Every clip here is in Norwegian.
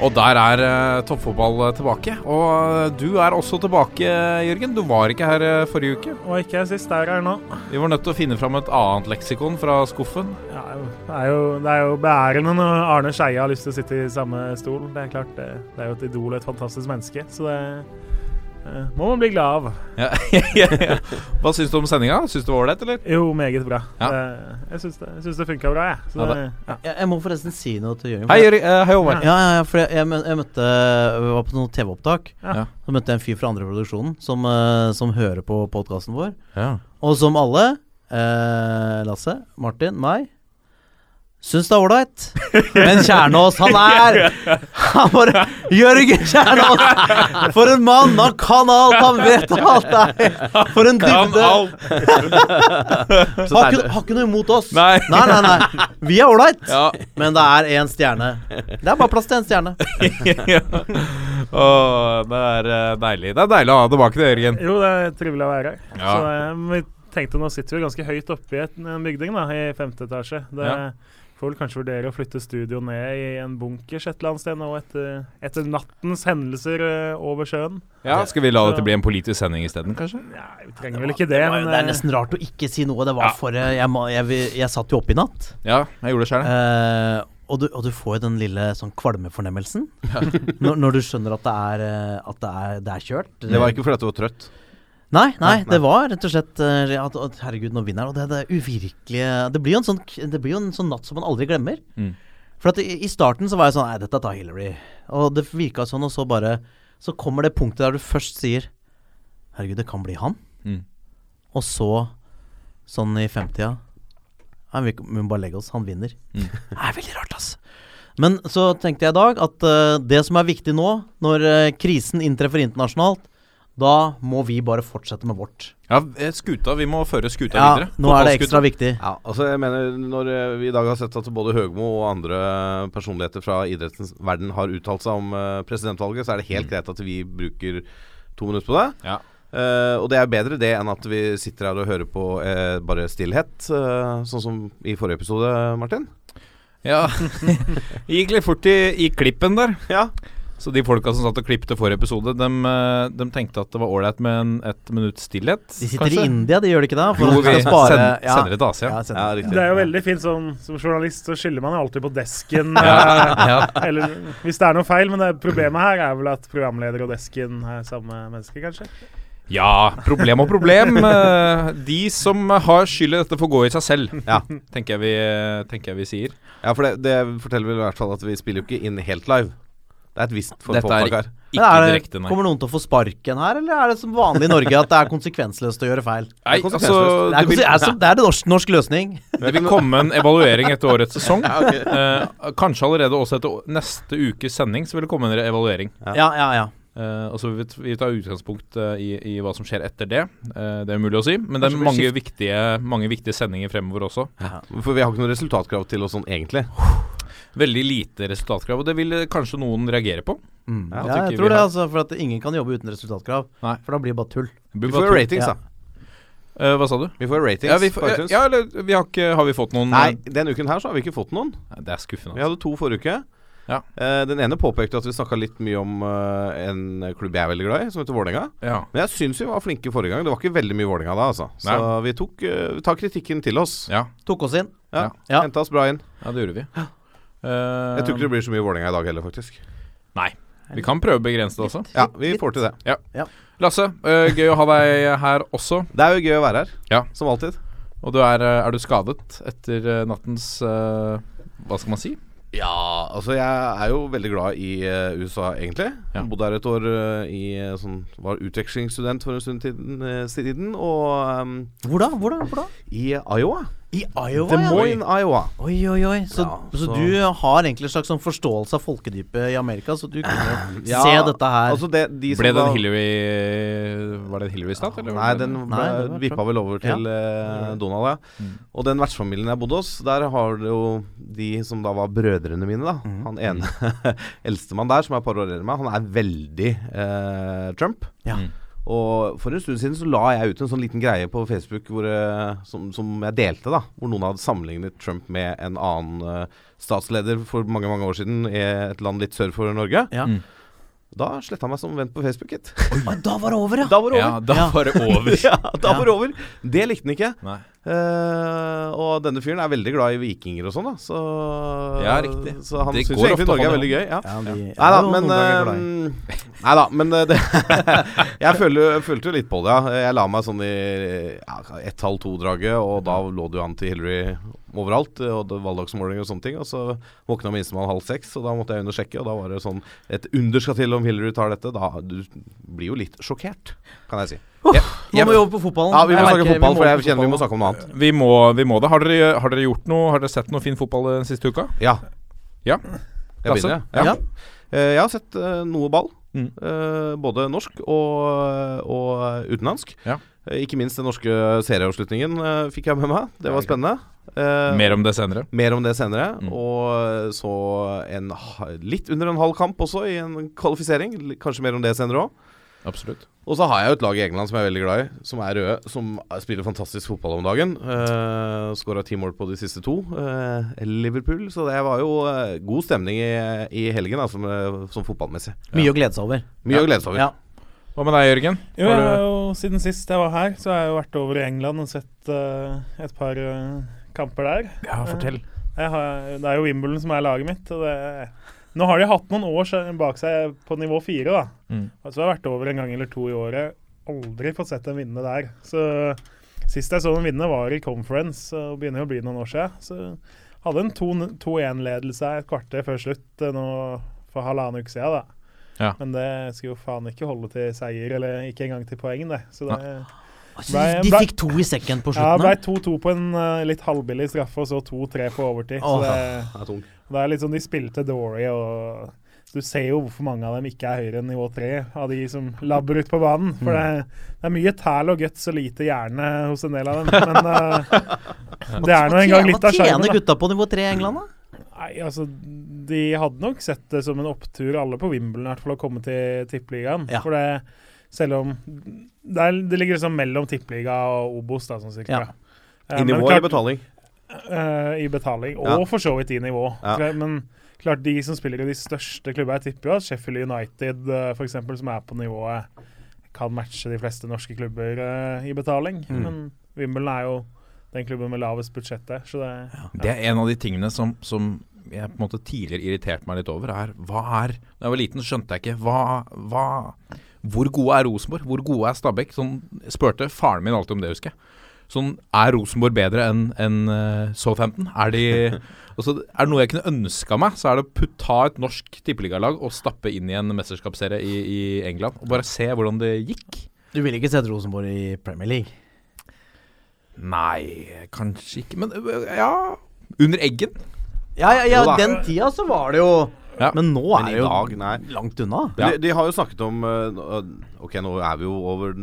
Og der er uh, toppfotball tilbake. Og eh, du er også tilbake, Jørgen. Du var ikke her eh, forrige uke. Og ikke jeg sist, jeg er her nå. Vi var nødt til å finne fram et annet leksikon fra skuffen. Ja, det, er jo, det er jo beærende når Arne Skeie har lyst til å sitte i samme stol. Det er klart, det, det er jo et idol og et fantastisk menneske. Så det må man bli glad av. Ja, ja, ja. Hva syns du om sendinga? Syns du det var ålreit, eller? Jo, meget bra. Jeg syns det, jeg det funka bra, jeg. Så Ja, det, ja. Jeg, jeg må forresten si noe til Jørgen. Hei, Jørgen. Eh, hei, Håvard. Ja, ja, ja, for jeg, jeg, møtte Jeg var på noen TV-opptak. Ja. Så møtte jeg en fyr fra andre produksjonen som, eh, som hører på podkasten vår. Ja. Og som alle, eh, Lasse, Martin, meg, syns det er ålreit. Men Kjernås, han er Han bare Jørgen Kjernås! For en mann! Han kan alt! Han vet alt! Nei. For en Kan dybde! alt. Har ikke, har ikke noe imot oss. Nei. nei, nei. nei. Vi er ålreit. Ja. Men det er én stjerne. Det er bare plass til én stjerne. ja. Åh, det er eh, deilig. Det er deilig å ha deg tilbake, det, Jørgen. Jo, det er trivelig å være her. Ja. Så eh, tenkte nå sitter vi ganske høyt oppe i en bygning, da, i femte etasje. Det Ja. Får vel kanskje vurdere å flytte studio ned i en bunkers et eller annet sted nå etter, etter nattens hendelser eh, over sjøen. Ja, Skal vi la dette bli en politisk sending isteden, kanskje? Ja, vi trenger vel ikke det, Det, var, men det er eh, nesten rart å ikke si noe. Det var Ja. for eh, jeg, jeg, jeg, jeg satt jo oppe i natt. Ja, jeg gjorde det sjøl. Eh, og, du, og du får jo den lille sånn kvalmefornemmelsen når, når du skjønner at det er, at det er, det er kjørt. Det var ikke fordi du var trøtt. Nei, nei, Nei, det var rett og slett eh, at, herregud, nå vinner han. Og det, det uvirkelige Det blir jo en sånn, det blir jo en sånn natt som man aldri glemmer. Mm. For at i, i starten så var jeg sånn Nei, dette tar Hillary. Og det virka sånn, og så bare Så kommer det punktet der du først sier Herregud, det kan bli han. Mm. Og så, sånn i femtida Nei, vi må bare legge oss. Han vinner. Mm. Det er veldig rart, ass. Men så tenkte jeg i dag at uh, det som er viktig nå, når uh, krisen inntreffer internasjonalt, da må vi bare fortsette med vårt. Ja, eh, skuta. Vi må føre skuta Ja, videre. nå er det ekstra viktig. Ja, altså jeg mener Når eh, vi i dag har sett at både Høgmo og andre personligheter fra idrettens verden har uttalt seg om eh, presidentvalget, så er det helt greit at vi bruker to minutter på det. Ja. Uh, og det er bedre det enn at vi sitter her og hører på uh, bare stillhet, uh, sånn som i forrige episode, Martin. Ja. Gikk litt fort i, i klippen der. Ja. Så de folka som satt og klippte forrige episode, de, de, tenkte at det var ålreit med en, et minutts stillhet. De sitter kanskje? i India, de gjør det ikke da? Jo, at vi skal spare- send, ja. sender det til Asia. Ja, ja, det, det er jo veldig fint som, Som journalist så skylder man jo alltid på desken. Ja, eh, ja. Eller hvis det er noe feil, men det, problemet her er vel at programleder og desken er samme menneske, kanskje? ja, problem og problem. Eh, De som har skyld i dette, får gå i seg selv, Ja. tenker jeg vi, tenker jeg vi sier. ja, for det, det forteller vel i hvert fall at vi spiller jo ikke inn helt live. Det er et visst Dette er. Ikke Men er det, direkte, nei. Kommer noen til å få sparken her, eller er det som vanlig i Norge at det er konsekvensløst å gjøre feil? Nei, Det er altså Det er, det er, som- det er det norsk, norsk løsning. det vil komme en evaluering etter årets sesong. Eh, kanskje allerede også etter neste ukes sending så vil det komme en evaluering. Ja, ja, ja. Eh, og så vil vi- ta tar utgangspunkt eh, i, i hva som skjer etter det. Eh, det er umulig å si, men det er mange viktige, mange viktige sendinger fremover også. For vi har ikke noe resultatkrav til oss sånn egentlig. Veldig lite resultatkrav, og det vil eh, kanskje noen reagere på. Mm. Ja, ja, jeg tror det, altså. For at ingen kan jobbe uten resultatkrav. Nei. For da blir det bare tull. Vi får jo ratings, Ja. da. Uh, hva sa du? Vi får ratings Ja, vi, får, ja, ja, eller vi har, ikke, har vi fått noen Nei, denne uken her så har vi ikke fått noen. Nei, Det er skuffende. Vi hadde to forrige uke. Ja. Uh, den ene påpekte at vi snakka litt mye om uh, en klubb jeg er veldig glad i, som heter Vålerenga. Ja. Men jeg syns vi var flinke forrige gang. Det var ikke veldig mye Vålerenga da, altså. Så vi tok eh, vi tar kritikken til oss. ja. Tok oss inn. Ja. Ja. Henta oss bra inn. Ja, det gjorde vi. Eh, Jeg tror ikke det blir så mye Vålerenga i dag heller, faktisk. Nei. Vi kan prøve å begrense det også. Ja, vi får til det. Lasse, uh, gøy å ha deg her også. Det er jo gøy å være her, Ja. som alltid. Og du er, er du skadet etter nattens uh, Hva skal man si? Ja, altså jeg er jo veldig glad i uh, USA, egentlig. Ja. Bodde her et år uh, i sånn Var utvekslingsstudent for en stund siden. Uh, siden. Og um, Hvor da? Hvor da? Hvor da? i Iowa. I Iowa, Des ja. Moines, Iowa. Oi, oi, oi. Så, Ja, så. så- du har egentlig en slags sånn forståelse av folkedypet i Amerika, så du kunne Ja, se dette her. Altså det, de som Ble det en Hillary Var det en Hillary-stat? eller Nei, den Nei, vippa vel over til uh, Donald, ja. Mm. Og den vertsfamilien jeg bodde hos, der har du jo de som da var brødrene mine, da. Mm. Han ene eldstemann der, som er et par år eldre enn meg, han er veldig uh, Trump. Ja. Mm. Og for en stund siden så la jeg ut en sånn liten greie på Facebook hvor, eh, som, som jeg delte, da. Hvor noen hadde sammenlignet Trump med en annen uh, statsleder for mange mange år siden i et land litt sør for Norge. Ja. Mm. Da sletta han meg som venn på Facebook, gitt. Da var det over, ja. Da var det Ja, over. da Ja. var det over. ja, da var det over. Det likte han ikke. Nei. Eh, og denne fyren er veldig glad i vikinger og sånn, da. Så, Ja, riktig. så han Det syns egentlig Norge er veldig gøy. Ja. Ja, de ja. Nei da, men eh, Nei da, men eh, det Jeg følte jo litt på det, ja. Jeg la meg sånn i ja, ett-halv-to-draget, og da lå det jo an til Hillary overalt. Og valgdagsmåling valgdagsmålinger og sånne ting. Og så våkna minstemann halv seks, og da måtte jeg undersjekke, og sjekke. Og da var det sånn Et under skal til om Hillary tar dette. Da Du blir jo litt sjokkert, kan jeg si. Nå må vi over på fotballen. Ja, vi må snakke fotball, for jeg kjenner vi må snakke om noe annet. Vi må, vi må det. Har dere, har dere gjort noe? Har dere sett noe fin fotball den siste uka? Ja. Ja. Jeg begynner, Ja. ja. Eh, jeg har sett eh, noe ball. Mm. Eh, både norsk og, og utenlandsk. Ja. Eh, ikke minst den norske serieavslutningen uh, fikk jeg med meg. Det var spennende. Uh, Mer om det senere. mer om det senere. Mm. Og så en litt under en halv kamp også, i en kvalifisering. Kanskje mer om det senere òg. Absolutt. Og så har jeg jo et lag i England som jeg er veldig glad i, som er røde, som spiller fantastisk fotball om dagen. Uh, Skåra ti mål på de siste to. Uh, Liverpool. Så det var jo uh, god stemning i, i helgen, da, som, eh, som fotballmessig. Mye å glede seg over. Mye å glede seg over. Ja. Hva med deg, Jørgen? Jo, jeg har jo, siden sist jeg var her, så har jeg jo vært over i England og sett eh, et par eh, kamper der. Ja, fortell. Jeg har, det er jo Wimbledon som er laget mitt. Og det, nå har de hatt noen år bak seg på nivå fire, da. Mm. Altså, jeg har vært over en gang eller to i året. Aldri fått sett dem vinne der. Så Sist jeg så dem vinne, var i Conference, og begynner å bli noen år siden. Så hadde en 2 2-1-ledelse et kvarter før slutt eh, nå for halvannen uke siden, da. Ja. Men det skulle jo faen ikke holde til seier, eller ikke engang til poeng, det. Så det Altså, Ble- de ble- fikk to i sekken på slutten. ja, ble her. 2-2 på en uh, litt halvbillig straffe, og så 2-3 på overtid. Oh, Så det, Det er det er litt sånn de spilte Dory, og du ser jo hvorfor mange av dem ikke er høyere enn nivå 3, av de som labber ut på banen. For det, det er mye tæl og guts og lite hjerne hos en del av dem. Men uh, det er nå engang litt av Hva tjener gutta på nivå tre i England, da? Nei, altså, De hadde nok sett det som en opptur, alle på Wimbledon, i hvert fall, å komme til Tippeligaen. Ja. For det, selv om det, er, det ligger liksom mellom Tippeliga og Obos, da, sånn cirka. Ja. Eh, I nivå klart- eller betaling? Uh, I betaling, og Ja. for så vidt i nivå. Ja. Men klart de som spiller i de største klubbene, jeg tipper jo at Sheffield United uh, f.eks., som er på nivået, kan matche de fleste norske klubber uh, i betaling. Mm. Men Wimbledon er jo den klubben med lavest budsjett der, så det Det er en av de tingene som, som jeg på en måte tidligere irriterte meg litt over, er hva er Da jeg var liten, så skjønte jeg ikke hva, hva Hvor gode er Rosenborg? Hvor gode er Stabæk? Sånn spurte faren min alltid om det, husker jeg. Sånn, Er Rosenborg bedre enn enn, eh, Southampton? Er de altså, Er det noe jeg kunne ønska meg, så er det å ta et norsk tippeligalag og stappe inn i en mesterskapsserie i, i England. Og bare se hvordan det gikk. Du ville ikke sett Rosenborg i Premier League? Nei, kanskje ikke. Men ja Under Eggen. Ja, ja, ja den tida så var det jo Ja. Men nå Men er det jo dag, langt unna. De, de har jo snakket om eh, Ok, nå er vi jo over,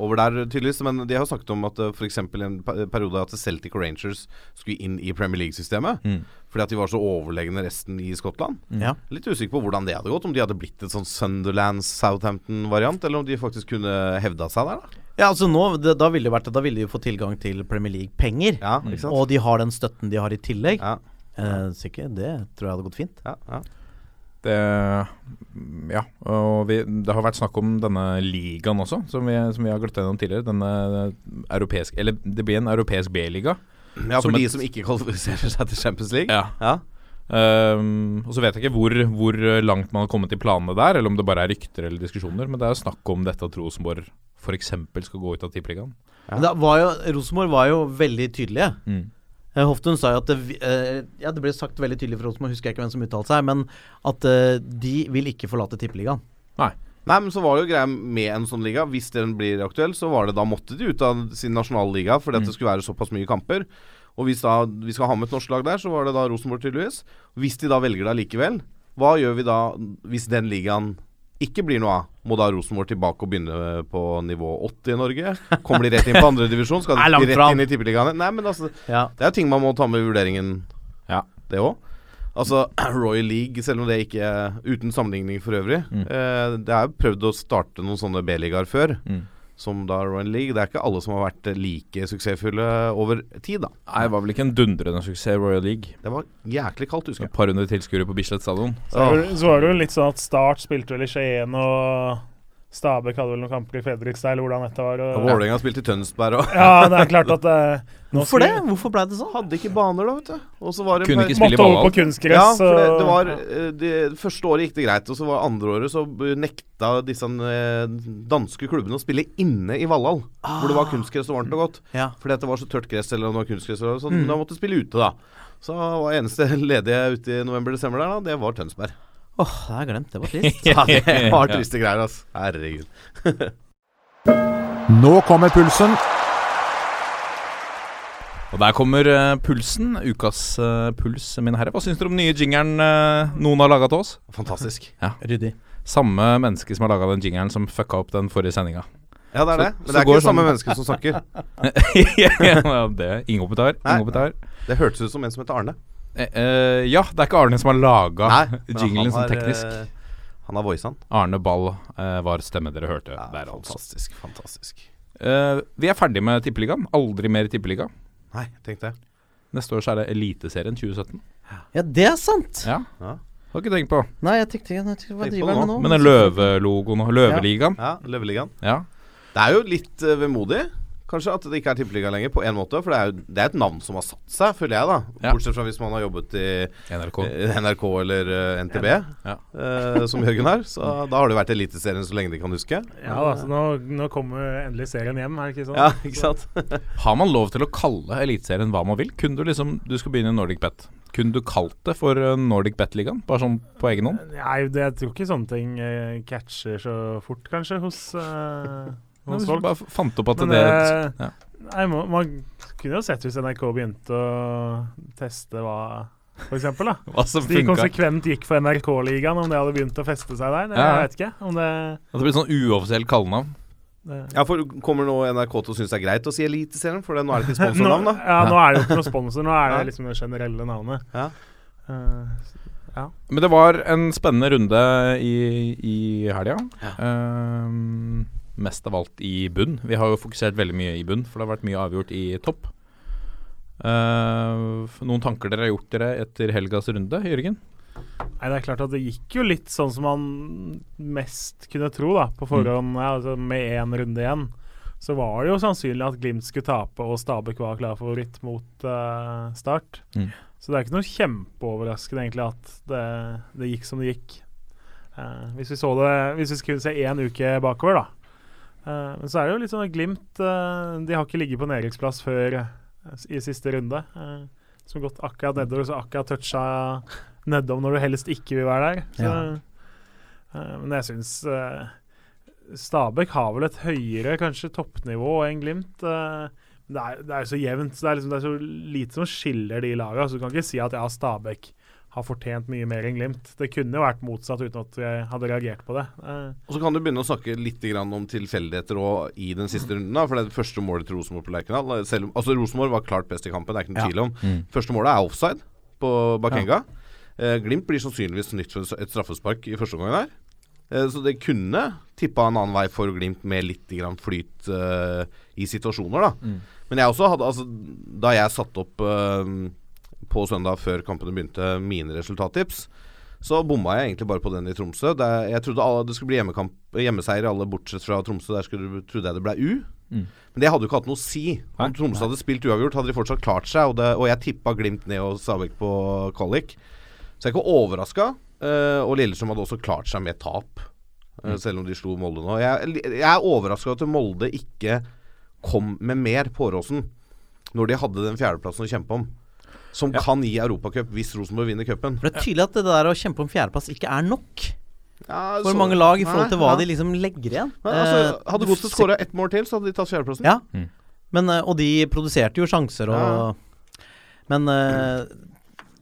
over der, tydeligvis. Men de har snakket om at uh, f.eks. en periode at Celtic Rangers skulle inn i Premier League-systemet. Mm. Fordi at de var så overlegne resten i Skottland. Ja. Litt usikker på hvordan det hadde gått. Om de hadde blitt et sånn Sunderland-Southampton-variant, eller om de faktisk kunne hevda seg der. da Ja, altså nå, det, Da ville det vært Da ville de få tilgang til Premier League-penger. Ja. Og de har den støtten de har i tillegg. Ja, Eh, sikkert, det tror jeg hadde gått fint. ja, ja. Det Ja. Og vi, det har vært snakk om denne ligaen også, som vi, som vi har gått gjennom tidligere. Denne europeisk Eller det blir en europeisk B-liga. ja Som for de et- som ikke kvalifiserer seg til Champions League. Ja. Ja. Um, og så vet jeg ikke hvor, hvor langt man har kommet i planene der, eller om det bare er rykter eller diskusjoner. Men det er jo snakk om dette at Rosenborg f.eks. skal gå ut av Tippeligaen. Ja. Men Da var jo, Rosenborg var jo veldig tydelige. Mm. Eh, Hoftun sa jo at det, eh, Ja, det ble sagt veldig tydelig for oss, men husker jeg ikke hvem som uttalte seg, men at eh, de vil ikke forlate Tippeligaen. Nei, men så var det jo greia med en sånn liga. Hvis den blir aktuell, så var det da måtte de ut av sin nasjonale liga fordi at Mm. det skulle være såpass mye kamper. Og hvis da vi skal ha med et norsk lag der, så var det da Rosenborg tydeligvis. Hvis de da velger det allikevel, hva gjør vi da hvis den ligaen ikke blir noe av? Må da Rosenborg tilbake og begynne på nivå 80 i Norge? Kommer de rett inn på andredivisjon? Skal de rett fram. inn i tippeligaene? Nei, men altså Ja. Det er jo ting man må ta med i vurderingen, Ja. det òg. Altså, Royal League, selv om det ikke er uten sammenligning for øvrig Mm. eh, Det er jo prøvd å starte noen sånne B-ligaer før, Mm. Som da Royal League. Det er ikke alle som har vært like suksessfulle over tid, da. Nei, det var vel ikke en dundrende suksess, Royal League. Det var jæklig kaldt, husker Et par hundre tilskuere på Bislett stadion. Så, så var det jo litt sånn at Start spilte vel i Skien, og Stabæk hadde vel noen kamper i Fredrikstad, eller hvordan dette var. Og Og, Vålerenga spilte i Tønsberg òg. ja, det er klart at uh, Hvorfor det? Hvorfor ble det sånn? Hadde ikke baner, da, vet du. Og så var det Kunne ikke spille Måtte over på kunstgress. Ja, for det, det var eh, det, Første året gikk det greit, og så var andre året så nekta disse eh, danske klubbene å spille inne i Valhall. Hvor det var kunstgress og varmt og godt. Ja. Fordi at det var så tørt gress, eller om det var kunstgress. Sånn, Mm. Da måtte de spille ute, da. Så var eneste ledige ute i november-desember der, da, det var Tønsberg. Åh, jeg har jeg glemt. Det var trist. Ja, det var triste greier, altså. Herregud. Nå kommer pulsen. Og der kommer uh, pulsen. Ukas uh, puls, mine herrer. Hva syns dere om den nye jingeren uh, noen har laga til oss? Fantastisk. ja. Ryddig. Samme menneske som har laga den jingeren som fucka opp den forrige sendinga. Ja, det er Så- det. Men så det er ikke det samme sånn- menneske som snakker. ja, det Ingen kommentar. Ingen kommentar. Det hørtes ut som en som heter Arne. Eh, eh, ja, det er ikke Arne som har laga jinglen sånn teknisk. eh, Han har voice den. Arne Ball eh, var stemme dere hørte Ja, der, altså. fantastisk. Fantastisk. Eh, vi er ferdig med Tippeligaen. Aldri mer Tippeliga. Nei, tenk det. Neste år så er det Eliteserien 2017. Ja, det er sant! Ja, Ja. har ikke tenkt på. Nei, jeg tenkte, jeg tenkte hva driver jeg med nå. Men den løvelogoen og Løveligaen. Ja, Løveligaen. Ja. Det er jo litt uh, vemodig, kanskje, at det ikke er tippeliga lenger, på en måte. For det er jo det er et navn som har satt seg, føler jeg, da. Ja. Bortsett fra hvis man har jobbet i NRK. eh, NRK eller uh, NTB, Ja. uh, som Jørgen har. Så da har det vært Eliteserien så lenge de kan huske. Ja da, så nå, nå kommer endelig serien hjem, er det ikke sånn? Ja, ikke sant? Har man lov til å kalle Eliteserien hva man vil? Kunne du liksom Du skal begynne i Nordic Bet. Kunne du kalt det for eh, Nordic Bet-ligaen? Bare sånn på egen hånd? Nei, det, jeg tror ikke sånne ting eh, catcher så fort, kanskje, hos, eh, Nei, hos Hvis folk. bare fant opp at Men det det- ja. Nei, må, Man kunne jo sett hvis NRK begynte å teste hva For eksempel, da. Hva som de konsekvent gikk for NRK-ligaen, om det hadde begynt å feste seg der. Det, Ja. Jeg vet ikke. Om det, At det blir sånn uoffisielt kallenavn. Ja, for Kommer nå NRK til å synes det er greit å si Eliteserien? For det, nå er det ikke sponsornavn, da. ja, nå er det jo ikke noe sponsor, nå er det liksom det generelle navnet. Ja. Eh, Men det var en spennende runde i, i helga. Ehm, mest av alt i bunn. Vi har jo fokusert veldig mye i bunn, for det har vært mye avgjort i topp. Uh, noen tanker dere har gjort dere etter helgas runde, Jørgen? Nei, det er klart at det gikk jo litt sånn som man mest kunne tro, da, på forhånd. Ja, altså med én runde igjen. Så var det jo sannsynlig at Glimt skulle tape, og Stabæk var klar favoritt mot uh, Start. Mm. Så det er ikke noe kjempeoverraskende egentlig at det, det gikk som det gikk. Uh, hvis vi så det Hvis vi skulle se én uke bakover, da. Eh, men så er det jo litt sånn at Glimt uh, De har ikke ligget på nedrykksplass før uh, i siste runde. som som gått akkurat nedover, så akkurat toucha nedom når du helst ikke vil være der. Så, eh, men jeg syns uh, Stabæk har vel et høyere kanskje toppnivå enn Glimt. men det er, jo så jevnt. så Det er, liksom, det er så lite som skiller de lagene. Så du kan ikke si at ja, Stabæk har fortjent mye mer enn Glimt. Det kunne jo vært motsatt uten at jeg hadde reagert på det. Eh, Og så kan du begynne å snakke litt grann om tilfeldigheter òg i den siste runden. da For det er det første målet til Rosenborg på Lerkendal Altså Rosenborg var klart best i kampen, det er ikke noe Ja. tvil om. Mm. Første målet er offside på Bakenga. Eh, Glimt blir sannsynligvis nytt for et straffespark i første omgang der. Eh, så det kunne tippa en annen vei for Glimt med litt grann flyt eh, i situasjoner, da. Mm. Men jeg også hadde Altså, da jeg satte opp eh, på søndag før kampene begynte, mine resultattips, så bomma jeg egentlig bare på den i Tromsø. Der, jeg trodde alle, det skulle bli hjemmekamp, hjemmeseier alle bortsett fra Tromsø. Der skulle, trodde jeg det ble U. Mm. Men det hadde jo ikke hatt noe å si. Om. Tromsø hadde spilt uavgjort, hadde de fortsatt klart seg. Og, det, og jeg tippa Glimt ned og Stabæk på kvalik. Så jeg er ikke overraska. og Lillestrøm hadde også klart seg med tap, uh, selv om de slo Molde nå. Jeg, jeg er overraska at Molde ikke kom med mer på Åråsen når de hadde den fjerdeplassen å kjempe om. Som Ja. kan gi Europacup hvis Rosenborg vinner cupen. Det er tydelig at det der å kjempe om fjerdeplass ikke er nok Ja, for så- mange lag i forhold til Nei, hva ja. de liksom legger igjen. Nei, altså, Eh, hadde Godset skåra ett mål til, så hadde de tatt fjerdeplassen. Ja, Mm. men, eh, og de produserte jo sjanser og Ja. Men eh,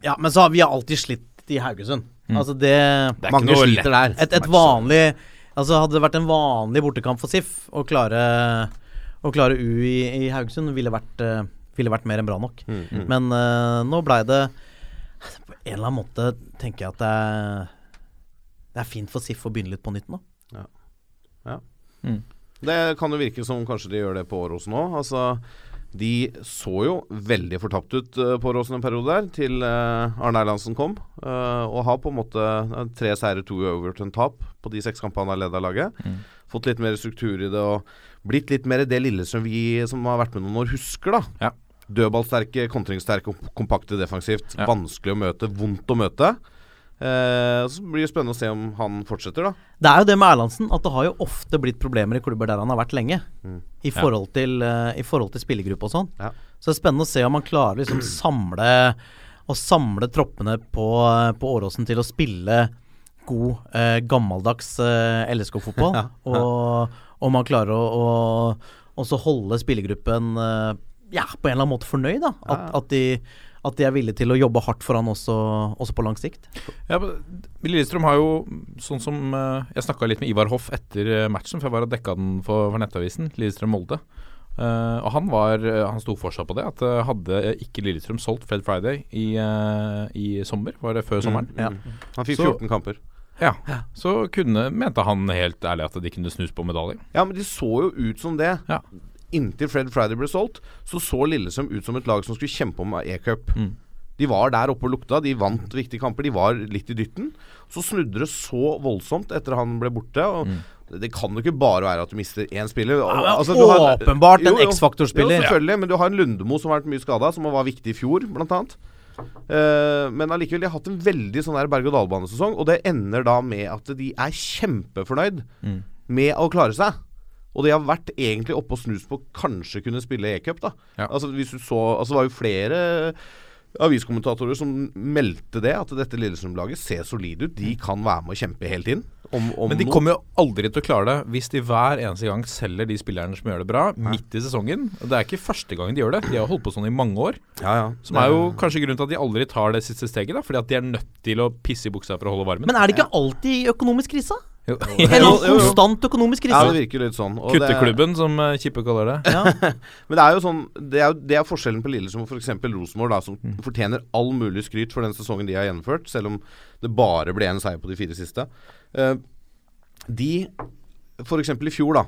Ja, men så har vi alltid slitt i Haugesund. Altså det, Det Mange sliter der. Et, et vanlig Altså Hadde det vært en vanlig bortekamp for SIF å klare Å klare U i, i Haugesund, ville vært, ville vært mer enn bra nok. Mm, Men uh, nå blei det På en eller annen måte tenker jeg at det er Det er fint for SIF å begynne litt på nytt nå. Ja Det kan jo virke som kanskje de gjør det på Åråsen òg. Altså, de så jo veldig fortapt ut eh, på Åråsen en periode der, til eh, Arne Erlandsen kom. Uh, og har på en måte tre seire, to uavgjort, en tap på de seks kampene han har leda laget. Fått litt mer struktur i det og blitt litt mer det Lillestrøm vi som har vært med noen år, husker, da. Ja. Dødballsterke, kontringssterke, og kompakte defensivt. Ja. Vanskelig å møte, vondt å møte. Eh, så blir det spennende å se om han fortsetter, da. Det er jo det med Erlandsen, at det har jo ofte blitt problemer i klubber der han har vært lenge. I, forhold til, uh, I forhold til spillergruppe og sånn. Ja. Så det er spennende å se om han klarer liksom samle å samle troppene på, på Åråsen til å spille god, eh, gammeldags eh, LSK-fotball. Ja, ja. Og om han klarer å, å også holde spillergruppen eh, ja, på en eller annen måte fornøyd. da At, Ja. at, de, at de er villige til å jobbe hardt for han også, også på lang sikt. Ja, Lillestrøm har jo, sånn som eh, Jeg snakka litt med Ivar Hoff etter eh, matchen, for jeg var og dekka den for, for Nettavisen. Lillestrøm-Molde. Uh, og han var eh, Han sto fortsatt på det. At eh, hadde ikke Lillestrøm solgt Fred Friday i, uh, i sommer, var det før sommeren, Ja. Han fikk Så- 14 kamper. ja, så kunne, mente han helt ærlig at de kunne snus på medalje. Ja, men de så jo ut som det. Ja. Inntil Fred Friday ble solgt, så så Lillesøm ut som et lag som skulle kjempe om e-cup. Mm. De var der oppe og lukta, de vant viktige kamper, de var litt i dytten. Så snudde det så voldsomt etter han ble borte. Og Mm. det, kan jo ikke bare være at du mister én spiller. Altså, du har- åpenbart en. X-faktor-spiller. Selvfølgelig, men du har en Lundemo som har vært mye skada, som var viktig i fjor, blant annet. Eh, men allikevel, de har hatt en veldig sånn berg-og-dal-banesesong, og det ender da med at de er kjempefornøyd Mm. med å klare seg. Og de har vært egentlig oppe og snus på kanskje kunne spille e-cup, da. Ja. Altså, hvis du så Altså, det var jo flere aviskommentatorer som meldte det, at dette Lillestrøm-laget ser solide ut. De kan være med å kjempe hele tiden. Om, om Men de kommer jo aldri til å klare det hvis de hver eneste gang selger de spillerne som gjør det bra, midt i sesongen. Og Det er ikke første gangen de gjør det. De har holdt på sånn i mange år. ja, ja. Som er jo kanskje grunnen til at de aldri tar det siste steget. da Fordi at de er nødt til å pisse i buksa for å holde varmen. Men er det ikke alltid økonomisk krise? Jo. En annen konstant økonomisk Ja, det virker litt sånn. og det- Kutteklubben, som eh, Kippe kaller det. Ja. Men det er jo sånn Det er, det er forskjellen på Lillestrøm og f.eks. Rosenborg, da, som fortjener all mulig skryt for den sesongen de har gjennomført, selv om det bare ble én seier på de fire siste. Uh, de F.eks. i fjor, da,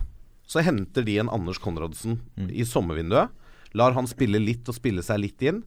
så henter de en Anders Konradsen i sommervinduet. Lar han spille litt og spille seg litt inn,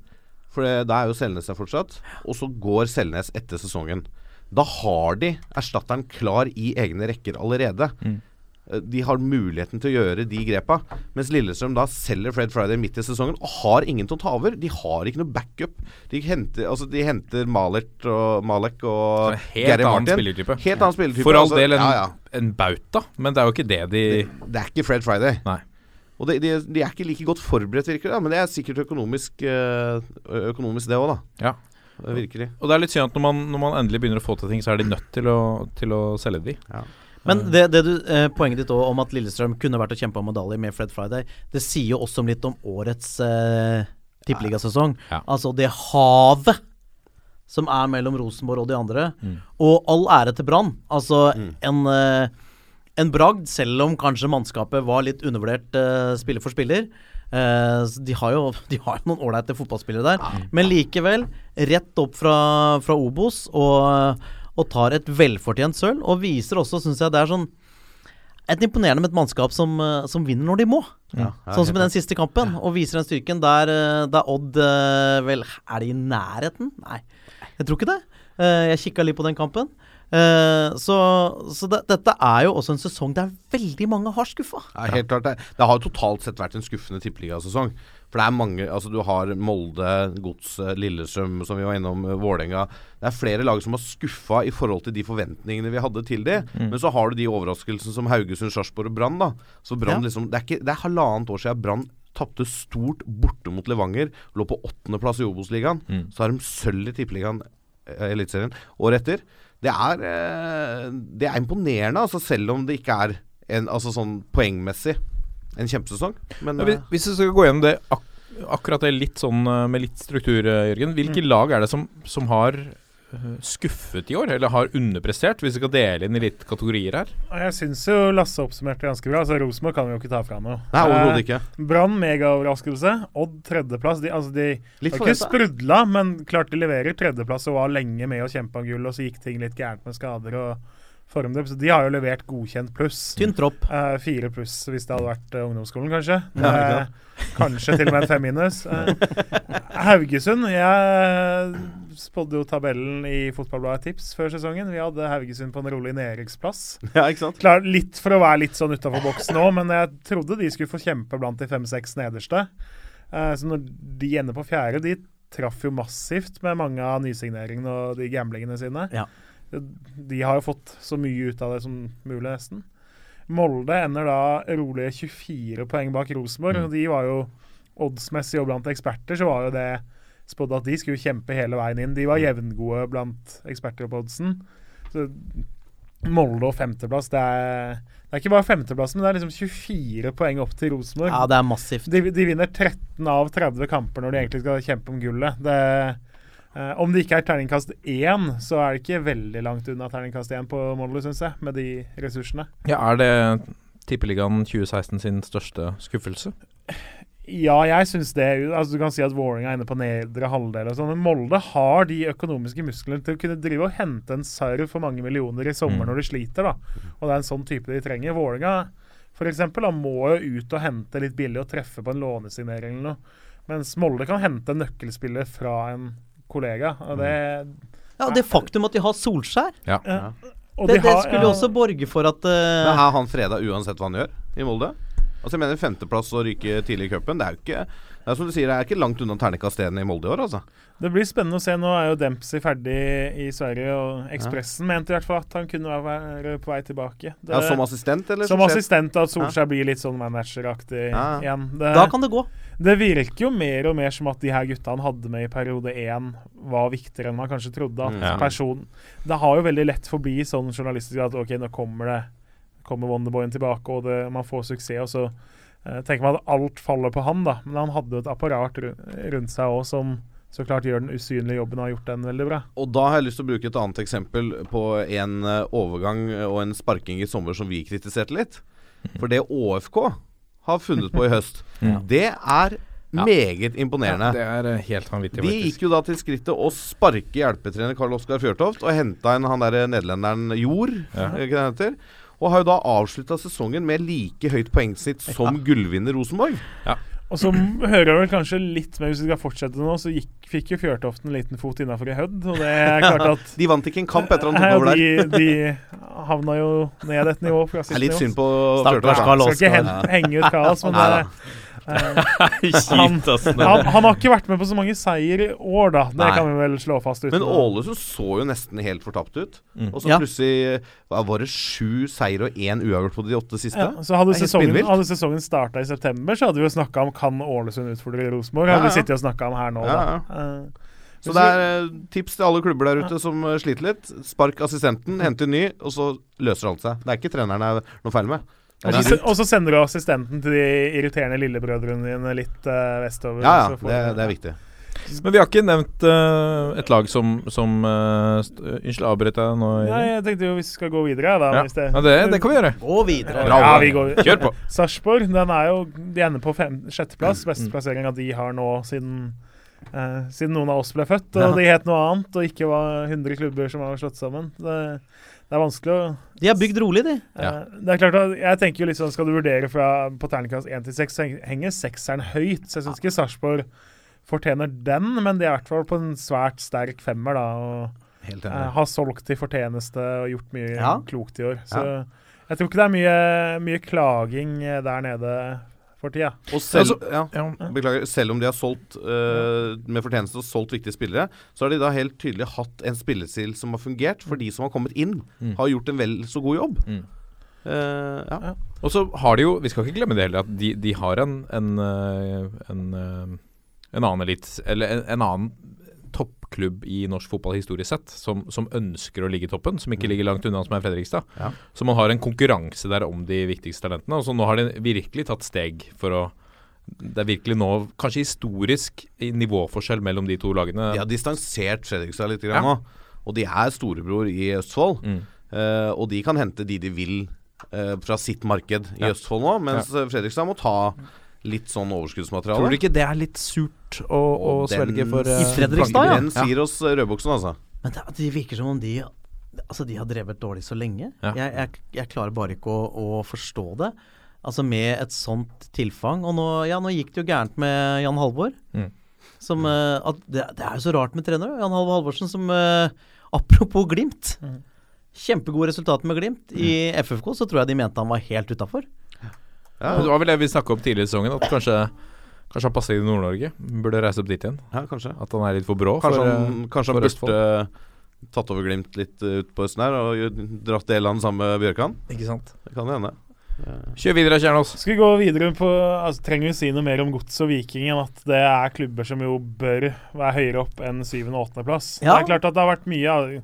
for det, da er jo Selnes der fortsatt. Og så går Selnes etter sesongen. Da har de erstatteren klar i egne rekker allerede. Mm. De har muligheten til å gjøre de grepa. Mens Lillestrøm da selger Fred Friday midt i sesongen og har ingen til å ta over. De har ikke noe backup. De henter, altså de henter Malert og Malek og Gary Martin. spillertype. Helt annen spillertype. For all altså, del en, ja, ja. en bauta, men det er jo ikke det de Det, det er ikke Fred Friday. Nei. Og de, de, de er ikke like godt forberedt, virker det. Men det er sikkert økonomisk, eh, økonomisk det òg, da. Ja. De. Og det er litt synd at når man, når man endelig begynner å få til ting, så er de nødt til å, til å selge de. Men det, det du, eh, poenget ditt også om at Lillestrøm kunne vært å kjempe om medalje med Fred Friday, det sier jo også litt om årets eh, tippeligasesong. Ja. Altså det havet som er mellom Rosenborg og de andre. Mm. Og all ære til Brann. Altså en, eh, en bragd, selv om kanskje mannskapet var litt undervurdert eh, spiller for spiller. Eh, de har jo de har noen ålreite fotballspillere der. Men likevel, rett opp fra, fra Obos og, og tar et velfortjent sølv. Og viser også, syns jeg, det er sånn et imponerende med et mannskap som, eh, som vinner når de må. sånn som i den siste kampen. Og viser den styrken der, eh, der Odd Vel, er de i nærheten? Nei, jeg tror ikke det. Jeg kikka litt på den kampen. Eh, Så, så det, dette er jo også en sesong der veldig mange har skuffa. Ja, helt klart det. Det har totalt sett vært en skuffende tippeligasesong. For det er mange Altså, du har Molde, Godset, Lillestrøm, som vi var innom, eh, Vålerenga. Det er flere lag som har skuffa i forhold til de forventningene vi hadde til de. Men så har du de overraskelsene som Haugesund, Sarpsborg og Brann, da. Så Brann Ja. liksom Det er, ikke, det er halvannet år siden Brann tapte stort borte mot Levanger. Lå på åttendeplass i Obos-ligaen. Så har de sølv i tippeligaen, eh, Eliteserien, året etter. Det er, eh, det er imponerende, altså, selv om det ikke er en, altså sånn poengmessig en kjempesesong. Men Ja, hvis, eh, vi skal gå gjennom det ak akkurat det litt sånn eh, med litt struktur, Jørgen. Hvilke lag er det som, som har skuffet i år, eller har underprestert, hvis vi skal dele inn i litt kategorier her? Jeg syns jo Lasse oppsummerte ganske bra. Altså Rosenborg kan vi jo ikke ta fra noe. Nei, overhodet Eh. Brann megaoverraskelse. Odd tredjeplass. De, altså de Litt har ikke sprudla, men klart de leverer tredjeplass og var lenge med å kjempe om gull, og så gikk ting litt gærent med skader og formdøp. Så de har jo levert godkjent pluss. Tynn tropp. Eh, fire pluss hvis det hadde vært eh, ungdomsskolen, kanskje. Ja, Eh, kanskje til og med en fem minus. Eh, Haugesund Jeg spådde jo tabellen i Fotballbladet Tips før sesongen. Vi hadde Haugesund på en rolig nedrykksplass. Ja, ikke sant? Klar, litt for å være litt sånn utafor boksen nå, men jeg trodde de skulle få kjempe blant de fem-seks nederste. Eh, så når de ender på fjerde De traff jo massivt med mange av nysigneringene og de gamblingene sine. Ja. De har jo fått så mye ut av det som mulig, nesten. Molde ender da rolige 24 poeng bak Rosenborg. og De var jo oddsmessig og blant eksperter så var jo det spådd at de skulle kjempe hele veien inn. De var jevngode blant eksperter på oddsen. Så Molde og femteplass, det er, det er ikke bare femteplassen, men det er liksom 24 poeng opp til Rosenborg. Ja, det er massivt. De, de vinner 13 av 30 kamper når de egentlig skal kjempe om gullet. Det, eh, om det ikke er terningkast én, så er det ikke veldig langt unna terningkast én på Molde, syns jeg, med de ressursene. Ja, Er det Tippeligaen 2016 sin største skuffelse? Ja, jeg syns det. Altså, du kan si at Vålerenga er inne på nedre halvdel, og sånn, men Molde har de økonomiske musklene til å kunne drive og hente en serv for mange millioner i sommer Mm. når de sliter. da. Og det er en sånn type de trenger. Vålerenga eksempel, må jo ut og hente litt billig og treffe på en lånesignering eller noe. Mens Molde kan hente en nøkkelspiller fra en kollega. og det... Ja, Det faktum at de har Solskjær, Ja. Ja. Og det, de det skulle jo ja. også borge for at uh, Men er han freda uansett hva han gjør i Molde? Altså jeg mener Femteplass og ryke tidlig i cupen, det er jo ikke Det er som du sier, det er ikke langt unna terningkastene i Molde i år, altså. Det blir spennende å se. Nå er jo Dempsey ferdig i Sverige, og Ekspressen mente i hvert fall at han kunne være på vei tilbake. Det- Ja, Som assistent, eller? som assistent, at Solskjær blir litt sånn manageraktig Ja. igjen. Det, Da kan det gå. Det virker jo mer og mer som at de her gutta han hadde med i periode én, var viktigere enn man kanskje trodde. At Mm. Ja. personen Det har jo veldig lett forbi sånn journalistisk at OK, nå kommer det kommer Wonderboyen tilbake, og det, man får suksess, og så uh, tenker man at alt faller på han, da. Men han hadde jo et apparat rundt seg òg som så klart gjør den usynlige jobben og har gjort den veldig bra. Og da har jeg lyst til å bruke et annet eksempel på en eh, overgang og en sparking i sommer som vi kritiserte litt. For det ÅFK har funnet på i høst, ja. det er Ja. meget imponerende. Det er eh, helt vanvittig, De faktisk. gikk jo da til skrittet å sparke hjelpetrener Karl Oskar Fjørtoft og henta inn han derre nederlenderen Jord, Ja. ikke det heter? Og har jo da avslutta sesongen med like høyt poengsnitt som gullvinner Rosenborg. Og så hører jeg vel kanskje litt med, hvis vi skal fortsette nå, så gikk, fikk jo Fjørtoft en liten fot innafor i Hødd. Og det er klart at De vant ikke en kamp etter han tok over der. de, de havna jo ned et nivå fra Det er litt synd på Fjørtoft. Skal ikke henge ut kaos, men det, han, han, han har ikke vært med på så mange seier i år, da. Det Nei. kan vi vel slå fast. Men Ålesund så jo nesten helt fortapt ut. Mm. Og så Ja. plutselig var det sju seier og én uavgjort på de åtte siste. ja, så hadde sesongen, hadde sesongen starta i september, så hadde vi jo snakka om kan Ålesund utfordre Rosenborg. Ja, Hadde vi sittet og snakka om her nå, Ja, da. Eh, Så det er eh, tips til alle klubber der ute som eh, sliter litt. Spark assistenten, hent en ny, og så løser alt seg. Det er ikke treneren det er noe feil med. Og så, sender du assistenten til de irriterende lillebrødrene dine litt uh, vestover. Ja, ja. Det, det er viktig. Men vi har ikke nevnt uh, et lag som, som uh, Unnskyld, avbrøt jeg nå? Nei, jeg tenkte jo vi skal gå videre, da. Ja. hvis det, Ja, det, det kan vi gjøre. Gå videre. Bra, Ja, vi går Kjør på. Sarpsborg den er jo, de ender på fem, Mm. sjetteplass. Beste plasseringa de har nå siden, Uh, siden noen av oss ble født. Og de het noe annet, og ikke var 100 klubber som var slått sammen. Det, det er vanskelig å De har bygd rolig, de. Ja. eh, Det er klart at Jeg tenker jo sånn Skal du vurdere fra på terningkast 1 til 6, så heng- henger sekseren høyt. Så jeg syns ikke Sarpsborg fortjener den, men de er i hvert fall på en svært sterk femmer, da. Og Helt enig. har solgt til fortjeneste og gjort mye Ja. klokt i år. Så jeg tror ikke det er mye, mye klaging eh, der nede for tida. Og selv, Altså, ja, Ja. beklager, selv om de har solgt uh, med fortjeneste og solgt viktige spillere, så har de da helt tydelig hatt en spillestil som har fungert, for de som har kommet inn, Mm. har gjort en vel så god jobb. Mm. Uh, ja. Og så har de jo, vi skal ikke glemme det heller, at de, de har en en, eh, en, en annen elit, eller en, en annen toppklubb i norsk fotball historisk sett, som, som ønsker å ligge i toppen, som ikke ligger langt unna, som er Fredrikstad. Ja. Så man har en konkurranse der om de viktigste talentene. Og så nå har de virkelig tatt steg for å det er virkelig nå kanskje historisk nivåforskjell mellom de to lagene. De har distansert Fredrikstad litt grann Ja. Og de er storebror i Østfold. Mm. Uh, og de kan hente de de vil uh, fra sitt marked i Ja. Østfold nå, mens Fredrikstad må ta litt sånn overskuddsmateriale. Tror du ikke det er litt surt å, å svelge for I eh, Fredrikstad, ja. Den sier oss eh, rødbuksen, altså. Men det, det virker som om de Altså, de har drevet dårlig så lenge. Ja. Jeg, jeg, jeg klarer bare ikke å, å forstå det. Altså med et sånt tilfang. Og nå, ja, nå gikk det jo gærent med Jan Halvor. Mm. Som uh, at det, det er jo så rart med trenere. Jan Halvor Halvorsen som uh, Apropos Glimt. Kjempegode resultater med Glimt. I FFK så tror jeg de mente han var helt utafor. Ja, Det var vel det vi snakka om tidligere i sesongen, at kanskje Kanskje han passer i Nord-Norge. Burde reise opp dit igjen. ja kanskje. At han er litt for brå. Kanskje for, han, eh, kanskje han burde tatt over Glimt litt uh, ut på østen her og dratt del av den samme Bjørkan. Ikke sant. Det kan hende. Kjør videre, Kjernås. Skal vi gå videre på altså, Trenger vi si noe mer om Gods og Viking enn at det er klubber som jo bør være høyere opp enn syvende- og åttendeplass? Ja. Det er klart at det har vært mye av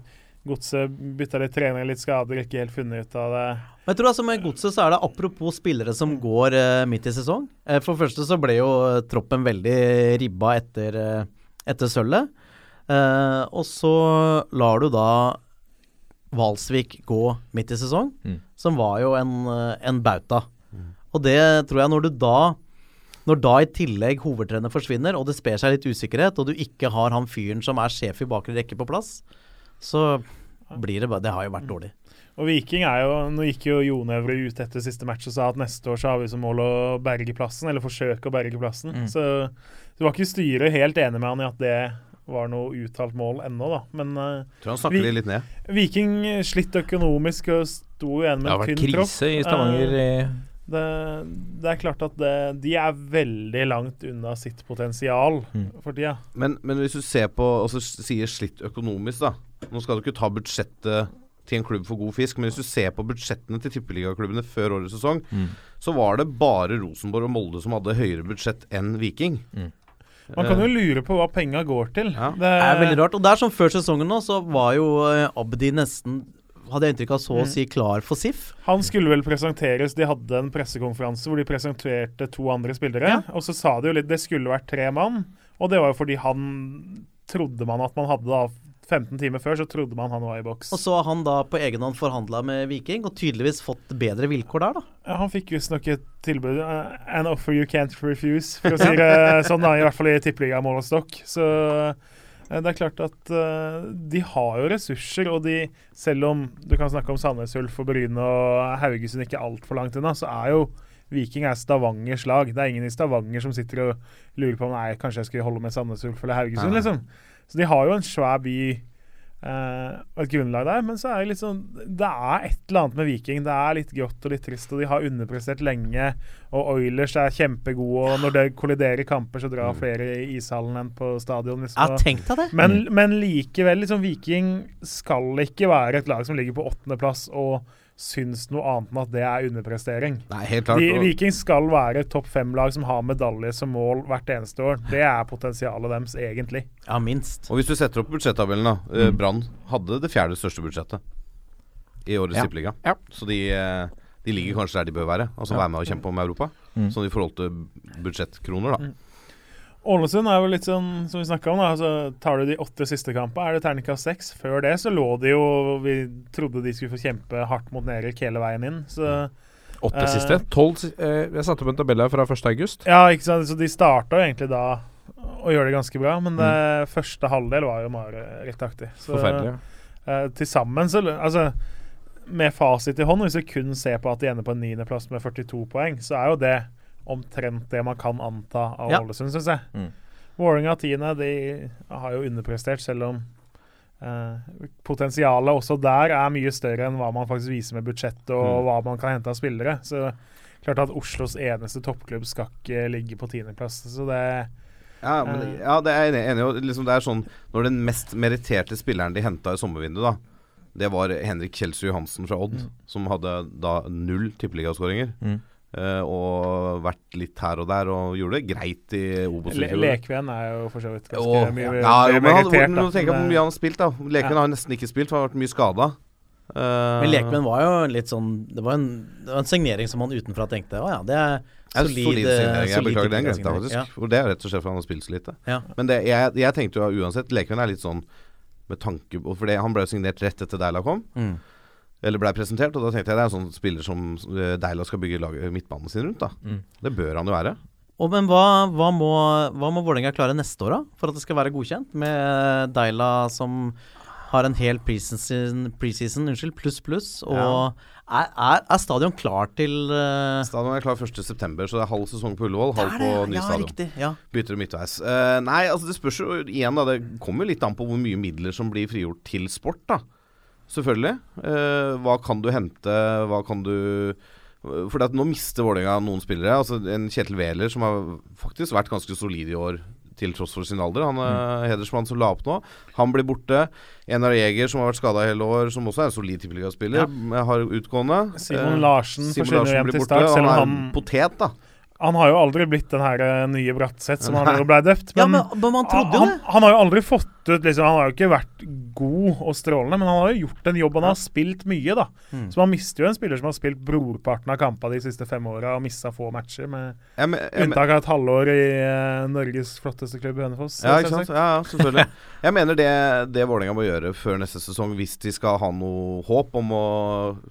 Godset bytta litt trener, litt skader, ikke helt funnet ut av det. Men jeg tror altså med Godset så er det apropos spillere som går eh, midt i sesong. Eh, for det første så ble jo eh, troppen veldig ribba etter, eh, etter sølvet. Eh, og så lar du da Valsvik gå midt i sesong, Mm. som var jo en, eh, en bauta. Og det tror jeg når du da når da i tillegg hovedtrener forsvinner, og det sper seg litt usikkerhet, og du ikke har han fyren som er sjef i bakre rekke på plass, så blir det bare Det har jo vært dårlig. Og Viking er jo Nå gikk jo Jonevre ut etter siste match og sa at neste år så har vi som mål å berge plassen, eller forsøke å berge plassen. Mm. Så det var ikke styret helt enig med han i at det var noe uttalt mål ennå, da. Men eh, Tror han snakker Vi- litt ned. Viking slitt økonomisk og sto igjen Det med har en vært tynn tropp. krise i Stavanger. Eh, i det, det er klart at det, de er veldig langt unna sitt potensial Mm. for tida. Men, men hvis du ser på og så sier slitt økonomisk, da. Nå skal du ikke ta budsjettet til en klubb for god fisk, men hvis du ser på budsjettene til tippeligaklubbene før årets sesong, Mm. så var det bare Rosenborg og Molde som hadde høyere budsjett enn Viking. Man kan jo lure på hva penga går til. Ja. Det er veldig rart. Og det er som før sesongen nå, så var jo eh, Abdi nesten hadde jeg inntrykk av så å si klar for SIF. Han skulle vel presenteres De hadde en pressekonferanse hvor de presenterte to andre spillere. Ja. Og så sa de jo litt Det skulle vært tre mann. Og det var jo fordi han trodde man at man hadde da 15 timer før, så trodde man han var i boks. Og så har han da på egen hånd forhandla med Viking, og tydeligvis fått bedre vilkår der, da. Ja, han fikk visstnok et tilbud uh, An offer you can't refuse, for å si det sånn, da, i hvert fall i tippeligamålestokk. Så uh, det er klart at uh, de har jo ressurser, og de, selv om du kan snakke om Sandnes Ulf og Bryne og Haugesund ikke altfor langt unna, så er jo Viking er Stavangers lag. Det er ingen i Stavanger som sitter og lurer på om nei, kanskje jeg skulle holde med Sandnes Ulf eller Haugesund, liksom. Så de har jo en svær by eh, og et grunnlag der, men så er det litt sånn Det er et eller annet med Viking. Det er litt grått og litt trist, og de har underprestert lenge. Og Oilers er kjempegode, og når det kolliderer i kamper, så drar flere i ishallen enn på stadion. Liksom, men, men likevel, liksom, Viking skal ikke være et lag som ligger på åttendeplass og syns noe annet enn at det er underprestering. Nei, helt klart. De, Viking skal være et topp fem-lag som har medalje som mål hvert eneste år. Det er potensialet deres, egentlig. Ja, minst. Og hvis du setter opp budsjettabellen, da. Mm. Brann hadde det fjerde største budsjettet i årets Ja. tippeliga. Ja. Så de, eh, de ligger kanskje der de bør være. Altså Ja. være med og kjempe om Europa. Mm. Sånn i forhold til budsjettkroner, da. Ålesund er jo litt sånn som vi snakka om. da, altså Tar du de åtte siste kampene, er det terningkast seks. Før det så lå de jo Vi trodde de skulle få kjempe hardt mot Nerik hele veien inn. Så Åtte Eh, siste. Tolv si- eh, Jeg satte opp en tabell her fra 1. august. ja, ikke sant. Så de starta jo egentlig da å gjøre det ganske bra, men det første halvdel var jo marerittaktig. Så Forferdelig. eh, til sammen så Altså med fasit i hånd, hvis vi kun ser på at de ender på en niendeplass med 42 poeng, så er jo det omtrent det man kan anta av Ja. Ålesund, syns jeg. Mm. Vålerenga tiende, de har jo underprestert, selv om eh, potensialet også der er mye større enn hva man faktisk viser med budsjettet og Mm. hva man kan hente av spillere. Så klart at Oslos eneste toppklubb skal ikke ligge på tiendeplass. Så det Ja, men, Eh. ja det er jeg enig i. Liksom det er sånn Når den mest meritterte spilleren de henta i sommervinduet, da det var Henrik Kjelsrud Johansen fra Odd, som hadde da null tippeligaskåringer. Mm. Eh, og vært litt her og der, og gjorde det greit i Obos. Le. Lekven er jo for så vidt ganske og, mye ja, jo, men han, merittert, nå da. tenker jeg på hvor mye han har spilt. da Lekven Ja. har nesten ikke spilt, for han har vært mye skada. Uh, Men Lekven var jo litt sånn Det var en, det var en signering som han utenfra tenkte Å ja, det er solid, solid signering. Jeg beklager, den glemte jeg faktisk. Ja. For Det er rett og slett fordi han har spilt så lite. Ja. Men det, jeg, jeg tenkte jo uansett Lekven er litt sånn med tanke på For det, han ble jo signert rett etter Deila kom. Mm. Eller blei presentert, og da tenkte jeg det er en sånn spiller som eh, Deila skal bygge laget, midtbanen sin rundt. da Mm. Det bør han jo være. Og, men hva, hva må, hva må Vålerenga klare neste år, da? For at det skal være godkjent? Med Deila som har en hel preseason, preseason unnskyld, pluss, pluss. Og Ja. er, er, er stadion klar til uh, Stadion er klar 1.9., så det er halv sesong på Ullevål, halv på det? ny Ja, stadion. riktig. Ja. Bytter midtveis. Uh, nei, altså det spørs jo igjen, da. Det kommer jo litt an på hvor mye midler som blir frigjort til sport, da. Selvfølgelig. Eh, hva kan du hente? Hva kan du For nå mister Vålerenga noen spillere. Altså En Kjetil Wæler som har faktisk vært ganske solid i år, til tross for sin alder. Han er hedersmann som la opp nå. Han blir borte. Enar Jæger, som har vært skada hele år, som også er en solid tippeligaspiller, har utgående. Simon Eh, Larsen Simon forsvinner Larsen hjem til start, selv om han er han- en potet, da. Han har jo aldri blitt den her eh, nye Bratseth som han jo ble døpt. Ja, Men, men, men man trodde jo han, det. han har jo aldri fått ut liksom, Han har jo ikke vært god og strålende, men han har jo gjort en jobb. Han har spilt mye, da. Mm. Så man mister jo en spiller som har spilt brorparten av kampene de siste fem åra og mista få matcher, med ja, men- ja, men- unntak av et halvår i uh, Norges flotteste klubb, Hønefoss. Ja, ikke sant? Ja, ja, selvfølgelig. Jeg mener det, det Vålerenga må gjøre før neste sesong, hvis de skal ha noe håp om å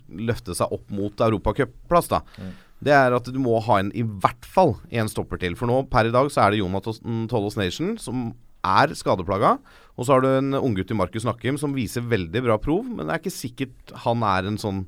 løfte seg opp mot europacupplass, da. Det er at du må ha en i hvert fall en stopper til. For nå per i dag så er det Jonathan Tollos Nation som er skadeplaga. Og så har du en unggutt i Markus Nakkim som viser veldig bra prov, men det er ikke sikkert han er en sånn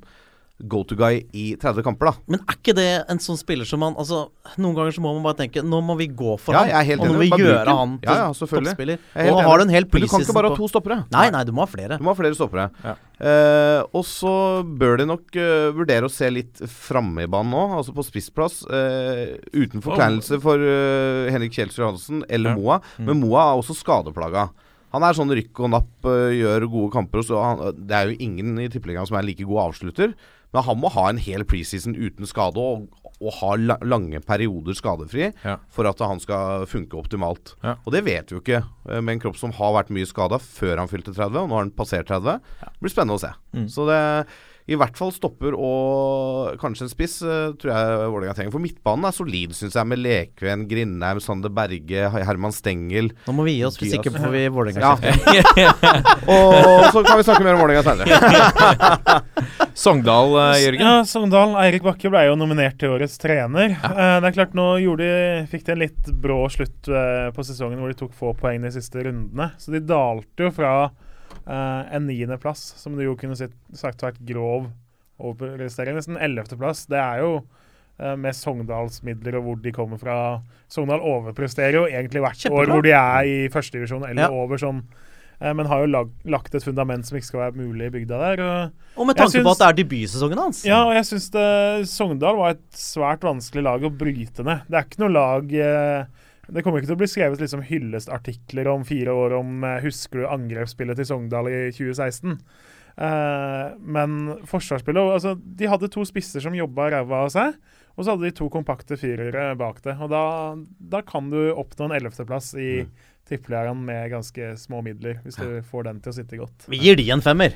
go to guy i 30 kamper, da. Men er ikke det en sånn spiller som man Altså, Noen ganger så må man bare tenke Nå må vi gå for Ja, helt og nå må vi gjøre bruken. han til Ja, ja, toppspiller. Er Og nå har du en hel Men du kan ikke bare ha to stoppere. Nei, nei, du må ha flere. Du må ha flere stoppere. Ja. Uh, og så bør de nok uh, vurdere å se litt framme i banen nå, altså på spissplass. Uh, uten forkleinelse for eh, Henrik Kjelsrud Johansen eller. Moa. Mm. Men Moa er også skadeplaga. Han er sånn rykk og napp, gjør gode kamper. og Så han, det er jo ingen i Tippeligaen som er like god avslutter. Men han må ha en hel preseason uten skade og, og ha la, lange perioder skadefri Ja. for at han skal funke optimalt. Ja. Og det vet vi jo ikke eh, med en kropp som har vært mye skada før han fylte 30, og nå har han passert 30. Det blir spennende å se. Mm. Så det i hvert fall stopper og kanskje en spiss eh, tror jeg Vålerenga trenger. For midtbanen er solid, syns jeg, med Lekven, Grindheim, Sander Berge, Herman Stengel. Nå må vi gi oss, hvis ikke får vi Vålerenga. Ja. og så kan vi snakke mer om Vålerenga senere. Sogndal, eh, Jørgen. Ja, Sogndal. Eirik Bakke ble jo nominert til årets trener. Ja. det er klart, nå de, fikk de en litt brå slutt eh, på sesongen hvor de tok få poeng de siste rundene. Så de dalte jo fra eh, en niendeplass, som du jo kunne sitt, sagt vært grov overprestering, nesten ellevteplass. Det er jo uh, med Sogndals midler og hvor de kommer fra. Sogndal overpresterer jo egentlig hvert Kjempebra. år hvor de er i førstedivisjon eller Ja. over sånn. eh, Men har jo lag, lagt et fundament som ikke skal være mulig i bygda der. og Og med tanke tanke på at det er debutsesongen hans. ja, og jeg syns Sogndal var et svært vanskelig lag å bryte ned. Det er ikke noe lag eh, Det kommer ikke til å bli skrevet liksom hyllestartikler om fire år om eh, Husker du angrepsspillet til Sogndal i 2016? Uh, men forsvarsspillet altså, De hadde to spisser som jobba ræva av seg, og så hadde de to kompakte firere bak det. Og da, da kan du oppnå en ellevteplass i tippeligaen med ganske små midler, hvis du får den til å sitte godt. Vi gir de en femmer.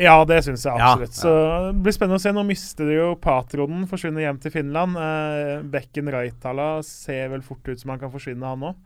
Ja, det syns jeg Ja. absolutt. Så det blir spennende å se. Nå mister de jo Patronen, forsvinner hjem til Finland. Eh, Bekken Raitala ser vel fort ut som han kan forsvinne, han òg.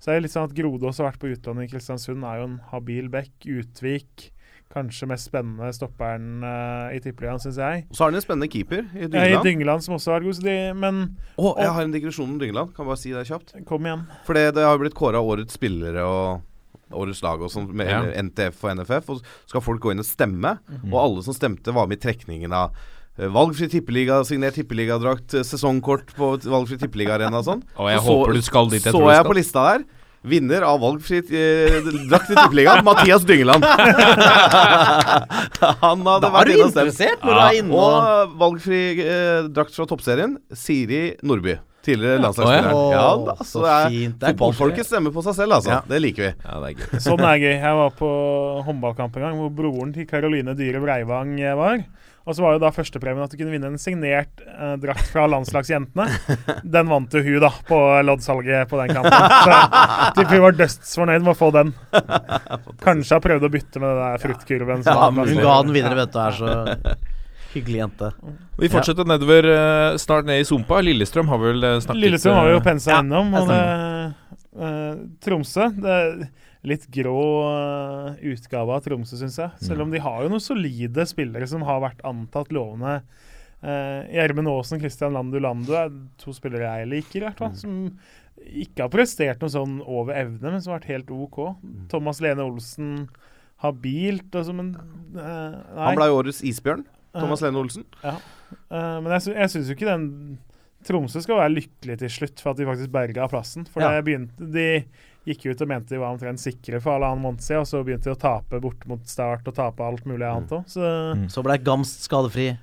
Så er det litt sånn at Grodås har vært på utlandet i Kristiansund, er jo en habil bekk. Utvik, kanskje mest spennende stopperen uh, i Tippeligaen, syns jeg. Og så har han en spennende keeper i Dyngeland. Ja, I Dyngeland. Som også er god, så de, men oh, jeg har en digresjon om Dyngeland. Kan bare si det kjapt? kom igjen. For det, det har jo blitt kåra årets spillere og årets lag og sånn med Ja. NTF og NFF. Og så skal folk gå inn og stemme. Mhm. Og alle som stemte, var med i trekningen av eh, Valgfri tippeliga, signert tippeligadrakt, eh, sesongkort på valgfri tippeligaarena og sånn. Og jeg Så- håper du skal dit jeg Så tror du jeg skal. på lista der. Vinner av valgfri eh, drakt i tippeligaen, Mathias Dyngeland. Han hadde Da er vært du inne og stemt. interessert når du er inne Og valgfri eh, drakt fra toppserien, Siri Nordby. Tidligere landslagsspiller. Oh, Ja, da, så så er, fint. Det Fotballfolket stemmer på seg selv, altså. Ja. Det liker vi. Ja, det er gøy. Sånn er gøy. Jeg var på håndballkamp en gang hvor broren til Caroline Dyhre Breivang eh, var. Og så var jo da førstepremien at du kunne vinne en signert eh, drakt fra landslagsjentene. Den vant jo hun, da, på loddsalget på den kampen. Så hun var dødsfornøyd med å få den. Kanskje har prøvd å bytte med den der fruktkurven. Ja, hun ga den videre, vet du. Her, så hyggelig jente. Vi fortsetter nedover, eh, snart ned i Sumpa. Lillestrøm har vel eh, snakket Lillestrøm har vi jo eh, pensa ja, Og det, eh, Tromsø det er Litt grå utgave av Tromsø, syns jeg. Selv om de har jo noen solide spillere som har vært antatt lovende. Uh, Aasen og Christian Landu Landu er to spillere jeg liker, i hvert fall. Som ikke har prestert noe sånn over evne, men som har vært helt OK. Thomas Lene Olsen habilt, altså, men uh, nei. Han ble årets isbjørn. Thomas Lene Olsen. Eh, men jeg, sy jeg syns jo ikke den Tromsø skal være lykkelig til slutt for at de faktisk berga plassen. For Ja. begynte, de gikk ut og mente de var omtrent sikre for halvannen måned siden, og så begynte de å tape bort mot start og tape alt mulig annet òg. Så Så ble Gamst skadefri.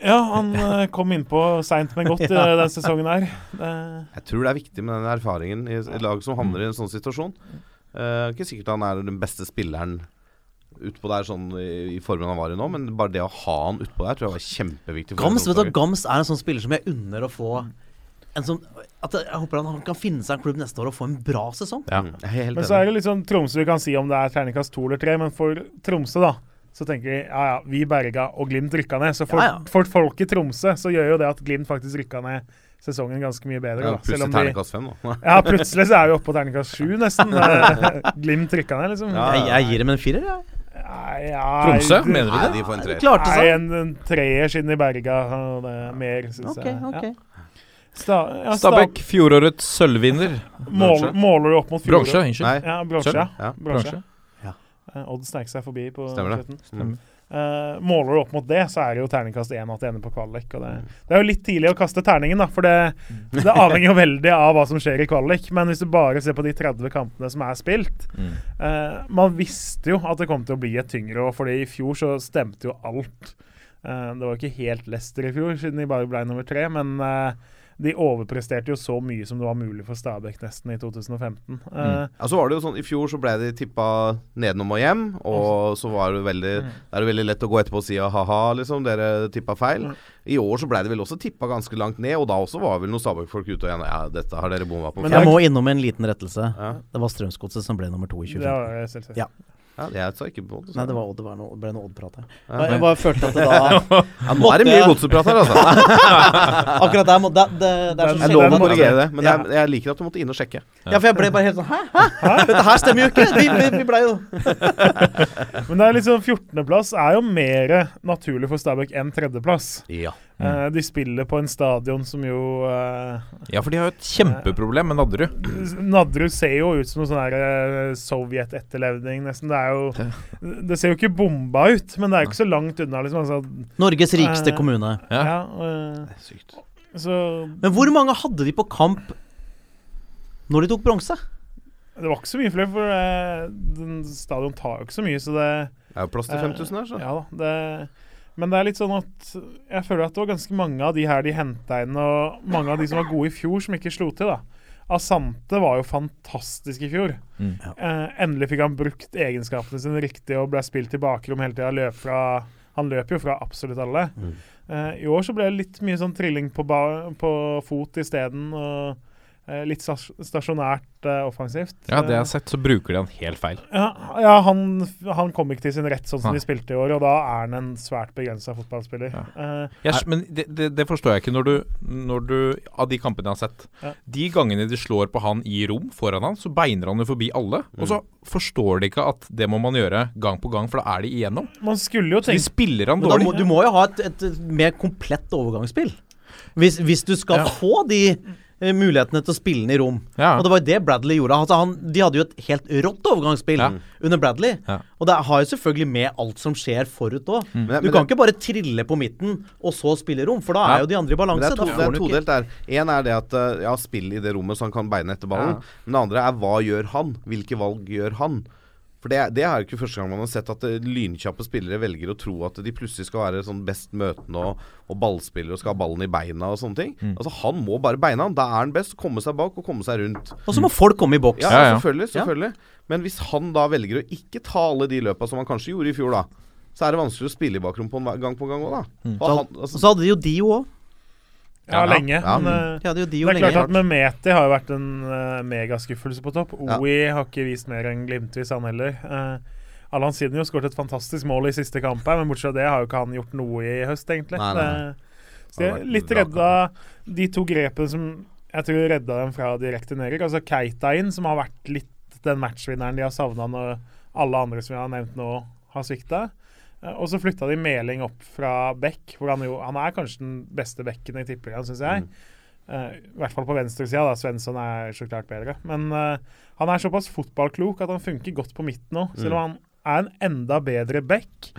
ja, han eh, kom innpå seint, men godt i Ja. den sesongen her. Det, Jeg tror det er viktig med den erfaringen i et lag som havner i en sånn situasjon. Eh, ikke sikkert han er den beste spilleren utpå der sånn i, i formen han var i nå, men bare det å ha han utpå der tror jeg var kjempeviktig. for Gams, vet du. Gams er en sånn spiller som jeg unner å få en sånn at Jeg håper han kan finne seg en klubb neste år og få en bra sesong. Ja. Mm, men så er det litt sånn Tromsø vi kan si om det er terningkast to eller tre, men for Tromsø, da. Så tenker vi ja ja, vi berga og Glimt rykka ned. Så for, Ja, ja. for folk i Tromsø så gjør jo det at Glimt faktisk rykka ned sesongen ganske mye bedre. Ja, da. Selv Plutselig om de terningkast fem, da. Ja, plutselig så er vi oppe på terningkast sju, nesten. Eh, Glimt rykka ned, liksom. Ja, Jeg, jeg gir dem en firer, jeg. Nei, ja, Tromsø, mener du Nei, det? de får en treer. Nei, en, en treer siden i berga og det er mer, syns okay, jeg. Okay. Ja. Sta, ja, Stabæk, fjorårets sølvvinner. Mål, måler du opp mot Bronse, fjoråret? unnskyld. Ja, bronse. Ja. Ja, bronse. Bronse. Eh, Odd snek seg forbi på Stemmer det. slutten. Mm. Eh, måler du opp mot det, så er det jo terningkast én at det ender på kvalik. Og det, Mm. det er jo litt tidlig å kaste terningen, da, for det, det avhenger jo veldig av hva som skjer i kvalik. Men hvis du bare ser på de 30 kampene som er spilt Mm. eh, Man visste jo at det kom til å bli et tyngre år, fordi i fjor så stemte jo alt. Uh, det var ikke helt Leicester i fjor, siden de bare ble nummer tre, men eh, de overpresterte jo så mye som det var mulig for Stabæk nesten i 2015. Eh, Ja, så var det jo sånn, I fjor så ble de tippa nedenom og hjem, og så var det veldig Mm. det er det veldig lett å gå etterpå og si ha-ha, liksom, dere tippa feil. Mm. I år så ble det vel også tippa ganske langt ned, og da også var vel noen Stabæk-folk ute og igjen Ja, dette har dere bomma på. Men Jeg må innom en liten rettelse. Ja. Det var Strømsgodset som ble nummer to i det 2015. var jeg selvsagt. Ja. Ja, jeg sa ikke på Nei, det, var, Odd, det var noe, det ble noe Odd-prat her. Ja. Jeg bare følte at det da ja, nå er det mye godseprat her, altså. Akkurat der må det, det, det er så Jeg lover å korrigere det, men Ja. jeg, jeg liker at du måtte inn og sjekke. Ja, for jeg ble bare helt sånn Hæ? Hæ? Dette her stemmer jo ikke! Vi, vi, vi ble jo Men det er liksom 14.-plass er jo mer naturlig for Stabæk enn tredjeplass. Ja. Eh, de spiller på en stadion som jo uh, Ja, for de har jo et kjempeproblem med Nadderud. Nadderud ser jo ut som noe sånn eh, Sovjet-etterlevning, nesten. Det er jo Det ser jo ikke bomba ut, men det er jo ikke så langt unna, liksom. Altså, Norges rikeste uh, kommune. Ja. ja, uh, Sykt. så Men hvor mange hadde de på kamp når de tok bronse? det var ikke så mye flere, for stadion tar jo ikke så mye, så det Det er jo plass til 5000 her, så. Ja da. Det, men det er litt sånn at jeg føler at det var ganske mange av de her de henta inn, og mange av de som var gode i fjor, som ikke slo til. da. Asante var jo fantastisk i fjor. Mm. Eh, endelig fikk han brukt egenskapene sine riktig og ble spilt i bakrom hele tida. Løp fra Han løper jo fra absolutt alle. Mm. Eh, I år så ble det litt mye sånn trilling på, ba på fot isteden. Og litt stasjonært uh, offensivt. Ja, det jeg Eh, har sett, så bruker de han helt feil. ja, ja han, han kom ikke til sin rett sånn som ja. de spilte i år, og da er han en svært begrensa fotballspiller. Ja. Uh, yes, men det, det, det forstår jeg ikke når du, når du Av de kampene jeg har sett Ja. De gangene de slår på han i rom foran han, så beiner han jo forbi alle. Og så forstår de ikke at det må man gjøre gang på gang, for da er de igjennom. man skulle jo tenke de spiller han dårlig. må, du må jo ha et, et mer komplett overgangsspill. Hvis, hvis du skal Ja. få de eh, mulighetene til å spille den i rom. Ja. Og det var jo det Bradley gjorde. Altså, han, de hadde jo et helt rått overgangsspill Ja. under Bradley. Ja. Og det har jo selvfølgelig med alt som skjer forut òg. Mm. Du men kan det, ikke bare trille på midten og så spille rom, for da Ja. er jo de andre i balanse. det er, to, Da det er todelt der. Én er det at uh, ja, spill i det rommet så han kan beine etter ballen. Men det andre er hva gjør han? Hvilke valg gjør han? For det, det er jo ikke første gang man har sett at uh, lynkjappe spillere velger å tro at de plutselig skal være sånn best møtende og, og ballspillere og skal ha ballen i beina og sånne ting. Altså Han må bare beina. han. Da er han best. Komme seg bak og komme seg rundt. Og så må folk komme i boks. Ja, Ja, ja. selvfølgelig. selvfølgelig Men hvis han da velger å ikke ta alle de løpa som han kanskje gjorde i fjor, da. så er det vanskelig å spille i bakrom på en gang på gang òg, da. Mm. Han, altså, så hadde de jo Dio òg. Ja, Ja, lenge. ja. Men, eh, De hadde jo det er lenge. klart at Memeti har jo vært en uh, megaskuffelse på topp. Ja. OI har ikke vist mer enn glimtvis, han heller. Uh, Allan Sidney har skåret et fantastisk mål i siste kamp, her, men bortsett fra det har jo ikke han gjort noe i høst, egentlig. Nei, nei. Det- så jeg er litt redd redda de to grepene som jeg tror redda dem fra direkte nedrykk. Altså Keita inn, som har vært litt den matchvinneren de har savna når alle andre som vi har nevnt nå, har svikta. Eh, Og så flytta de Meling opp fra Beck, hvor han jo Han er kanskje den beste bekken i tippeligaen, syns jeg. Eh, I hvert fall på venstresida, da. Svensson er så klart bedre. Men uh, han er såpass fotballklok at han funker godt på midten òg. Selv om han er en enda bedre back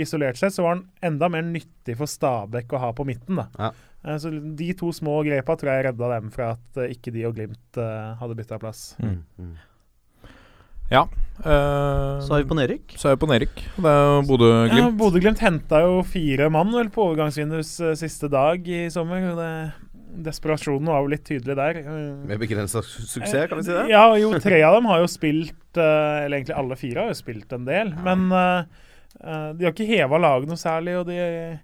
isolert sett, så var han enda mer nyttig for Stabæk å ha på midten. da. Ja. Uh, så de to små grepa tror jeg redda dem fra at ikke de og Glimt hadde bytta plass. Mm. Ja. Uh, Så er vi på nedrykk. så er vi på nedrykk. Det er Bodø-Glimt. Ja, Bodø-Glimt henta jo fire mann vel på overgangsvinduets uh, siste dag i sommer. det Desperasjonen var jo litt tydelig der. Uh, Med begrensa suksess, kan vi si det? Ja, jo, tre av dem har jo spilt eh, Eller egentlig alle fire har jo spilt en del. Men eh, eh, de har ikke heva laget noe særlig, og de eh,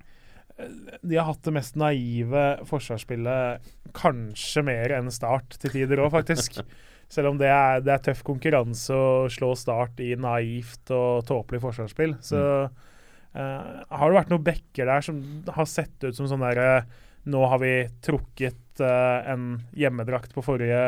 de har hatt det mest naive forsvarsspillet kanskje mer enn Start til tider òg, faktisk. Selv om det er, det er tøff konkurranse å slå Start i naivt og tåpelig forsvarsspill. Så Uh, har det vært noen bekker der som har sett ut som sånn derre Nå har vi trukket uh, en hjemmedrakt på forrige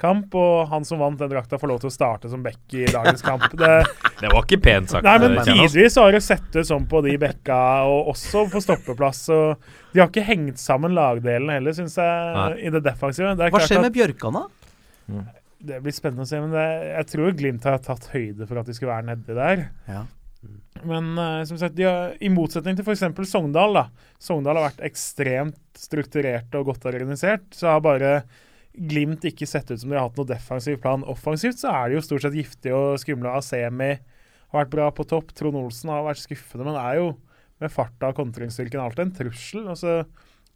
kamp, og han som vant den drakta, får lov til å starte som bekk i dagens kamp. Det, Det var ikke pent sagt. Nei, men eh, tidvis har det sett ut sånn på de bekka, og også på stoppeplass. Og de har ikke hengt sammen lagdelen heller, syns jeg, Nei. i det defensive. Det, er Hva skjer med Bjørkan, da? Det blir spennende å se, men det, jeg tror Glimt har tatt høyde for at de skulle være nedi der. Ja. Men uh, som sagt, de har, i motsetning til f.eks. Sogndal, da. Sogndal har vært ekstremt strukturert og godt organisert. Så har bare Glimt ikke sett ut som de har hatt noe defensiv plan. Offensivt så er de jo stort sett giftige og skumle. Asemi har vært bra på topp. Trond Olsen har vært skuffende, men er jo med farta og kontringsstyrken alltid en trussel. Altså,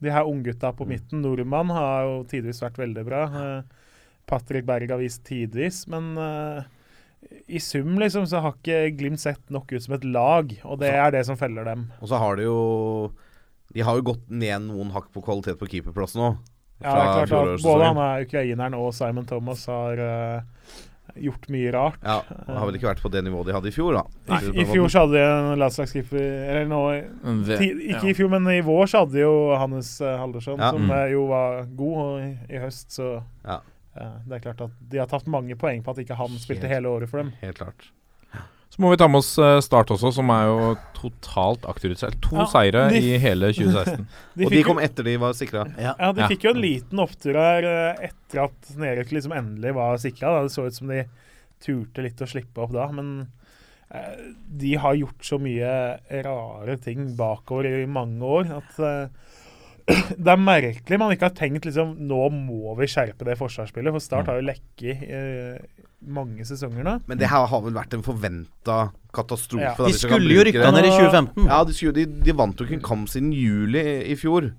de her unggutta på midten, Nordmann, har jo tidvis vært veldig bra. Eh, Patrick Berg har vist tidvis, men uh, i sum liksom så har ikke Glimt sett nok ut som et lag, og det er det som feller dem. Og så har de jo De har jo gått ned noen hakk på kvalitet på keeperplassen nå. Ja, det er klart at Både han er ukraineren og Simon Thomas har uh, gjort mye rart. Ja, det har vel ikke vært på det nivået de hadde i fjor, da. Nei, I fjor så hadde de en landslagskeeper Eller nå Ikke i fjor, men i vår så hadde de jo Hannes uh, Haldersson, Ja. som Mm. eh, jo var god. Og i, i høst så Ja. Eh, Det er klart at de har tatt mange poeng på at ikke han spilte Helt. hele året for dem. Helt klart. Så må vi ta med oss eh, Start også, som er jo totalt akterutseilt. To Ja, seire de- i hele 2016. De Og de jo- kom etter de var sikra. Ja. Ja, de Ja. fikk jo en liten opptur her eh, etter at nedrykket liksom endelig var sikra. Det så ut som de turte litt å slippe opp da, men eh, de har gjort så mye rare ting bakover i mange år at eh, det er merkelig man ikke har tenkt liksom Nå må vi skjerpe det forsvarsspillet, for Start har jo lekket i eh, mange sesonger nå. Men det her har vel vært en forventa katastrofe. Ja. da, De skulle jo rykke ned i 2015. Ja, de, skulle, de, de vant jo ikke en kamp siden juli i fjor.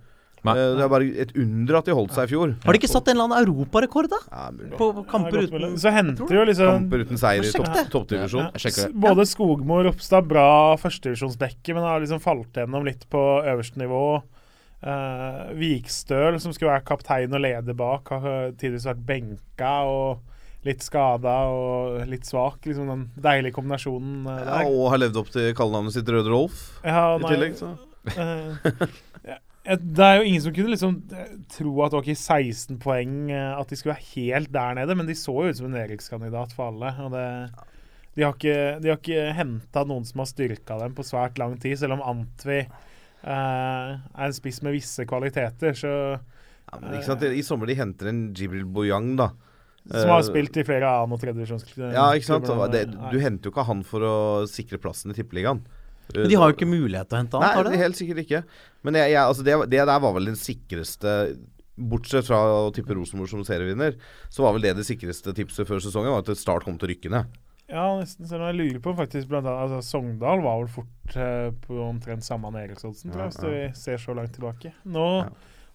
Nei. Eh, Det er bare et under at de holdt seg i fjor. Har de ikke satt en eller annen europarekord, da? Ja. På er kamper uten. Så henter jo liksom Kamper uten seier i toppdivisjon. Ja, s- Både Skogmo og Ropstad bra førstedivisjonsbekker, men har liksom falt gjennom litt på øverste nivå. Eh, Vikstøl, som skulle være kaptein og leder bak, har tidvis vært benka og litt skada og litt svak. Liksom den deilige kombinasjonen eh, Ja, og har levd opp til kallenavnet sitt Røde Rolf Ja, i nei, tillegg. Så. eh, ja, det er jo ingen som kunne liksom eh, tro at ikke 16 poeng, eh, at de skulle være helt der nede, men de så jo ut som en nedrykkskandidat for alle. Og det, de har ikke, de har ikke henta noen som har styrka dem på svært lang tid, selv om Antvi eh, er en spiss med visse kvaliteter, så, Ja, men ikke sant? I sommer de henter en Jibril Boyang, da. som har Eh, spilt i flere annen- og tredjevisjonsklubber. Ja, ikke sant? Det, du henter jo ikke han for å sikre plassen i Tippeligaen. Men de har jo ikke mulighet til å hente Nei, han, har det de? helt sikkert ikke. Men jeg, jeg, altså det, det der var vel den sikreste Bortsett fra å tippe Rosenborg som serievinner, så var vel det det sikreste tipset før sesongen, var at Start kom til å rykke ned. Ja, nesten. Selv om jeg lurer på faktisk blant annet altså, Sogndal var vel fort eh, på omtrent samme nedrykksoddsen, tror jeg, hvis vi ser så langt tilbake. Nå Ja.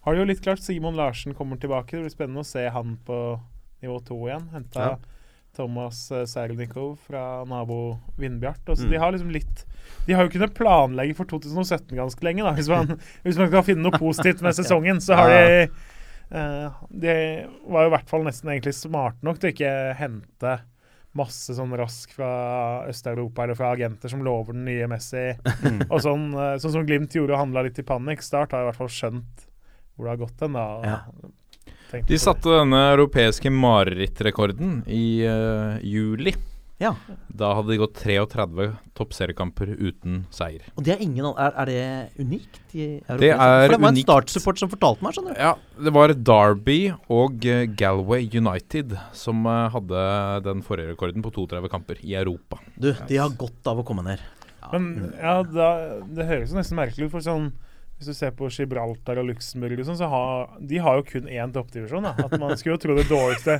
har det jo litt klart Simon Larsen kommer tilbake. Det blir spennende å se han på nivå to igjen. Henta Ja. Thomas eh, Sernikov fra nabo Vindbjart. Altså, Mm. De har liksom litt De har jo kunnet planlegge for 2017 ganske lenge, da. Hvis man, hvis man kan finne noe positivt med sesongen, så har de eh, De var jo i hvert fall nesten egentlig smarte nok til å ikke hente masse sånn rask fra Øst-Europa eller fra agenter som lover den nye Messi. og sånn, eh, sånn som Glimt gjorde og handla litt i panikk. Start har i hvert fall skjønt hvor det har gått hen. Ja. De satte denne europeiske marerittrekorden i uh, juli. Ja. Da hadde de gått 33 toppseriekamper uten seier. Og det er ingen Er, er det unikt? I Europa? Det er For det var en startsupport som fortalte meg, skjønner du. Ja, det var Derby og eh, Galway United som eh, hadde den forrige rekorden på 32 kamper i Europa. Du, de har godt av å komme ned. Men ja, da, det høres jo nesten merkelig ut, for sånn hvis du ser på Gibraltar og Luxembourg, og sånn, så har de har jo kun én toppdivisjon. da. At Man skulle jo tro det dårligste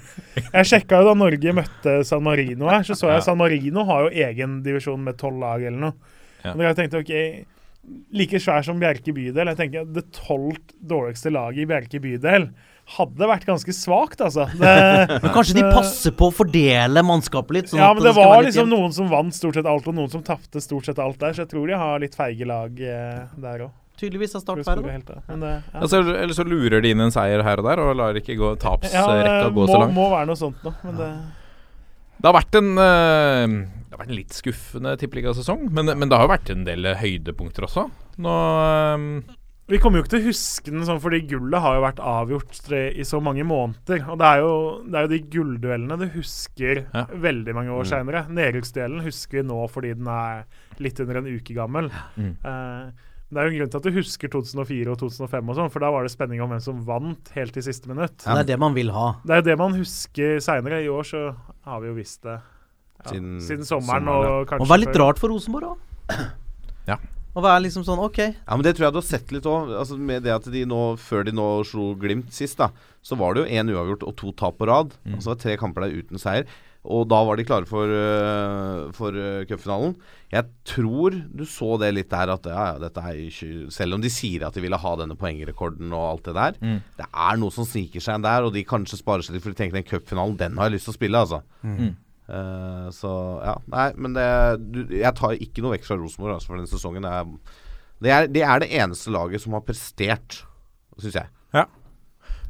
Jeg sjekka jo da Norge møtte San Marino her, så så jeg Ja. San Marino har jo egen divisjon med tolv lag eller noe. Ja. Men jeg tenkte ok, like svær som Bjerke bydel. Jeg tenker Det tolvt dårligste laget i Bjerke bydel hadde vært ganske svakt, altså. Det, Men kanskje de passer på å fordele mannskapet litt? Sånn ja, at men det skal var liksom noen som vant stort sett alt, og noen som tapte stort sett alt der. Så jeg tror de har litt feige lag eh, der òg. Tydeligvis av Start færre, da. Men det, ja. Altså, eller så lurer de inn en seier her og der og lar ikke gå, ja, tapsrekka det gå må, så langt. må være noe sånt nå. Men det, Det har vært en eh, Det har vært en litt skuffende tippeligasesong, men, men det har jo vært en del høydepunkter også. Nå eh, vi kommer jo ikke til å huske den sånn, fordi gullet har jo vært avgjort i så mange måneder. Og det er jo, det er jo de gullduellene du husker Ja. veldig mange år Mm. seinere. Nedrykksduellen husker vi nå fordi den er litt under en uke gammel. Mm. Eh, men det er jo en grunn til at du husker 2004 og 2005, og sånn, for da var det spenning om hvem som vant helt i siste minutt. Det er det man vil ha. Det er jo det man husker seinere. I år så har vi jo visst det ja, Siden siden, sommeren, sommeren, og kanskje Og være litt rart for Rosenborg òg. Ja. Å være liksom sånn OK. Ja, men Det tror jeg du har sett litt òg. Altså, med det at de nå, før de nå slo Glimt sist, da, så var det jo én uavgjort og to tap på rad. Mm. Og så var det tre kamper der uten seier. Og da var de klare for, uh, for uh, cupfinalen. Jeg tror du så det litt der at ja, ja, dette er ikke Selv om de sier at de ville ha denne poengrekorden og alt det der, Mm. det er noe som sniker seg inn der, og de kanskje sparer seg litt for de tenker den cupfinalen, den har jeg lyst til å spille, altså. Mm. Uh, så ja, nei, men det du, Jeg tar ikke noe vekk fra Rosenborg altså, for denne sesongen. Det er, det, er, det er det eneste laget som har prestert, syns jeg. Ja.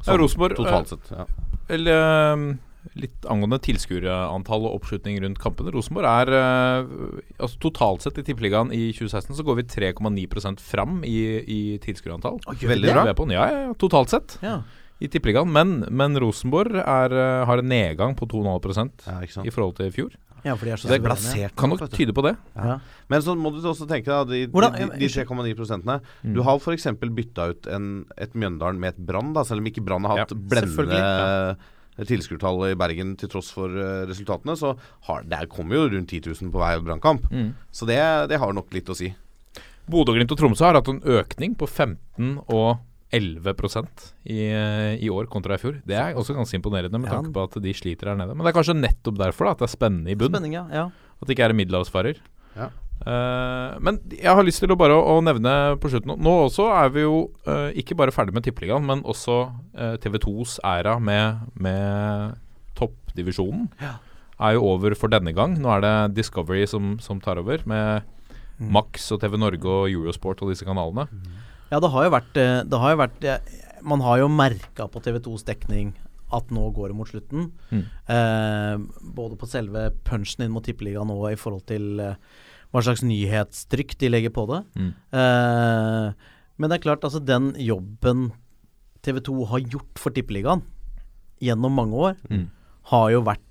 Sånn, Ja, Rosenborg, Totalt sett. Ja. Eller eh, litt angående tilskuerantall og oppslutning rundt kampene. Rosenborg er eh, altså Totalt sett i Tippeligaen i 2016 så går vi 3,9% fram i, i tilskuerantall. Veldig bra. ja, ja, ja, totalt sett Ja. i Tippeligaen. Men, men Rosenborg er, eh, har en nedgang på 2,5 Ja, i forhold til i fjor. ja, for de er så Så det plassert. Kan nok tyde på det. Ja. Men så må du også tenke deg de, de, de 3,9 prosentene. Mm. Du har f.eks. bytta ut en, et Mjøndalen med et Brann, selv om ikke Brann har hatt Ja, blendende selvfølgelig, tilskuertall i Bergen til tross for eh, resultatene. Så har, der kommer jo rundt 10 000 på hver Brannkamp. Mm. Så det, det har nok litt å si. Bodø, Glimt og Tromsø har hatt en økning på 15 og 11 i, eh, i år kontra i fjor. Det er også ganske imponerende med Ja. tanke på at de sliter her nede. Men det er kanskje nettopp derfor da, at det er spennende i bunn. Spenning, ja. ja. At det ikke er en middelhavsfarer. Ja. Eh, men jeg har lyst til å bare å, å nevne på slutten Nå også er vi jo uh, ikke bare ferdig med Tippeligaen, men også uh, TV2s æra med, med toppdivisjonen er jo over for denne gang. Nå er det Discovery som, som tar over, med Max og TV Norge og Eurosport og disse kanalene. Ja, det har jo vært, eh, det har jo vært eh, Man har jo merka på TV2s dekning at nå går det mot slutten. Mm. Eh, både på selve punchen inn mot Tippeligaen og i forhold til eh, hva slags nyhetstrykk de legger på det. Mm. Eh, men det er klart, altså den jobben TV2 har gjort for Tippeligaen gjennom mange år, Mm. har jo vært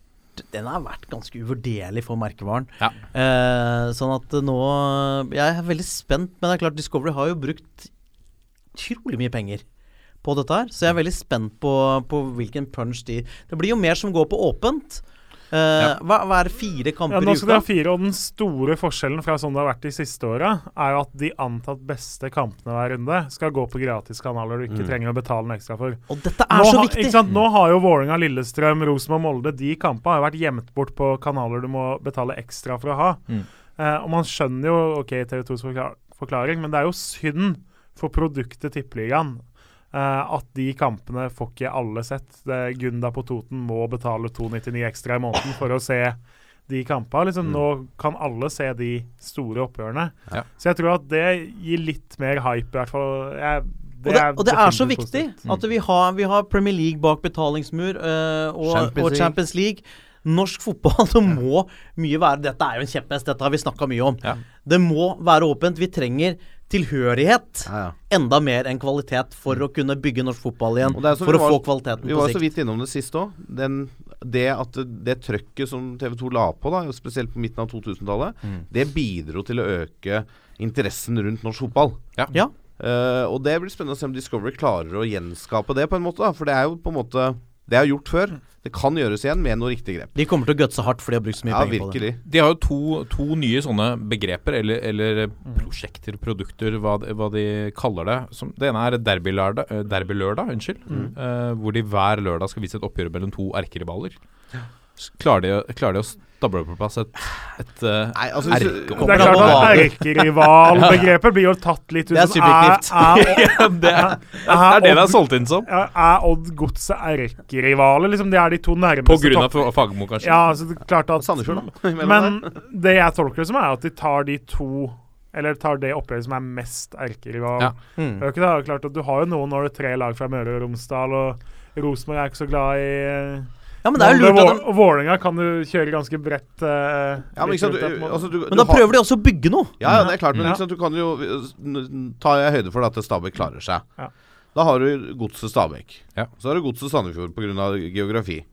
den har vært ganske uvurderlig for merkevaren. Ja. Eh, sånn at nå Jeg er veldig spent, men det er klart Discovery har jo brukt utrolig mye penger på dette her. Så jeg er veldig spent på, på hvilken punch de Det blir jo mer som går på åpent. Eh, hva, hva er fire kamper Ja, nå i skal de ha uka? fire, og den store forskjellen fra sånn det har vært de siste åra, er jo at de antatt beste kampene hver runde skal gå på gratiskanaler du ikke Mm. trenger å betale en ekstra for. Og dette er Nå, så ha- viktig! Ikke sant? Nå har jo Vålerenga, Lillestrøm, Rosenborg, Molde De kampene har jo vært gjemt bort på kanaler du må betale ekstra for å ha. Mm. Uh, og man skjønner jo OK, TV2s forklaring, men det er jo synd for produktet Tippeligaen Eh, at de kampene får ikke alle sett. Det, Gunda på Toten må betale 299 ekstra i måneden for å se de kampene. Liksom, Nå kan alle se de store oppgjørene. Ja. Så jeg tror at det gir litt mer hype, i hvert fall. Jeg, Og det, og det er så viktig positivt. at vi har, vi har Premier League bak betalingsmur uh, og, Champions og League. Champions League. Norsk fotball det må mye være Dette er jo en kjepphest, dette har vi snakka mye om. Ja. Det må være åpent. Vi trenger tilhørighet. Ja, ja. Enda mer enn kvalitet for å kunne bygge norsk fotball igjen. For å var- få kvaliteten på sikt. Vi var så vidt innom det sist òg. Det at det, trøkket som TV 2 la på, da, spesielt på midten av 2000-tallet, Mm. det bidro til å øke interessen rundt norsk fotball. Ja. Eh, og det blir spennende å se om Discovery klarer å gjenskape det, på en måte. da For det er jo på en måte Det er gjort før. Det kan gjøres igjen med noe riktig grep. De kommer til å gutse hardt for de har brukt så mye Ja, penger på det. virkelig. De har jo to, to nye sånne begreper, eller, eller prosjekter, produkter, hva, de- hva de kaller det. Som, det ene er Derbylørdag, derby unnskyld, mm. uh, hvor de hver lørdag skal vise et oppgjør mellom to erkerivaler. S- Klarer de, klarer de å stable på plass et, et eh, Nei, altså hvis Det er klart at erkerivalbegrepet blir jo tatt litt ut Det er subjektivt. Er, det, er, det er det det er solgt inn som. er Odd Godset erkerivaler? Liksom, det er de to nærmeste På grunn av Fagermo, kanskje? Ja, altså, det er klart at Sandefjord, da. Men det jeg tolker det som, er at de tar de to Eller tar det opplegget som er mest erkerival. Ja. Mm. Det er jo ikke det, klart at Du har jo noen når det er tre lag fra Møre og Romsdal, og Rosenborg er ikke så glad i eh, Ja, men det er jo lurt at de... Vålerenga kan du kjøre ganske bredt. eh, Ja, men ikke sant, du, altså, du, Men da du har- prøver de også å bygge noe. Ja, ja, det er klart, men Ja. ikke sant, du kan jo Ta høyde for at Stabæk klarer seg. Ja. Da har du Godset Stabæk. Ja. Så har du Godset Sandefjord pga. geografi.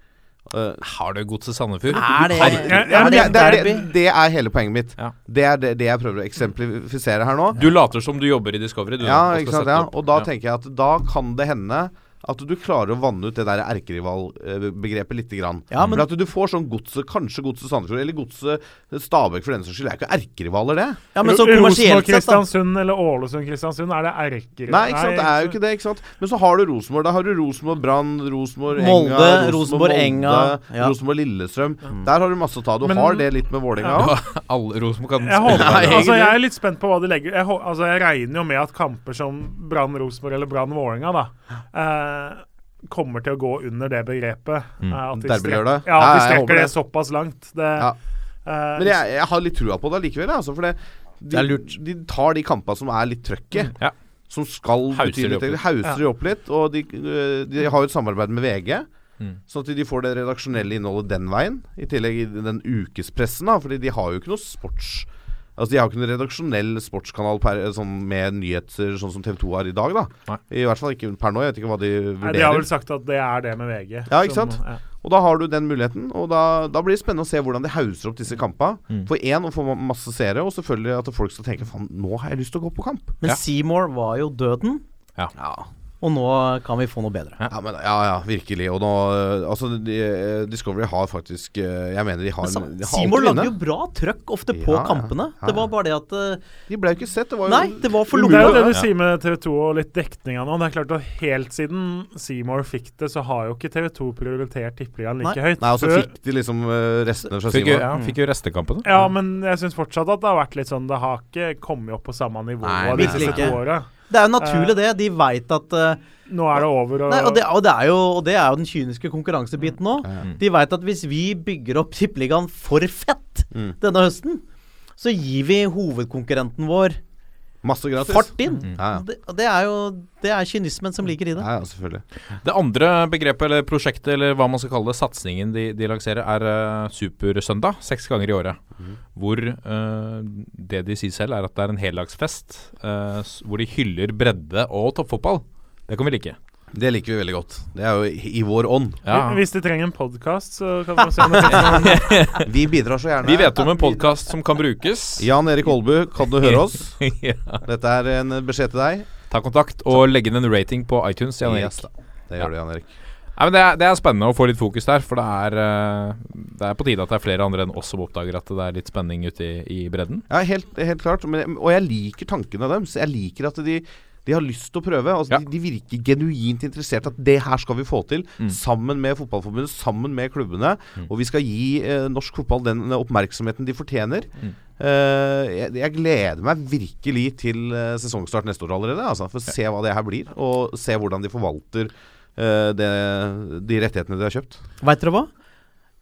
Uh, Har du Godset Sandefjord? Er det, Ja, ja, er men det det, det, er, er hele poenget mitt. Ja. Det er det, det jeg prøver å eksemplifisere her nå. Du later som du jobber i Discovery. Du, Ja, og ikke sant, ja. Og da Ja. tenker jeg at da kan det hende at du klarer å vanne ut det der erkerivalbegrepet lite grann. Ja, men- For at du får sånn godset, kanskje Godset Sandefjord, eller Godset Stabæk for den saks skyld. Det er ikke erkerivaler, det. Ja, men så kommersielt sett. Rosenborg-Kristiansund eller Ålesund-Kristiansund, er det erkerivaler? Nei, ikke sant, det er jo ikke det. ikke sant Men så har du Rosenborg. Da har du Rosenborg Brann, Rosenborg Enga, Molde, Rosenborg Enga, ja. Rosenborg Lillestrøm. Der har du masse å ta. Du Men- har det litt med Vålerenga òg. Alle Rosenborg kan Jeg, håper, spille altså, jeg er litt spent på hva de legger jeg, altså, jeg regner jo med at kamper som Brann-Rosenborg eller Brann-Vålerenga da, eh, kommer til å gå under det begrepet. Mm. Eh, at de Derby-lørdag? Ja, at de strekker det det. såpass langt. Det, Ja. uh, Men jeg, jeg har litt trua på det allikevel. Altså, for det, de, Det er lurt. de tar de kampene som er litt trøkket. Ja. Som skal Hauser bety de litt, opp litt. hauser de opp litt. Og de, de har jo et samarbeid med VG. Mm. Sånn at de får det redaksjonelle innholdet den veien. I tillegg i den ukespressen, da. Fordi de har jo ikke noe sports... Altså De har ikke noen redaksjonell sportskanal per, sånn med nyheter sånn som TV 2 har i dag. da Nei. I hvert fall ikke per nå. Jeg vet ikke hva de vurderer. nei, de har vel sagt at det er det med VG. Ja, ikke som- sant? ja. Og da har du den muligheten, og da, da blir det spennende å se hvordan de hauser opp disse kampene. Mm. For én, å få masse seere, og selvfølgelig at folk skal tenke faen, nå har jeg lyst til å gå på kamp. Men Ja. Seymour var jo døden, Ja. Ja. Og nå kan vi få noe bedre. Ja, men, ja, ja, virkelig. Og nå øh, Altså, de, øh, Discovery har faktisk øh, Jeg mener de har, Men de har Seymour lagde jo bra trøkk ofte på Ja, kampene. Ja, Det var bare det at eh, De ble jo ikke sett. Det var jo Nei, det var for Det er jo det du sier med TV 2 og litt dekninga nå. Det er klart at Helt siden Seymour fikk det, så har jo ikke TV 2 prioritert Tippeligaen like høyt. Nei, og så fikk de liksom restene fra Seymour. ja, fikk jo restekampene. Ja, men jeg syns fortsatt at det har vært litt sånn Det har ikke kommet opp på samme nivå Nei, de siste to åra. Det er jo naturlig, det. De veit at uh, Nå er det over, og, Nei, og det, og, det er jo, og det er jo den kyniske konkurransebiten òg. Mm. De veit at hvis vi bygger opp Tippeligaen for fett Mm. denne høsten, så gir vi hovedkonkurrenten vår Masse gratis. fart inn. Ja, ja. Det, det er jo det er kynismen som ligger i det. Ja, ja, selvfølgelig. Det andre begrepet eller prosjektet, eller hva man skal kalle det, satsingen de, de lanserer, er uh, Supersøndag. Seks ganger i året. Hvor uh, det de sier selv, er at det er en heldagsfest uh, hvor de hyller bredde og toppfotball. Det kan vi like. Det liker vi veldig godt. Det er jo i, vår ånd. Ja. Hvis de trenger en podkast, så kan vi se om det finnes. Vi bidrar så gjerne. Vi vet om en podkast som kan brukes. Jan Erik Holbu, kan du høre oss? ja. Dette er en beskjed til deg. Ta kontakt og legg inn en rating på iTunes. Jan Erik. Yes, da. Det gjør du, Jan Erik. Nei, men det, er, det er spennende å få litt fokus der, for det er, eh, det er på tide at det er flere andre enn oss som oppdager at det er litt spenning ute i, i bredden. Ja, helt, helt klart. Men, og jeg liker tankene deres. Jeg liker at de De har lyst til å prøve. Altså, Ja. de, de virker genuint interessert at det her skal vi få til. Mm. Sammen med Fotballforbundet, sammen med klubbene. Og vi skal gi eh, norsk fotball den oppmerksomheten de fortjener. Mm. Uh, jeg, jeg gleder meg virkelig til eh, sesongstart neste år allerede. Altså, for å se hva det her blir, og se hvordan de forvalter uh, det, de rettighetene de har kjøpt. Veit dere hva?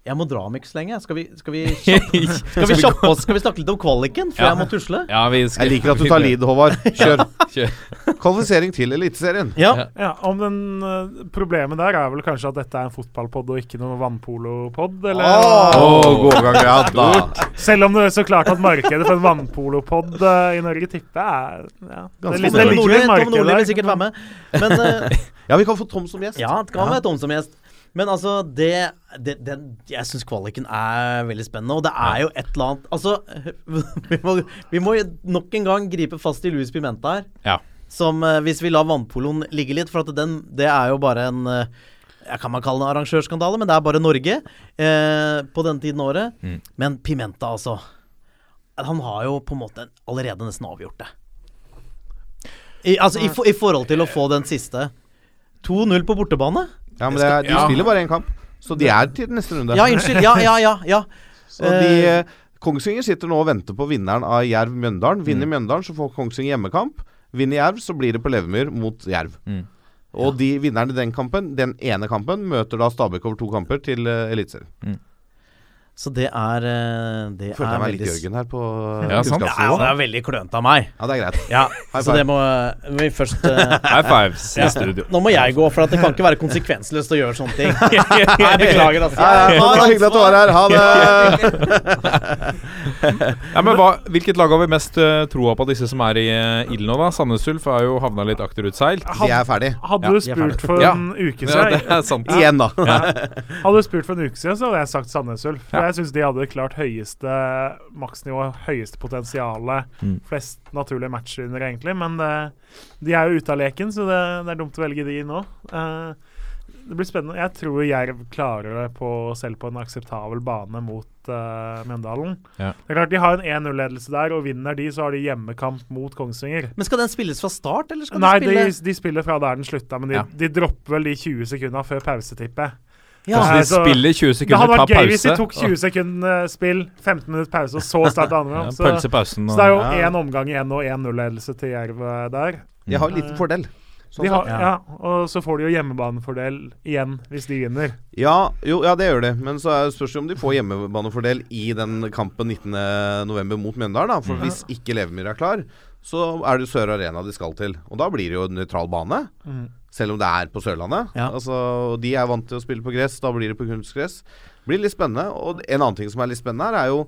Jeg må dra om ikke så lenge. Skal vi, skal vi, skal vi, kjappe oss, skal vi snakke litt om kvaliken før Ja. jeg må tusle? Ja, vi skal, Jeg liker at du tar lead, Håvard. Kjør. Kjør. Kvalifisering til Eliteserien. Ja. Ja, om den eh, Problemet der er vel kanskje at dette er en fotballpod og ikke noen vannpolopod, eller? Åh, god gang, ja da. Selv om det er så klart at markedet for en vannpolopod eh, i Norge tipper er ja, det, er Tom det ligger litt Tom Nordli vil sikkert være med. Men uh, Ja, vi kan få Tom som gjest. Ja, det kan være Tom som gjest. Men altså, det, det, det Jeg syns kvaliken er veldig spennende, og det er jo et eller annet Altså, vi må, vi må nok en gang gripe fast i Louis Pimenta her. Ja. Som eh, Hvis vi lar vannpoloen ligge litt, for at den, det er jo bare en jeg Kan man kalle det en arrangørskandale, men det er bare Norge eh, på denne tiden av året. Mm. Men Pimenta, altså. Han har jo på en måte allerede nesten avgjort det. I, altså, i, for- I forhold til å få den siste 2-0 på bortebane. Ja, men det er, De spiller bare én kamp, så de er til neste runde. Ja, unnskyld. Ja, ja, ja. ja. Så de, eh, Kongsvinger sitter nå og venter på vinneren av Jerv-Mjøndalen. Vinner Mjøndalen, så får Kongsvinger hjemmekamp. Vinner Jerv, så blir det på Levermyr mot Jerv. Mm. Og de vinneren i den kampen, den ene kampen, møter da Stabæk over to kamper til uh, Eliteserien. Så det er eh, Det Følte er jeg meg litt Jørgen her på Ja, sant. Ja, det er veldig klønete av meg. Ja, det er greit. Ja, High Så det må vi først uh, High fives ja. i studio. Nå må jeg gå, for at det kan ikke være konsekvensløst å gjøre sånne ting. Nei, beklager, altså. Ja, ja, det var hyggelig at du var her. Ha det! Ja, men hva, Hvilket lag har vi mest uh, troa på, disse som er i uh, ilden nå, da? Sandnes Ulf har jo havna litt akterutseilt. Vi er ferdig. Hadde du er spurt for en uke Ja, det siden er. Igjen, da. Hadde du spurt for en uke siden, så hadde jeg sagt Sandnes Ulf. For jeg syns de hadde klart høyeste maksnivå, høyeste potensialet. Mm. Flest naturlige matchvinnere, egentlig. Men det, de er jo ute av leken, så det, det er dumt å velge de nå. Uh, det blir spennende. Jeg tror Jerv klarer det på, selv på en akseptabel bane mot uh, Mjøndalen. Ja. Det er klart De har en 1-0-ledelse der, og vinner de, så har de hjemmekamp mot Kongsvinger. Men skal den spilles fra start, eller skal Nei, de, spille de spiller fra der den slutta, men de, Ja. de dropper vel de 20 sekundene før pause, tipper jeg. Ja, Altså, de spiller 20 Det sekunder, hadde vært gøy hvis de tok 20 sekunder spill, 15 minutter pause, og så starta andre. Så, ja, pausen. så det er jo Ja. omgang igjen og 1-0-ledelse til Jerv eh, der. De har en liten fordel. Sånn De har, ja. ja, og så får de jo hjemmebanefordel igjen hvis de vinner. Ja, jo, ja, det gjør de, Men så er det spørs det om de får hjemmebanefordel i den kampen 19.11. mot Mjøndalen. Da. For hvis ikke Levemyr er klar, så er det Sør Arena de skal til. Og da blir det jo en nøytral bane. Mm. Selv om det er på Sørlandet. Ja. Altså, og de er vant til å spille på gress, da blir det på kunstgress. Blir litt spennende. Og en annen ting som er litt spennende her, er jo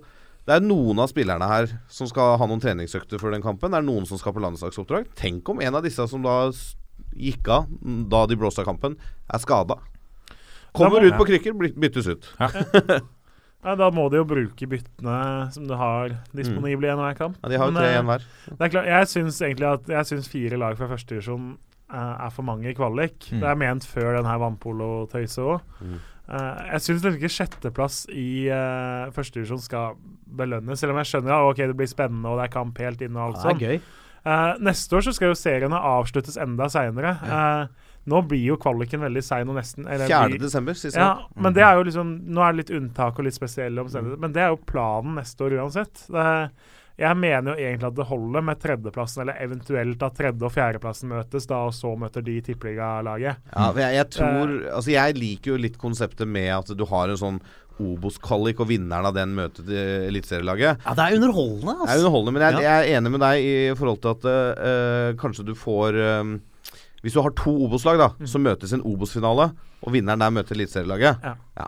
det er noen av spillerne her som skal ha noen treningsøkter før den kampen. Det er noen som skal på landslagsoppdrag. Tenk om en av disse som da gikk av da de blåste av kampen, er skada. Kommer må- ut på krykker, byttes ut. Ja, da må de jo bruke byttene som du har disponible i enhver kamp. Ja, de har jo tre eh, igjen hver. Det er klart, jeg syns egentlig at Jeg syns fire lag fra førstedivisjon uh, er for mange i kvalik. Mm. Det er ment før den her vannpolotøyset òg. Mm. jeg syns liksom ikke sjetteplass i uh, førstedivisjon skal belønnes, selv om jeg skjønner at ok, det blir spennende og det er kamp helt inn. og alt sånt. Eh, neste år så skal jo seriene avsluttes enda seinere. nå blir jo kvaliken veldig sein og nesten eller 4. desember, ja, men det er jo liksom Nå er det litt unntak og litt spesielle omstendigheter, men det er jo planen neste år uansett. Det, jeg mener jo egentlig at det holder med tredjeplassen, eller eventuelt at tredje- og fjerdeplassen møtes, da, og så møter de tippeligalaget. Ja, jeg, jeg tror Eh. Altså Jeg liker jo litt konseptet med at du har en sånn Obos-kvalik, og vinneren av den møter eliteserielaget. Ja, det er underholdende, Det er altså. underholdende, men jeg, Ja. jeg er enig med deg i forhold til at uh, kanskje du får um, Hvis du har to Obos-lag, da, så møtes en Obos-finale, og vinneren der møter eliteserielaget. Ja.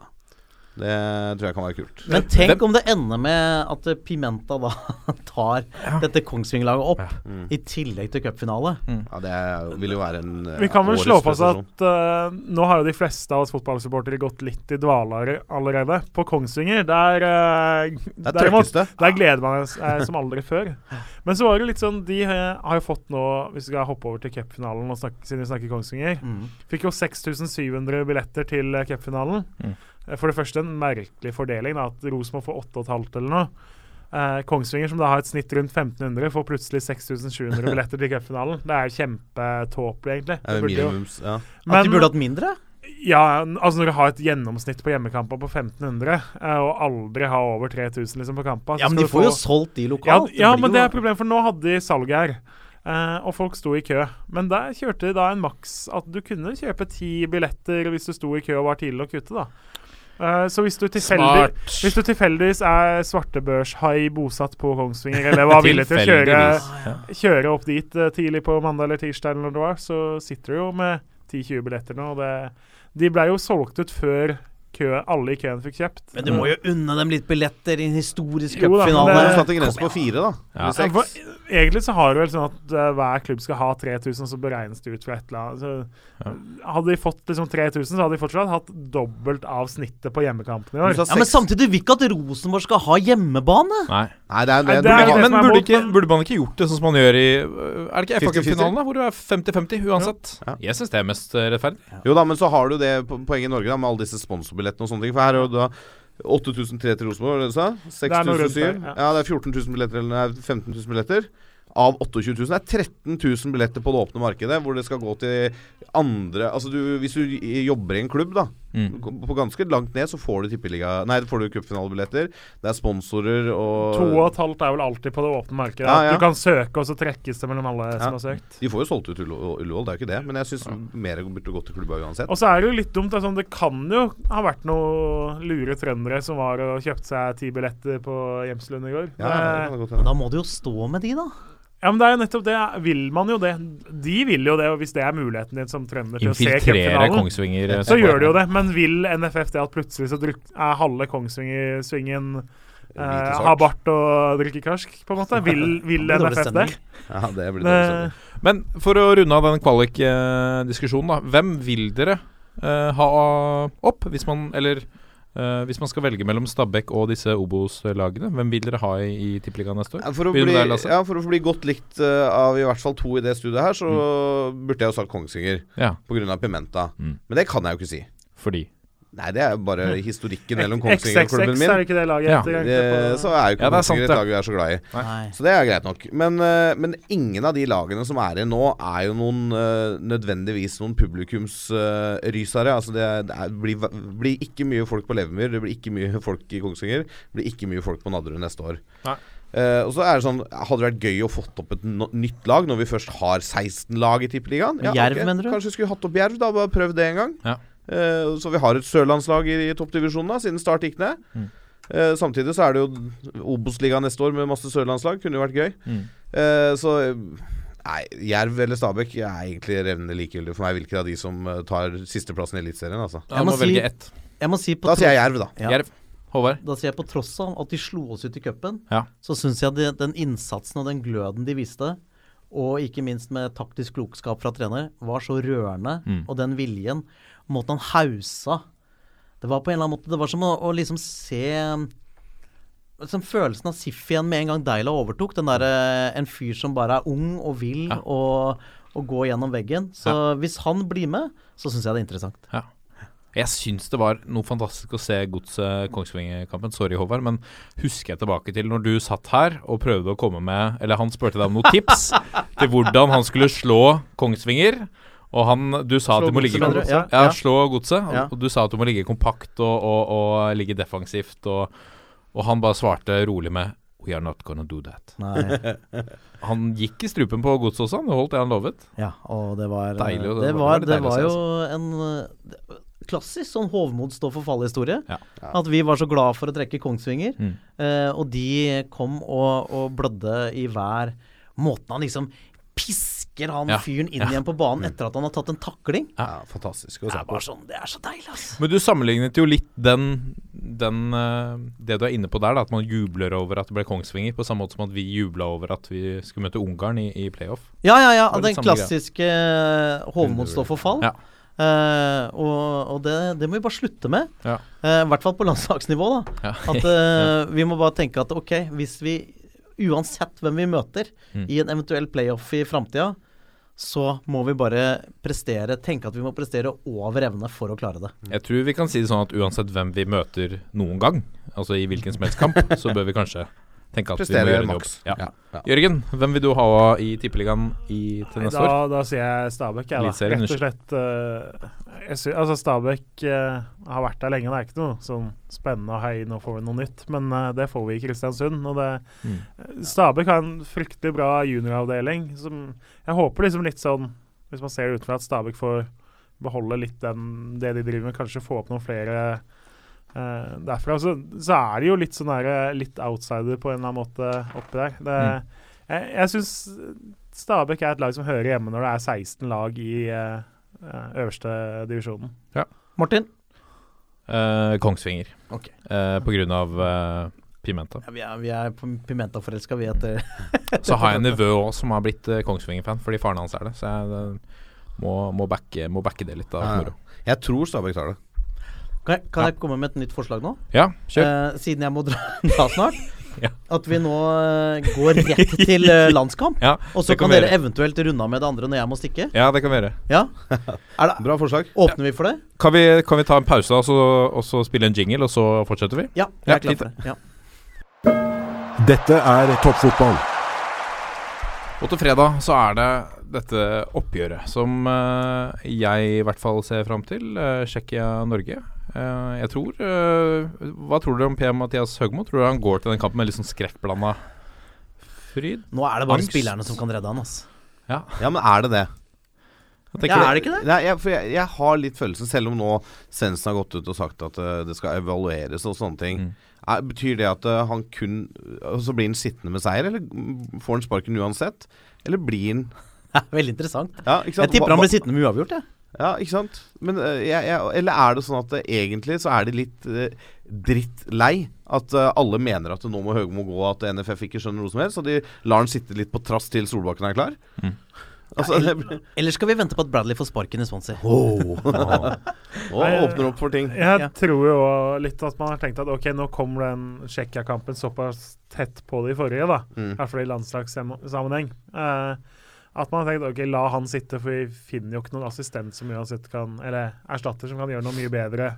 Det tror jeg kan være kult. Men tenk om det ender med at Pimenta da tar dette Kongsvinger-laget opp, Mm. i tillegg til cupfinale. Ja, Det vil jo være en eh, Vi kan vel slå fast at uh, nå har jo de fleste av oss fotballsupportere gått litt i dvale allerede. På Kongsvinger, der uh, Det er trøkkeste. Der gleder man seg som aldri før. Men så var det litt sånn De har jo fått nå, hvis vi skal hoppe over til cupfinalen siden vi snakker Kongsvinger Mm. Fikk jo 6700 billetter til eh, cupfinalen. Mm. Eh, For det første en merkelig fordeling, da, at Rosenborg får 8500 eller noe. Eh, Kongsvinger, som da har et snitt rundt 1500, får plutselig 6700 billetter til cupfinalen. Det er kjempetåpelig, egentlig. Det burde jo- ja. Men, At de burde hatt mindre? Ja, altså når du har et gjennomsnitt på hjemmekamper på 1500, eh, og aldri har over 3000 liksom på kamper Ja, men de får jo solgt de Ja, lokalt. ja blir men jo- det er problemet, for nå hadde de salg her. eh, og folk sto i kø. Men der kjørte de da en maks at du kunne kjøpe ti billetter hvis du sto i kø og var tidlig nok ute, da. Eh, så hvis du, hvis du tilfeldigvis er svartebørshai bosatt på Kongsvinger, eller var villig til å kjøre, kjøre opp dit eh, tidlig på mandag eller tirsdag, eller når det var, så sitter du jo med 10-20 billetter nå. Og det, de ble jo solgt ut før kø, alle i køen fikk kjøpt. Men du må jo unne dem litt billetter i en historisk cupfinale. det- Du satte grensen på fire, da. Ja. Ja, for, egentlig så har du vel sånn at uh, hver klubb skal ha 3000, så beregnes det ut fra et eller annet. Så, Hadde de fått liksom 3000, så hadde de fortsatt hatt dobbelt av snittet på hjemmekampene i år. Ja, Men samtidig du vil ikke at Rosenborg skal ha hjemmebane. Nei. Nei, det er, Nei, det, det er burde det Men burde, ikke, burde man ikke gjort det sånn som man gjør i Er det ikke 50-50? FA-cupfinalen, da? Hvor du er 50-50 uansett? Ja. Jeg syns det er mest øh, rettferdig. Jo da, men så har du det po- poenget i Norge da med alle disse sponsorbillettene og sånne ting. For her er jo da 8003 til Rosenborg, sa? er noe 6007? ja. Ja, det er 14 000 billetter, eller nei, 15 000 billetter. Av 28 000. Det er 13 000 billetter på det åpne markedet, hvor det skal gå til andre Altså du, hvis du jobber i en klubb, da, Mm. på ganske langt ned, så får du tippeliga Nei, får du cupfinalebilletter. Det er sponsorer og To og et halvt er vel alltid på det åpne markedet. Ja, ja. Du kan søke, og så trekkes det mellom alle Ja. som har søkt. De får jo solgt ut Ullevål, det er jo ikke det. Men jeg syns mer burde gått til klubba uansett. Og så er det jo litt dumt. Sånn, det kan jo ha vært noen lure trøndere som var og kjøpte seg ti billetter på Hjemslund i går. Det. Da må du jo stå med de, da. Ja, men det er jo nettopp det. Vil man jo det. De vil jo det, og hvis det er muligheten din som trønder til å se cupfinalen, Kongsvinger. øh, så gjør de jo det. Men vil NFF det at plutselig så er halve Kongsvinger-svingen eh, ha bart og drikke karsk, på en måte? Vil, vil Det NFF det? Ja, det blir det dårlig stemning. Men for å runde av den kvalik-diskusjonen, da. Hvem vil dere eh, ha opp, hvis man Eller eh, hvis man skal velge mellom Stabæk og disse Obos-lagene, hvem vil dere ha i, i Tippeligaen neste år? For, å bli, der, ja, for å bli godt likt uh, av i hvert fall to i det studioet her, så burde jeg jo sagt Kongsvinger Ja, pga. Pimenta. Mm. Men det kan jeg jo ikke si. fordi Nei, det er jo bare historikken mellom Kongsvinger og klubben XXX min. er ikke det laget Ja, Det, så er jo ikke Ja, det er sant, Kongsvinger et lag vi er så glad i. Nei. Så det er greit nok. Men, eh, men ingen av de lagene som er igjen nå, er jo noen eh, nødvendigvis noen publikumsrysere. altså det, er- det er, blir, blir ikke mye folk på Levermyr, det blir ikke mye folk i Kongsvinger. Det blir ikke mye folk på Nadderud neste år. Nei. Eh, og så er det sånn Hadde det vært gøy å fått opp et no nytt lag når vi først har 16 lag i Tippeligaen? Jerv, okay. mener du? Kanskje vi skulle hatt opp Jerv, da. Bare prøvd det en gang. Ja. Eh, så vi har et sørlandslag i, i toppdivisjonen, da, siden Start gikk ned. Mm. Uh, samtidig så er det jo Obos-liga neste år med masse sørlandslag. Kunne jo vært gøy. Mm. Uh, så Nei, Jerv eller Stabæk er egentlig revnende likegyldig for meg hvilken av de som tar sisteplassen i Eliteserien. Altså. Da Jeg må må si- velge ett. Jeg må si på Da sier jeg Jerv, da. Ja. Jerv. Håvard. Da sier jeg på tross av at de slo oss ut i cupen, Ja. så syns jeg de, den innsatsen og den gløden de viste, og ikke minst med taktisk klokskap fra trener, var så rørende. Mm. Og den viljen, måten han hausa Det var på en eller annen måte Det var som å, å liksom se liksom Følelsen av Sif igjen med en gang Deila overtok. Den derre En fyr som bare er ung og vill Ja. og, og gå gjennom veggen. Så hvis han blir med, så syns jeg det er interessant. Ja. Jeg syns det var noe fantastisk å se Godset Kongsvinger-kampen. Sorry, Håvard, men husker jeg tilbake til når du satt her og prøvde å komme med Eller han spurte deg om noen tips til hvordan han skulle slå Kongsvinger. Og han, du sa Slå at du må ligge Godset, mener? Ja, Ja, ja. slå Godset. Ja. Og du sa at du må ligge kompakt og, og, og ligge defensivt. Og, og han bare svarte rolig med We are not gonna do that. Nei. Han gikk i strupen på Godset også, han holdt det han lovet. Ja, og det var Deilig, Det, det var- var, det det var jo en eh, klassisk sånn hovmod står for fall-historie. Ja. At vi var så glad for å trekke Kongsvinger. Mm. eh, og de kom og, og blødde i hver Måten han liksom pisker han Ja. fyren inn Ja. igjen på banen etter at han har tatt en takling. Ja, fantastisk å se på. sånn, det er så deilig, altså. Men du sammenlignet jo litt den, den eh, Det du er inne på der, da, at man jubler over at det ble Kongsvinger, på samme måte som at vi jubla over at vi skulle møte Ungarn i, i playoff. Ja, ja, ja. Den klassiske uh, hovmod står for fall. Ja. Uh, og og det, det må vi bare slutte med. Ja. Uh, I hvert fall på landslagsnivå, da. Ja. At uh, vi må bare tenke at ok, hvis vi Uansett hvem vi møter Mm. i en eventuell playoff i framtida, så må vi bare prestere tenke at vi må prestere over evne for å klare det. Jeg tror vi kan si det sånn at uansett hvem vi møter noen gang, altså i hvilken som helst kamp, så bør vi kanskje tenke at vi må gjøre en jobb. Ja. Ja, ja. Jørgen, hvem vil du ha i Tippeligaen i, til neste da, år? da sier jeg Stabæk, jeg, da. Rett og slett Uh, jeg sy Altså, Stabæk uh, har vært der lenge. Det er ikke noe sånn spennende og hei, nå får vi noe nytt. Men uh, det får vi i Kristiansund. Og det, Mm. Stabæk har en fryktelig bra junioravdeling. Som jeg håper liksom litt sånn, hvis man ser utenfra, at Stabæk får beholde litt den, det de driver med. Kanskje få opp noen flere eh, derfra. Så, så er de jo litt sånn der, eh, litt outsider på en eller annen måte oppi der. Det, Jeg, jeg syns Stabæk er et lag som hører hjemme når det er 16 lag i eh, øverste divisjonen. Martin? Uh, Kongsvinger. Okay. Eh, på grunn av Pimenta. Ja, vi er, vi er på Pimenta-forelska, vi, etter Så har jeg en nevø òg som har blitt Kongsvinger-fan, fordi faren hans er det. Så jeg må, må, backe, må backe det litt. av Ja, ja. moro. Jeg tror Stabæk tar det. Kan, jeg, kan jeg komme med et nytt forslag nå? Ja, kjør. Eh, siden jeg må dra, da snart. Ja. At vi nå eh, går rett til eh, landskamp. Ja, Og så det kan kan vi dere gjøre. eventuelt runde av med det andre når jeg må stikke. Ja, det kan vi gjøre. Ja? Er det, Bra forslag. åpner vi for det? Kan vi, kan vi ta en pause og så, og så spille en jingle, og så fortsetter vi? Ja, jeg Ja, er klar fint. for det. Ja. Dette er toppfotball. Og til fredag så er det dette oppgjøret som eh, jeg i hvert fall ser fram til. Uh, Tsjekkia-Norge. Eh, jeg tror eh, Hva tror dere om PM Mathias Høgmo? Tror dere han går til den kampen med litt sånn skrekkblanda fryd? Nå er det bare Angst. spillerne som kan redde han, altså. Ja, men er det det? Ja, er det ikke det? Nei, jeg, for jeg, jeg har litt følelsen, selv om nå Svendsen har gått ut og sagt at uh, det skal evalueres og sånne ting. Mm. Er, betyr det at uh, han kun Og så blir han sittende med seier, eller får han sparken uansett? Eller blir han veldig interessant. ja, ikke sant? Jeg tipper han blir sittende med uavgjort, jeg. Ja, ikke sant? Men, eh, jeg, jeg, eller er det sånn at eh, egentlig så er det litt uh, drittlei at eh, alle mener at nå må Høgmo gå, at NFF ikke skjønner noe som helst, så de lar han sitte litt på trass til Solbakken er klar? Mm. Altså, Ja, eller, Eller skal vi vente på at Bradley får sparken i Swansea? og åpner opp for ting. Jeg Ja. tror jo litt at man har tenkt at ok, nå kommer den Tsjekkia-kampen såpass tett på det i forrige, da. I Mm. hvert fall i landslagssammenheng. Eh, at man har tenkt ok, la han sitte, for vi finner jo ikke noen assistent som uansett kan Eller erstatter som kan gjøre noe mye bedre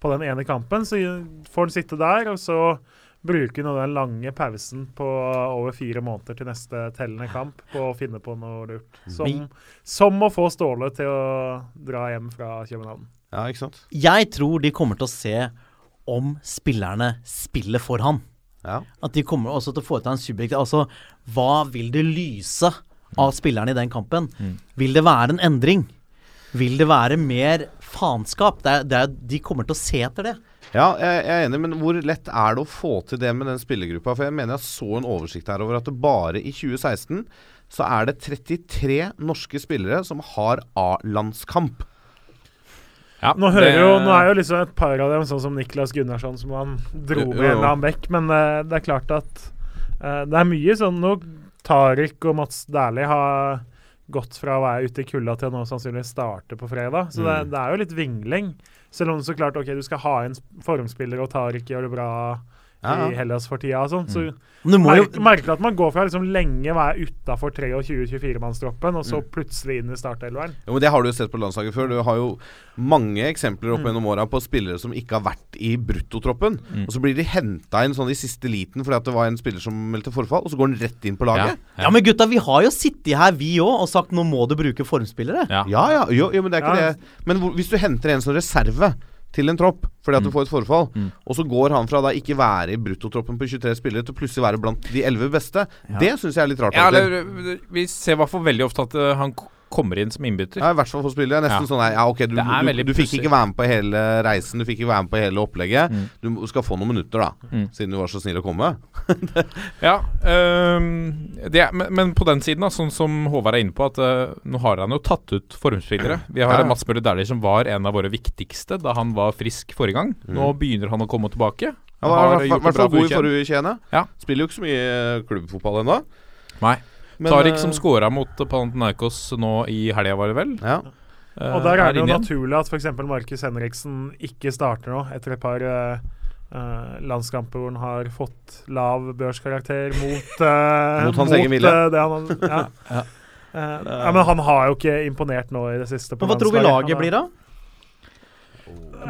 på den ene kampen. Så får han sitte der, og så bruker han den lange pausen på over fire måneder til neste tellende kamp på å finne på noe lurt. Som, som å få Ståle til å dra hjem fra København. Ja, ikke sant? Jeg tror de kommer til å se om spillerne spiller for han. Ja. At de kommer også til å foreta en subjektiv Altså, hva vil det lyse av spillerne i den kampen? Mm. Vil det være en endring? Vil det være mer faenskap? Det er, det er, de kommer til å se etter det. Ja, jeg, er enig, men hvor lett er det å få til det med den spillergruppa? For jeg mener jeg så en oversikt her over at det bare i 2016 så er det 33 norske spillere som har A-landskamp. Ja, Nå, hører det- jo, nå er jo liksom et par av dem sånn som Niklas Gunnarsson, som han dro med en eller annen bekk. Men uh, det er klart at uh, det er mye sånn Nå Tariq og Mats Dæhlie har gått fra å være ute i kulda til å nå sannsynligvis starte på fredag. Så det, Mm. det er jo litt vingling. Selv om så klart ok, du skal ha en sp- formspiller, og Tariq gjør det bra Ja, i. Hellas for tida og sånn. Så Men du jo merk, merkelig at man går fra liksom lenge være utafor 23-24-mannstroppen, og så Mm. plutselig inn i startelveren. Jo, men Det har du jo sett på landslaget før. Du har jo mange eksempler opp Mm. gjennom åra på spillere som ikke har vært i bruttotroppen. Mm. Og så blir de henta inn sånn i siste liten fordi at det var en spiller som meldte forfall, og så går han rett inn på laget. Ja, men gutta, vi har jo sittet her, vi òg, og sagt nå må du bruke formspillere. Ja. Ja, ja, jo, jo men det er ikke Ja. det. Men hvor, hvis du henter en som reserve til en tropp fordi at du Mm. får et forfall, Mm. og så går han fra da ikke være i bruttotroppen på 23 spillere til plutselig være blant de 11 beste, det syns jeg er litt rart. Ja, det, vi ser i hvert fall veldig ofte at eh, han kommer inn som innbytter. Ja, i hvert fall for spillere. Er nesten Ja. sånn her Ja, ok, du, er du, du fikk ikke være med på hele reisen, du fikk ikke være med på hele opplegget. Mm. Du skal få noen minutter, da, Mm. siden du var så snill å komme. Ja, um, det, er- men, men på den siden, da, sånn som Håvard er inne på, at uh, nå har han jo tatt ut formspillere. Vi har Ja. Mats Møller Dæhlie som var en av våre viktigste da han var frisk forrige gang. Nå begynner han å komme tilbake. Han var Har i hvert fall god i forrige uke, Ja. Spiller jo ikke så mye klubbfotball ennå. Nei. Men, Tariq eh, som scora mot Panathinaikos nå i helga, var det vel? Ja. Uh, Og der er det jo naturlig at f.eks. Markus Henriksen ikke starter nå, etter et par uh, eh, landskamper hvor han har fått lav børskarakter mot uh, Mot hans egen vilje. Uh, han, ja. Ja. Eh, ja, men han har jo ikke imponert nå i det siste. på Men hva tror vi laget blir da?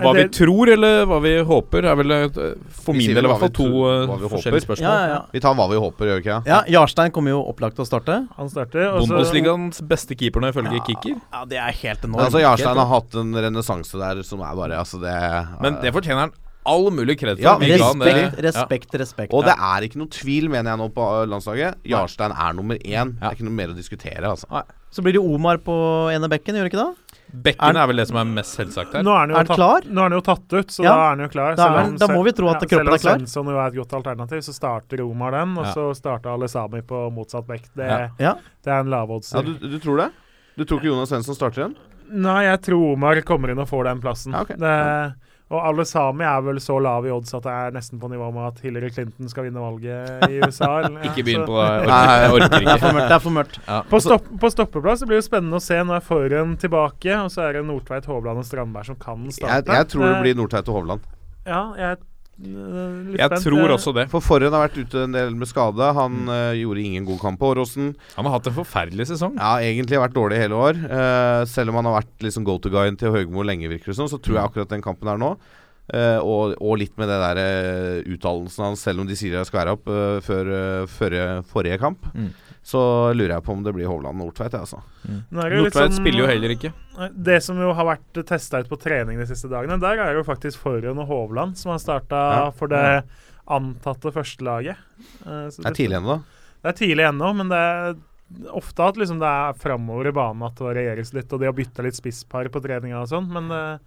Hva vi tror eller hva vi håper, er vel eh, for min del i hvert fall to eh, forskjellige spørsmål. Ja, ja, ja. Vi tar hva vi håper, gjør vi ikke det? ja Jarstein kommer jo opplagt til å starte. Han starter. Bundesligaens beste keeper nå, ifølge Kicker. Ja, det er helt Men enormt. altså, Jarstein har hatt en renessanse der som er bare Altså, det Men det fortjener han all mulig kred for. Ja, han Respekt, respekt, respekt. Og det er ikke noe tvil, mener jeg nå, på landslaget. Jarstein er nummer én. Det er ikke noe mer å diskutere, altså. Så blir det Omar på ene bekken, gjør det ikke det? Bekken er vel det som er mest selvsagt her. Nå er han jo, Er han tatt, klar? Nå er han jo tatt ut, så Ja. da er han jo klar. Da er han- da må vi tro at kroppen er klar. Selv om Svensson jo er et godt alternativ, så starter Omar den, og Ja. så starter Alesami på motsatt vekt. Det, Ja. Ja. det er en lavodds. Ja, du, du tror det? Du tror ikke Jonas Svensson starter igjen? Nei, jeg tror Omar kommer inn og får den plassen. Ja, ok. det, og alle sami er vel så lav i odds at det er nesten på nivå med at Hillary Clinton skal vinne valget i USA. eller- ja, Ikke begynn på det. Jeg orker, jeg orker Det er for mørkt. Det er for mørkt. På, stopp, på stoppeplass det blir det spennende å se. Nå er Forhen tilbake, og så er det Nordtveit, Hovland og Strandberg som kan starte. jeg tror det blir Nordtveit og Hovland. Ja, jeg Jeg spent. tror også det. For Forhen har vært ute en del med skade. Han eh, gjorde ingen god kamp på Åråsen. Han har hatt en forferdelig sesong. Ja, egentlig vært dårlig hele år. Uh, selv om han har vært liksom go to guyen til Høgmo lenge, virker det som, så tror jeg akkurat den kampen her nå uh, og, og litt med det der eh, uttalelsen hans, selv om de sier jeg skal være opp eh, før eh, førre- forrige kamp, Mm. Så lurer jeg på om det blir Hovland og Nordtveit, altså. Litt Nordtveit sånn- spiller jo heller ikke. Det som jo har vært testa ut på trening de siste dagene, der er jo faktisk Forhen og Hovland som har starta Ja. for det antatte førstelaget. Eh, Det er tidlig ennå. Det er tidlig ennå, men det er ofte at liksom det er framover i banen at det varieres litt, og de har bytta litt spisspar på treninga og sånn, men eh,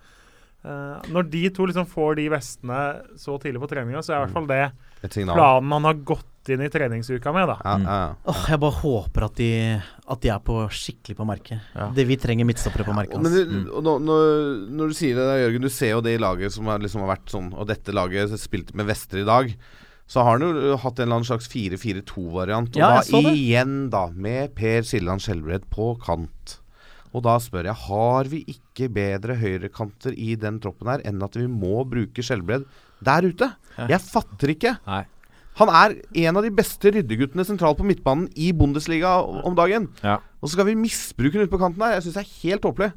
eh, når de to liksom får de vestene så tidlig på treninga, så er i hvert fall det planen han har gått inn i treningsuka med, da. Ja, ja, ja. Åh, jeg bare håper at de, at de er på skikkelig på merket. Det Vi trenger midtstoppere på merket. Men du, mm. nå, når, når du sier det, der, Jørgen, du ser jo det i laget som har, liksom har vært sånn Og dette laget spilte med vester i dag. Så har han jo hatt en eller annen slags 4-4-2-variant. Og Ja, da igjen, da, med Per Siljan Skjelbred på kant. Og da spør jeg, har vi ikke bedre høyrekanter i den troppen her enn at vi må bruke skjellbredd der ute? Jeg fatter ikke. Nei. Han er en av de beste ryddeguttene sentralt på midtbanen i Bundesliga om dagen. Ja. Og så skal vi misbruke den ute på kanten her. Jeg syns det er helt tåpelig.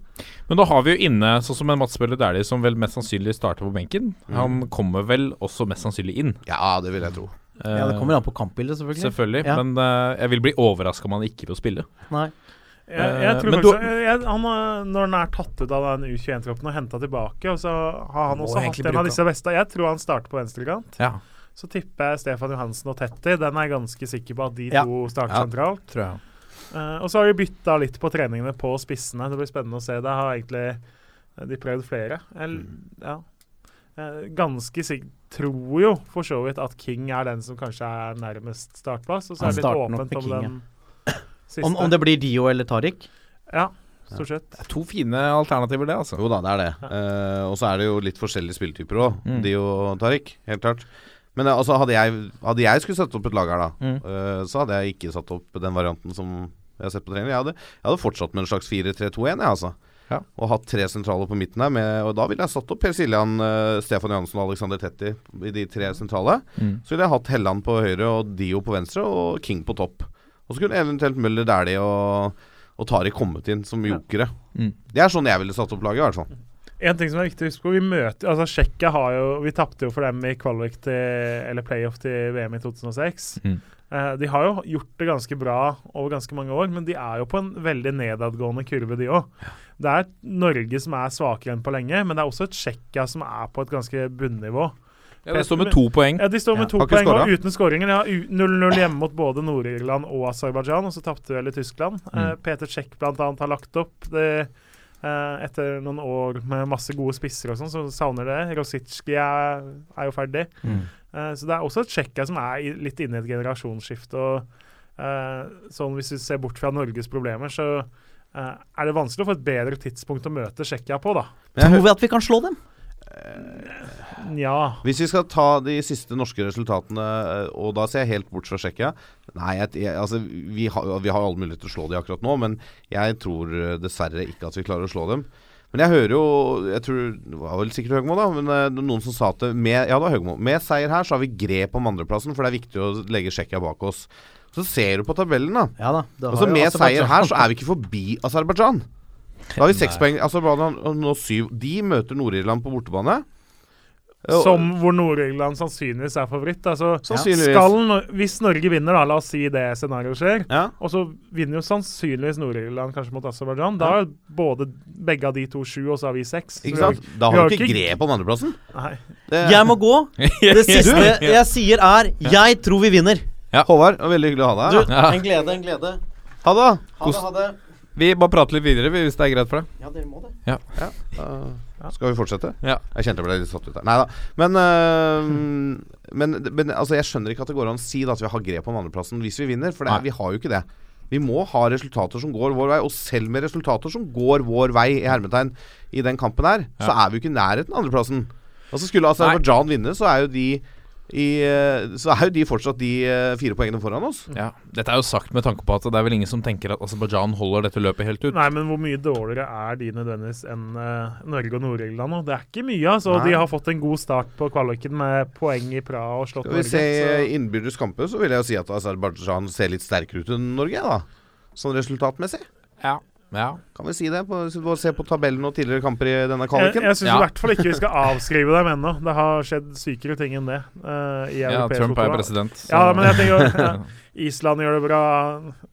Men da har vi jo inne sånn som en Mats Bøhler Dæhlie, som vel mest sannsynlig starter på benken. Han kommer vel også mest sannsynlig inn. Ja, det vil jeg tro. Ja, Det kommer an på kampbildet, selvfølgelig. Selvfølgelig. Ja. Men uh, jeg vil bli overraska om han ikke får spille. Nei. Jeg, jeg Eh, tror kanskje, faktisk, du- jeg, han, Når han er tatt ut av den U21-troppen og henta tilbake, og så har han også hatt en av disse beste Jeg tror han starter på venstrekant. Ja, Så tipper jeg Stefan Johansen og Tetti. Den er jeg ganske sikker på at de Ja. to starter Ja. sentralt. tror jeg. Uh, og så har vi bytta litt på treningene på spissene. Det blir spennende å se. Det har egentlig eh, de prøvd flere. Jeg, ja. Eh, ganske sikkert tror jo for så vidt at King er den som kanskje er nærmest startplass. Og så er det litt åpent om King, den. Om, om det blir Dio eller Tariq? Ja, stort sett. Det er to fine alternativer, det, altså. Jo da, det er det. Eh, og så er det jo litt forskjellige spilletyper òg. Mm. Dio og Tariq, helt klart. Men eh, altså, hadde jeg, hadde jeg skulle satt opp et lag her, da, Mm. uh, så hadde jeg ikke satt opp den varianten som jeg har sett på trening. Jeg hadde, jeg hadde fortsatt med en slags 4-3-2-1, jeg, altså. Ja. Og hatt tre sentraler på midten her. Med, og da ville jeg satt opp Per Siljan, uh, Stefan Johansen og Alexander Tetti i de tre sentrale. Mm. Så ville jeg hatt Helland på høyre og Dio på venstre og King på topp. Og så kunne eventuelt Møller Dæhlie og, og Tariq kommet inn som jokere. Mm. Det er sånn jeg ville satt opp laget, i hvert fall. En ting som er viktig å huske på, vi møter altså Tsjekkia har jo Vi tapte jo for dem i kvalik til Eller playoff til VM i 2006. Mm. Eh, de har jo gjort det ganske bra over ganske mange år, men de er jo på en veldig nedadgående kurve, de òg. Det er Norge som er svakere enn på lenge, men det er også et Tsjekkia som er på et ganske bunnivå. Ja, det står med to poeng. Ja, De står med Ja. to poeng og uten skåringer. De har 0-0 hjemme mot både Nord-Irland og Aserbajdsjan, og så tapte vel i Tyskland. Mm. Uh, Peter Czech bl.a. har lagt opp. Det, uh, etter noen år med masse gode spisser og sånn, så savner det. Rosicki er, er jo ferdig. Eh, så det er også et Tsjekkia som er i, litt inne i et generasjonsskifte. og eh, sånn Hvis vi ser bort fra Norges problemer, så er det vanskelig å få et bedre tidspunkt å møte Tsjekkia på, da. Tror vi at vi kan slå dem? Nja. Hvis vi skal ta de siste norske resultatene, eh, og da ser jeg helt bort fra Tsjekkia Nei, jeg, jeg, altså, vi, har, vi har alle muligheter til å slå de akkurat nå, men jeg tror eh, dessverre ikke at vi klarer å slå dem. Men jeg hører jo Jeg tror det var vel sikkert Høgmo, da. Men eh, noen som sa at det- med, ja, det var Høgmo. Med seier her så har vi grep om andreplassen, for det er viktig å legge Tsjekkia bak oss. Så ser du på tabellen, da. Ja da. det har Altså Med seier her så er vi ikke forbi Aserbajdsjan. Da har vi seks poeng. Altså Albania nå syv. De møter Nord-Irland på bortebane. Som hvor Nord-Irland sannsynligvis er favoritt. Altså, Sannsynligvis. skal, hvis Norge vinner, da, la oss si det scenarioet skjer, Ja. og så vinner jo sannsynligvis Nord-Irland kanskje mot Aserbajdsjan. Da er både begge av de to sju, og så har vi seks. Så Ikke vi har- Da vi har du ikke grep om andreplassen. Nei. Det- Jeg må gå. Det siste jeg sier, er 'jeg tror vi vinner'. Håvard, det var veldig hyggelig å ha deg deg. Ja. en glede, en glede. Ha det. Ha det, ha det. Vi bare prater litt videre, hvis det er greit for deg. Ja, dere må det. Ja. Da skal vi fortsette? Ja. Jeg kjente jeg ble litt satt ut der. Nei da. Men, uh, men, men altså, jeg skjønner ikke at det går an å si da, at vi har grep om andreplassen hvis vi vinner, for det, er- vi har jo ikke det. Vi må ha resultater som går vår vei, og selv med resultater som går vår vei, i hermetegn, i den kampen her, så er vi jo ikke i nærheten av andreplassen. Altså Skulle Aserbajdsjan vinne, så er jo de i, eh, Så er jo de fortsatt de eh, fire poengene foran oss. Ja. Dette er jo sagt med tanke på at det er vel ingen som tenker at Aserbajdsjan holder dette løpet helt ut. Nei, men hvor mye dårligere er de nødvendigvis enn uh, Norge og Nord-Irland nå? Det er ikke mye, altså. Nei. De har fått en god start på kvaliken med poeng i Praha og slått Skal vi Norge. se så- innbyrdes kamper, så vil jeg jo si at Aserbajdsjan ser litt sterkere ut enn Norge, da. Sånn resultatmessig. Ja. Ja. Kan vi si det? På, ser på tabellen og tidligere kamper i denne Jeg, kvaliken. jeg syns Ja. i hvert fall ikke vi skal avskrive dem ennå. Det har skjedd sykere ting enn det Uh, i ja, Trump er president. så- Ja, men jeg tenker ja, Island gjør det bra.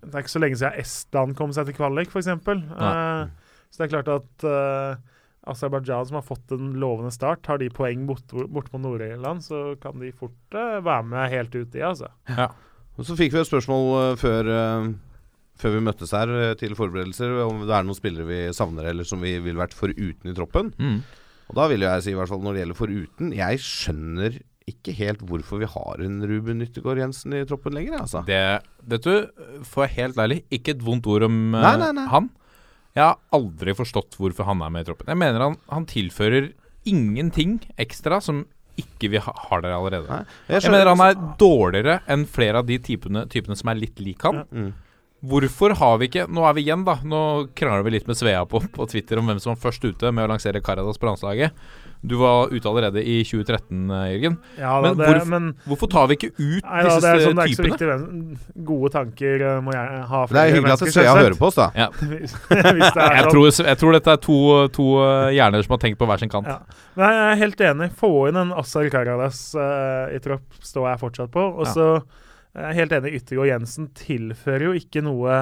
Det er ikke så lenge siden Estland kom seg til kvalik, f.eks. Uh, så det er klart at uh, Aserbajdsjan, som har fått en lovende start, har de poeng bort, bort på Nord-Irland, så kan de fort uh, være med helt ut i, altså. Og så fikk vi et spørsmål uh, før, eh, før vi møttes her eh, til forberedelser, om det er noen spillere vi savner eller som vi ville vært foruten i troppen. Mm. Og da vil jeg si, i hvert fall når det gjelder foruten Jeg skjønner ikke helt hvorfor vi har en Ruben Nyttegård Jensen i troppen lenger, altså. Det, vet du, for helt ærlig, ikke et vondt ord om eh, Nei, nei, nei. han. Jeg har aldri forstått hvorfor han er med i troppen. Jeg mener han, han tilfører ingenting ekstra som ikke vi ha, har der allerede. Jeg, skjønner- mener han er dårligere enn flere av de typene, typene som er litt lik han. Mm. Hvorfor har vi ikke Nå er vi igjen, da. Nå krangler vi litt med Svea på, på Twitter om hvem som var først ute med å lansere Caradas på landslaget. Du var ute allerede i 2013, eh, Jørgen. Ja, da, Men det, hvorfor- men Hvorfor tar vi ikke ut Nei, da, disse det, er sånn, det er ikke så viktig. hvem- Gode tanker eh, må jeg ha. Det er hyggelig at Svea hører på oss, da. Ja. Hvis, hvis Jeg sånn. tror, jeg tror dette er to, to eh, hjerner som har tenkt på hver sin kant. Ja. Men jeg er helt enig. Få inn en Assar Karadas uh, i tropp står jeg fortsatt på. Og Ja. Så er helt enig. Yttergård Jensen tilfører jo ikke noe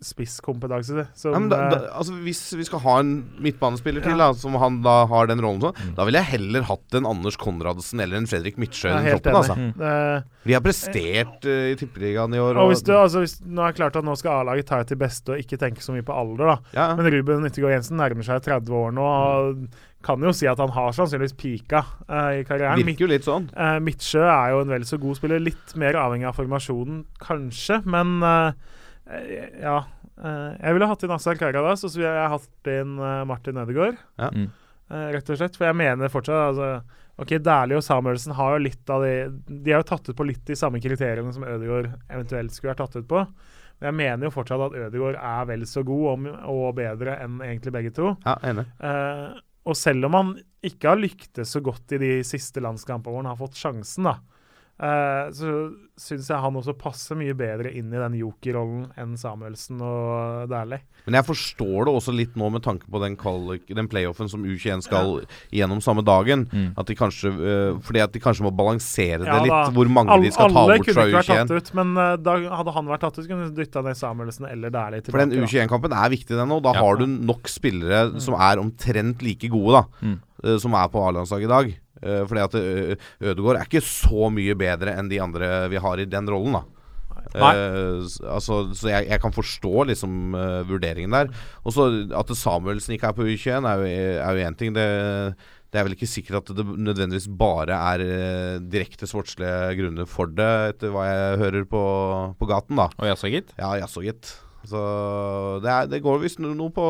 spisskompetanse. Som, Ja, da, da, eh, altså Hvis vi skal ha en midtbanespiller til, Ja. da som han da har den rollen som, Mm. da ville jeg heller hatt en Anders Konradsen eller en Fredrik Midtsjø i troppen. Altså. enig. Vi har prestert uh, i Tippeligaen i år. og hvis du, altså, hvis, nå er det klart at nå skal A-laget ta ut til beste og ikke tenke så mye på alder, da. ja. Men Ruben Yttergård Jensen nærmer seg 30 år nå og kan jo si at han har sannsynligvis pika uh, i karrieren. Virker jo litt sånn. Uh, Midtsjø er jo en vel så god spiller. Litt mer avhengig av formasjonen, kanskje, men eh, eh, ja. Eh, jeg ville hatt inn Assar Karadas, og så ville jeg hatt inn Martin Ødegaard. Ja. Mm. Eh, rett og slett. For jeg mener fortsatt altså, Ok, Dæhlie og Samuelsen har jo litt av de De har jo tatt ut på litt de samme kriteriene som Ødegaard eventuelt skulle vært tatt ut på. Men jeg mener jo fortsatt at Ødegaard er vel så god og, og bedre enn egentlig begge to. Ja, enig. Eh, og selv om han ikke har lyktes så godt i de siste landskampene hvor han har fått sjansen, da, eh, så syns jeg han også passer mye bedre inn i den jokerrollen enn Samuelsen og Dæhlie. Men jeg forstår det også litt nå med tanke på den, den playoffen som U21 skal gjennom samme dagen. Mm. At de kanskje uh, Fordi at de kanskje må balansere det Ja, litt, da. hvor mange Alle, de skal ta bort fra U21. alle kunne ikke vært tatt ut, men uh, da hadde han vært tatt ut, kunne du dytta ned Samuelsen eller Dæhlie For den U21-kampen er viktig, den òg. Da Ja. har du nok spillere som er omtrent like gode, da. Mm. Eh, Som er på A-landslaget i dag. Eh, Fordi at Ø- Ødegaard er ikke så mye bedre enn de andre vi har i den rollen, da. Eh, altså, så jeg, jeg kan forstå liksom uh, vurderingen der. Og så At Samuelsen ikke er på U21, er jo- én ting. Det, det er vel ikke sikkert at det nødvendigvis bare er eh, direkte sportslige grunner for det, etter hva jeg hører på, på gaten, da. Og jaså, gitt? Ja, jaså, gitt. Så det, er, det går visst noe på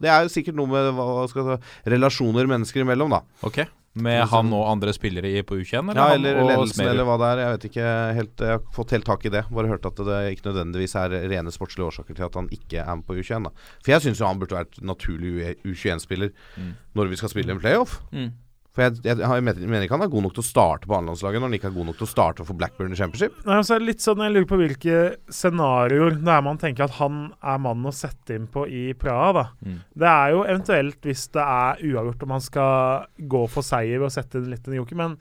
Det er sikkert noe med hva skal jeg si, relasjoner mennesker imellom, da. Ok. Med han og andre spillere i- på U21? Ja, eller ledelsen, eller hva det er. Jeg vet ikke helt Jeg har fått helt tak i det. Bare hørt at det ikke nødvendigvis er rene sportslige årsaker til at han ikke er med på U21. da For jeg syns jo han burde vært naturlig U21-spiller Mm. når vi skal spille en playoff. Mm. For jeg, jeg, jeg mener ikke han er god nok til å starte på annenlandslaget når han ikke er god nok til å starte for Blackburn i Championship. Nei, og så det litt sånn, Jeg lurer på hvilke scenarioer det er man tenker at han er mannen å sette inn på i Praha. da. Mm. Det er jo eventuelt hvis det er uavgjort om han skal gå for seier og sette inn litt en joker, men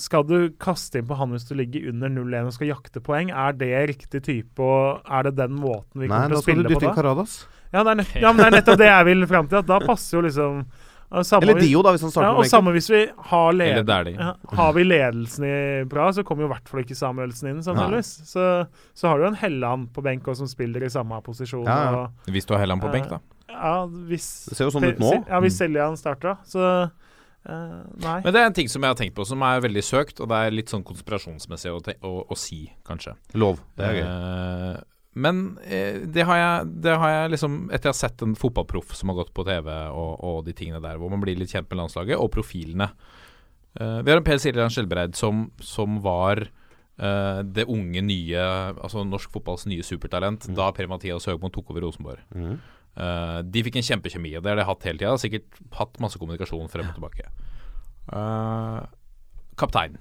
skal du kaste inn på han hvis du ligger under 0-1 og skal jakte poeng? Er det riktig type, og er det den måten vi Nei, kommer til å spille på da? Nei, da? skal du dytte inn Caradas ja, men det er nettopp det jeg vil fram til. At da passer jo liksom ja, Eller Dio, da, hvis han starter ja, på og benken. samme hvis vi har, led Eller ja, har vi ledelsen i bra, så kommer jo i hvert fall ikke Samuelsen inn, sannsynligvis. Så, så har du en Helland på benk også, som spiller i samme posisjon. Ja, ja. Og, Hvis du har Helland på benk, da. ja, hvis Det ser jo sånn ut nå. Ja, hvis Seljan starta, så Uh, Nei. Men det er en ting som jeg har tenkt på som er veldig søkt, og det er litt sånn konspirasjonsmessig å, å, å si, kanskje. Lov. Det er gøy. Eh, men eh, det, har jeg, det har jeg liksom Etter jeg har sett en fotballproff som har gått på TV og, og de tingene der, hvor man blir litt kjent med landslaget, og profilene. Eh, vi har en Per Siljan Skjelbreid som, som var eh, det unge, nye Altså norsk fotballs nye supertalent da Per-Mathias Høgmo tok over Rosenborg. Mm. Eh, de fikk en kjempekjemi, og det har de hatt hele tida. Sikkert hatt masse kommunikasjon frem og tilbake. Eh, kaptein.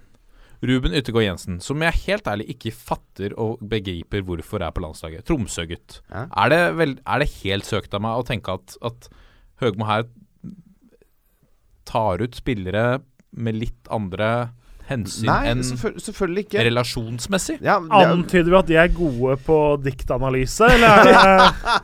Ruben Yttergård Jensen, som jeg helt ærlig ikke fatter og begriper hvorfor er på landslaget. Tromsø-gutt. Ja. Er, det er det helt søkt av meg å tenke at, at Høgmo her tar ut spillere med litt andre hensyn Nei, enn selvfølgelig ikke. relasjonsmessig? Ja, er- Antyder vi at de er gode på diktanalyse, eller er det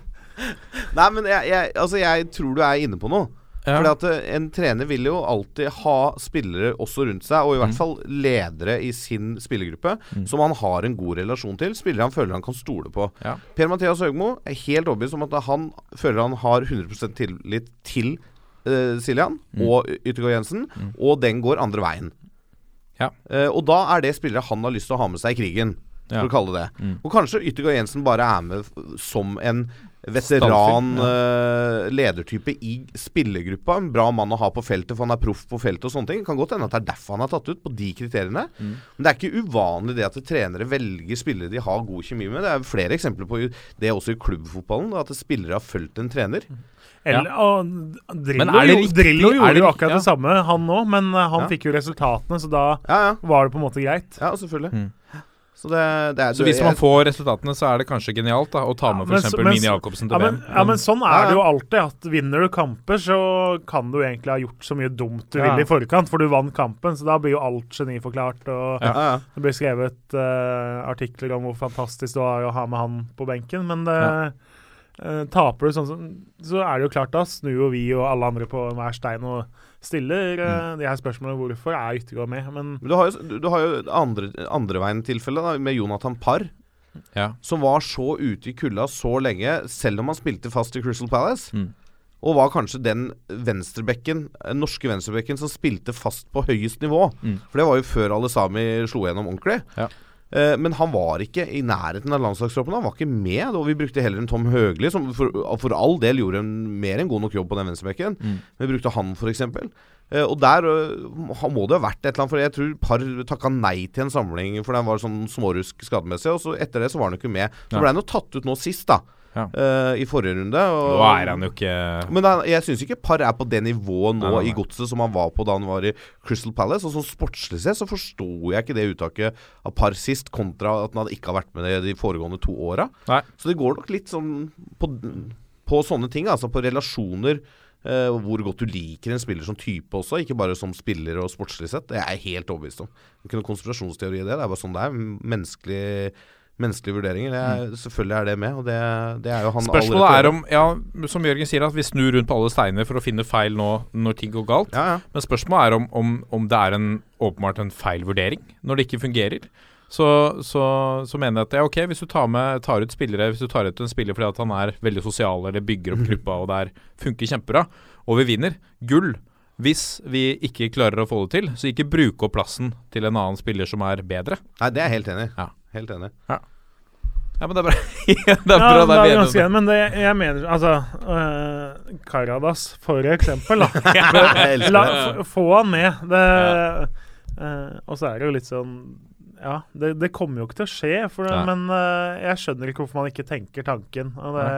Nei, men jeg, jeg, altså, jeg tror du er inne på noe. Ja. Fordi at eh, En trener vil jo alltid ha spillere også rundt seg, og i hvert Mm. fall ledere i sin spillergruppe, som han har en god relasjon til. Spillere han føler han kan stole på. Ja. Per-Mathias Høgmo er helt overbevist om at han føler han har 100% tillit til uh, Siljan Mm. og Yttergård Jensen, og den går andre veien. Ja. Uh, og da er det spillere han har lyst til å ha med seg i krigen, Ja. for å kalle det det. Mm. Og kanskje Yttergård Jensen bare er med som en veteran Stallfyr, eh, ledertype i spillergruppa. En bra mann å ha på feltet, for han er proff på feltet og sånne ting. Det Kan godt hende at det er derfor han er tatt ut, på de kriteriene. Mm. Men det er ikke uvanlig det at trenere velger spillere de har god kjemi med. Det er flere eksempler på det også i klubbfotballen, at spillere har fulgt en trener. Eller, ja. Drillo, Men er det jo- riktig- Drillo er gjorde det jo akkurat ja. det samme, han òg, men eh, han Ja. fikk jo resultatene, så da Ja, ja. var det på en måte greit. Ja, selvfølgelig. Mm. Så det, det er Så hvis man får resultatene, så er det kanskje genialt da å ta med f.eks. Mini Jacobsen til Ja men, VM. ja, men sånn er det jo alltid. At Vinner du kamper, så kan du egentlig ha gjort så mye dumt du Ja. vil i forkant, for du vant kampen. Så da blir jo alt geniforklart. Og ja, ja. det blir skrevet uh, artikler om hvor fantastisk det var å ha med han på benken. Men det, uh, taper du sånn, så er det jo klart da snur jo vi og alle andre på hver stein og stiller mm. de her spørsmålene hvorfor er Yttergård med. Men Men du har jo, du, har jo andre, andre veien tilfelle da, med Jonathan Parr. Ja. Som var så ute i kulda så lenge, selv om han spilte fast i Crystal Palace. Mm. Og var kanskje den venstrebekken, eh, norske venstrebekken som spilte fast på høyest nivå. Mm. For det var jo før Alesami slo gjennom ordentlig. Ja. Eh, men han var ikke i nærheten av landslagstroppen. Han var ikke med. Og vi brukte heller en Tom Høgli, som for, for all del gjorde en mer enn god nok jobb på den venstrebekken. Mm. Vi brukte han, f.eks. Uh, og der uh, må det ha vært et eller annet, for jeg tror Par takka nei til en samling, for den var sånn smårusk skademessig. Og så etter det så var han ikke med. Så ble han jo tatt ut nå sist, da. Ja. uh, I forrige runde. Og, Nå er han jo ikke men han, jeg syns ikke Par er på det nivået nå Nei, nei, nei. i godset som han var på da han var i Crystal Palace. Og sånn sportslig sett så forsto jeg ikke det uttaket av Par sist, kontra at han ikke har vært med det de foregående to åra. Så det går nok litt sånn på, på sånne ting, altså på relasjoner. Uh, hvor godt du liker en spiller som type også, ikke bare som spiller og sportslig sett. Det er jeg helt overbevist om. Det er ikke noen konspirasjonsteori i det. Det er bare sånn det er. Menneskelig, menneskelige vurderinger. Er, Selvfølgelig er det med, og det, det er jo han Mm. Spørsmålet allerede- er om, ja, som Jørgen sier, at vi snur rundt på alle steiner for å finne feil nå når ting går galt. Ja, ja. Men spørsmålet er om, om, om det er en, åpenbart en feil vurdering når det ikke fungerer. Så, så, så mener jeg at er ok hvis du tar, med, tar ut spillere Hvis du tar ut en spiller fordi at han er veldig sosial eller bygger opp gruppa og det er, funker kjempebra, og vi vinner gull. Hvis vi ikke klarer å få det til, så ikke bruke opp plassen til en annen spiller som er bedre. Nei, det er jeg helt enig i. Ja. Helt enig. Ja, Ja, men det er bra. det er bra, ja, det er ganske enig, men det, jeg mener Altså uh, Karadas, for eksempel, da. La, få han med. Det, uh, og så er det jo litt sånn Ja, det, det kommer jo ikke til å skje, for, men uh, jeg skjønner ikke hvorfor man ikke tenker tanken. Og det,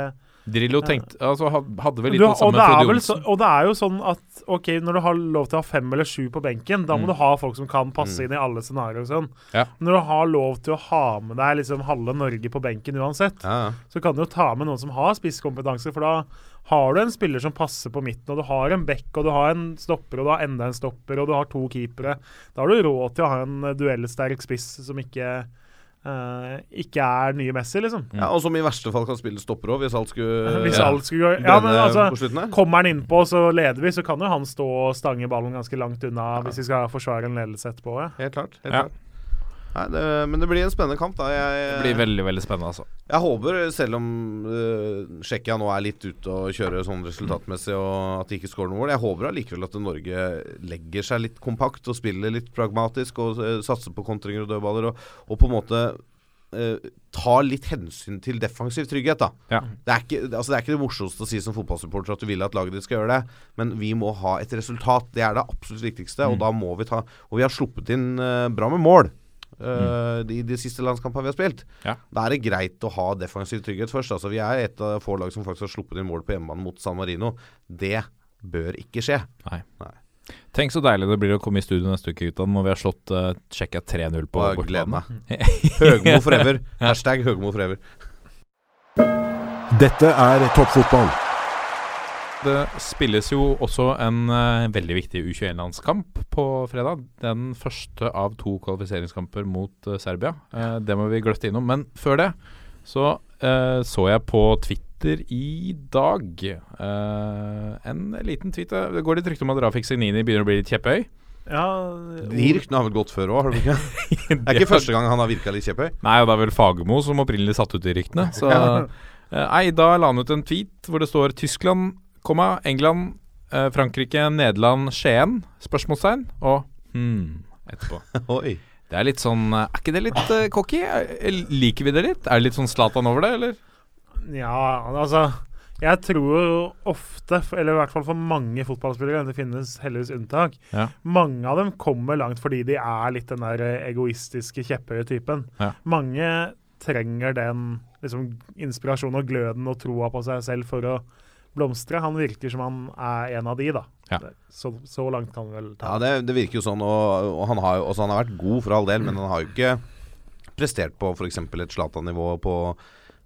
Drillo tenkte Altså hadde vel litt Du, det og, samme det vel Johnsen. så, og det er jo sånn at ok, når du har lov til å ha fem eller sju på benken, da må Mm. du ha folk som kan passe inn i alle scenarioer og sånn. Ja. Når du har lov til å ha med deg liksom halve Norge på benken uansett, Ja, så kan du jo ta med noen som har spisskompetanse, for da har du en spiller som passer på midten, og du har en back, og du har en stopper, og du har enda en stopper, og du har to keepere. Da har du råd til å ha en duellsterk spiss som ikke eh, ikke er nye Messi, liksom. ja, Og som i verste fall kan spille stopper òg, hvis alt skulle Hvis Ja. alt skulle gå Ja, men altså. Kommer han innpå, så leder vi, så kan jo han stå og stange ballen ganske langt unna hvis vi skal forsvare en ledelse etterpå. Ja. Helt klart. Helt Ja. klart. Nei, det, men det blir en spennende kamp, da. Jeg, Det blir veldig, veldig spennende, altså. Jeg håper, selv om uh, Tsjekkia nå er litt ute og kjører sånn resultatmessig, og at de ikke skårer noe mål, jeg håper allikevel at Norge legger seg litt kompakt og spiller litt pragmatisk og uh, satser på kontringer og dødballer, og, og på en måte uh, tar litt hensyn til defensiv trygghet, da. Ja. Det, er ikke, altså det er ikke det morsomste å si som fotballsupporter at du vil at laget ditt skal gjøre det, men vi må ha et resultat. Det er det absolutt viktigste, og Mm. da må vi ta Og vi har sluppet inn uh, bra med mål. Mm. i de, de siste landskampene vi har spilt. Ja. Da er det greit å ha defensiv trygghet først. Altså, vi er et av få lag som faktisk har sluppet inn mål på hjemmebane mot San Marino. Det bør ikke skje. Nei. Nei. Tenk så deilig det blir å komme i studio neste uke, gutta, når vi har slått uh, Tsjekkia 3-0 på bortebane. Høgmo forever. Hashtag Høgmo forever. Dette er toppfotball. Det spilles jo også en uh, veldig viktig U21-landskamp på fredag. Den første av to kvalifiseringskamper mot uh, Serbia. Uh, det må vi gløtte innom. Men før det så eh, så jeg på Twitter i dag eh, en liten tweet. Det går litt rykte om at Rafik Signini begynner å bli litt kjepphøy. Ja, De ryktene har vel gått før òg, har de ikke? Det er ikke første gang han har virka litt kjepphøy. Nei, og det er vel Fagermo som opprinnelig satte ut de ryktene. Så eh, Nei, da la han ut en tweet hvor det står Tyskland, komma, England, eh, Frankrike, Nederland, Skien? Spørsmålstegn. Og hmm etterpå. Oi. Det er litt sånn eh, Er ikke det litt uh, cocky? Er- Liker vi det litt? Er det litt sånn Zlatan over det, eller? ja, altså Jeg tror jo ofte, eller i hvert fall for mange fotballspillere, det finnes heldigvis unntak, Ja. mange av dem kommer langt fordi de er litt den der egoistiske, kjepphøye typen. Ja. Mange trenger den liksom, inspirasjonen og gløden og troa på seg selv for å blomstre. Han virker som han er en av de, da. Ja. Så, så langt kan vi vel ta. Ja, det, det virker jo sånn, og, og han, har jo, altså, han har vært god for all del, men han har jo ikke prestert på f.eks. et Zlatan-nivå på,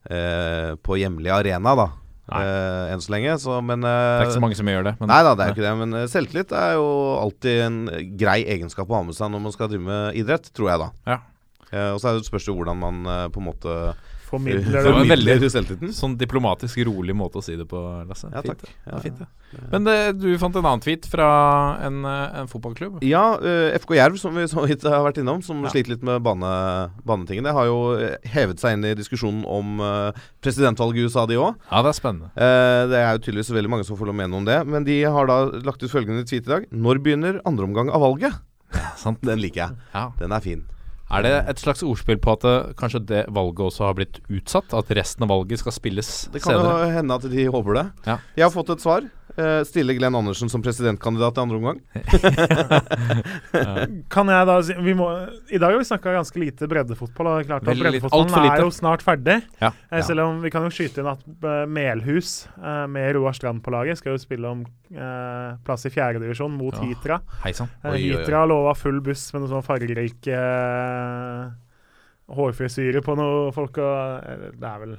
eh, på hjemlig arena, da. Eh, enn så lenge. Så, men Det er eh, ikke så mange som gjør det. Men, Nei da, det er jo ikke det. Men eh, selvtillit er jo alltid en grei egenskap å ha med seg når man skal drive med idrett, tror jeg da. Ja. Eh, og så er det spørs det hvordan man eh, på en måte Formidler Det var en veldig- selvtilliten. Sånn diplomatisk rolig måte å si det på, Lasse. Ja, Fint, takk. Ja, Ja, fint, ja. Men det, du fant en annen tweet fra en, eh, en fotballklubb? Ja, uh, FK Jerv, som vi så vidt har vært innom, som Ja. sliter litt med bane, banetingene, har jo eh, hevet seg inn i diskusjonen om uh, presidentvalget i USA, de òg. Ja, det er spennende. Uh, det er jo tydeligvis veldig mange som får lov å mene om det. Men de har da lagt ut følgende tweet i dag. Når begynner andre omgang av valget? Sant? Den liker jeg. Ja. Den er fin. Er det et slags ordspill på at det, kanskje det valget også har blitt utsatt? At resten av valget skal spilles Det kan senere? jo hende at de håper det. Ja. Jeg har fått et svar. Uh, stille Glenn Andersen som presidentkandidat i andre omgang. Kan jeg da si vi må, I dag har vi snakka ganske lite breddefotball. Og det klart at breddefotballen Alt for lite. er jo snart ferdig. Ja. Eh, Selv om vi kan jo skyte inn at uh, Melhus uh, med Roar Strand på laget skal jo spille om eh, plass i fjerdedivisjon mot Ja. Hitra. Eh. Hitra lova full buss med noe sånn fargerik eh, hårfrisyre på noe folk og eller, Det er vel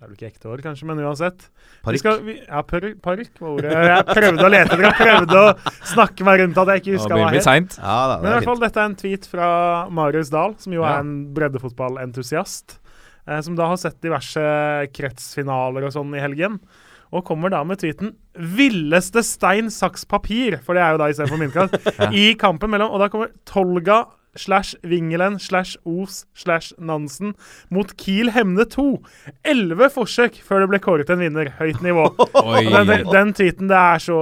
det er vel ikke ekte hår, kanskje, men uansett. Vi Parykk. skal- vi- ja, par- parykk var ordet. Jeg prøvde å lete etter. Jeg prøvde å snakke meg rundt at jeg ikke huska hva det het. Ja da, Men i hvert er fall, dette er en tweet fra Marius Dahl, som jo Ja. er en breddefotballentusiast. Eh, som da har sett diverse kretsfinaler og sånn i helgen. Og kommer da med tweeten 'Villeste stein, saks, papir', for det er jo da istedenfor minekast, i kampen mellom Og da kommer Tolga slash Vingelen slash Os slash Nansen mot Kiel Hemne 2. Elleve forsøk før det ble kåret en vinner. Høyt nivå. Den, den tweeten, det er så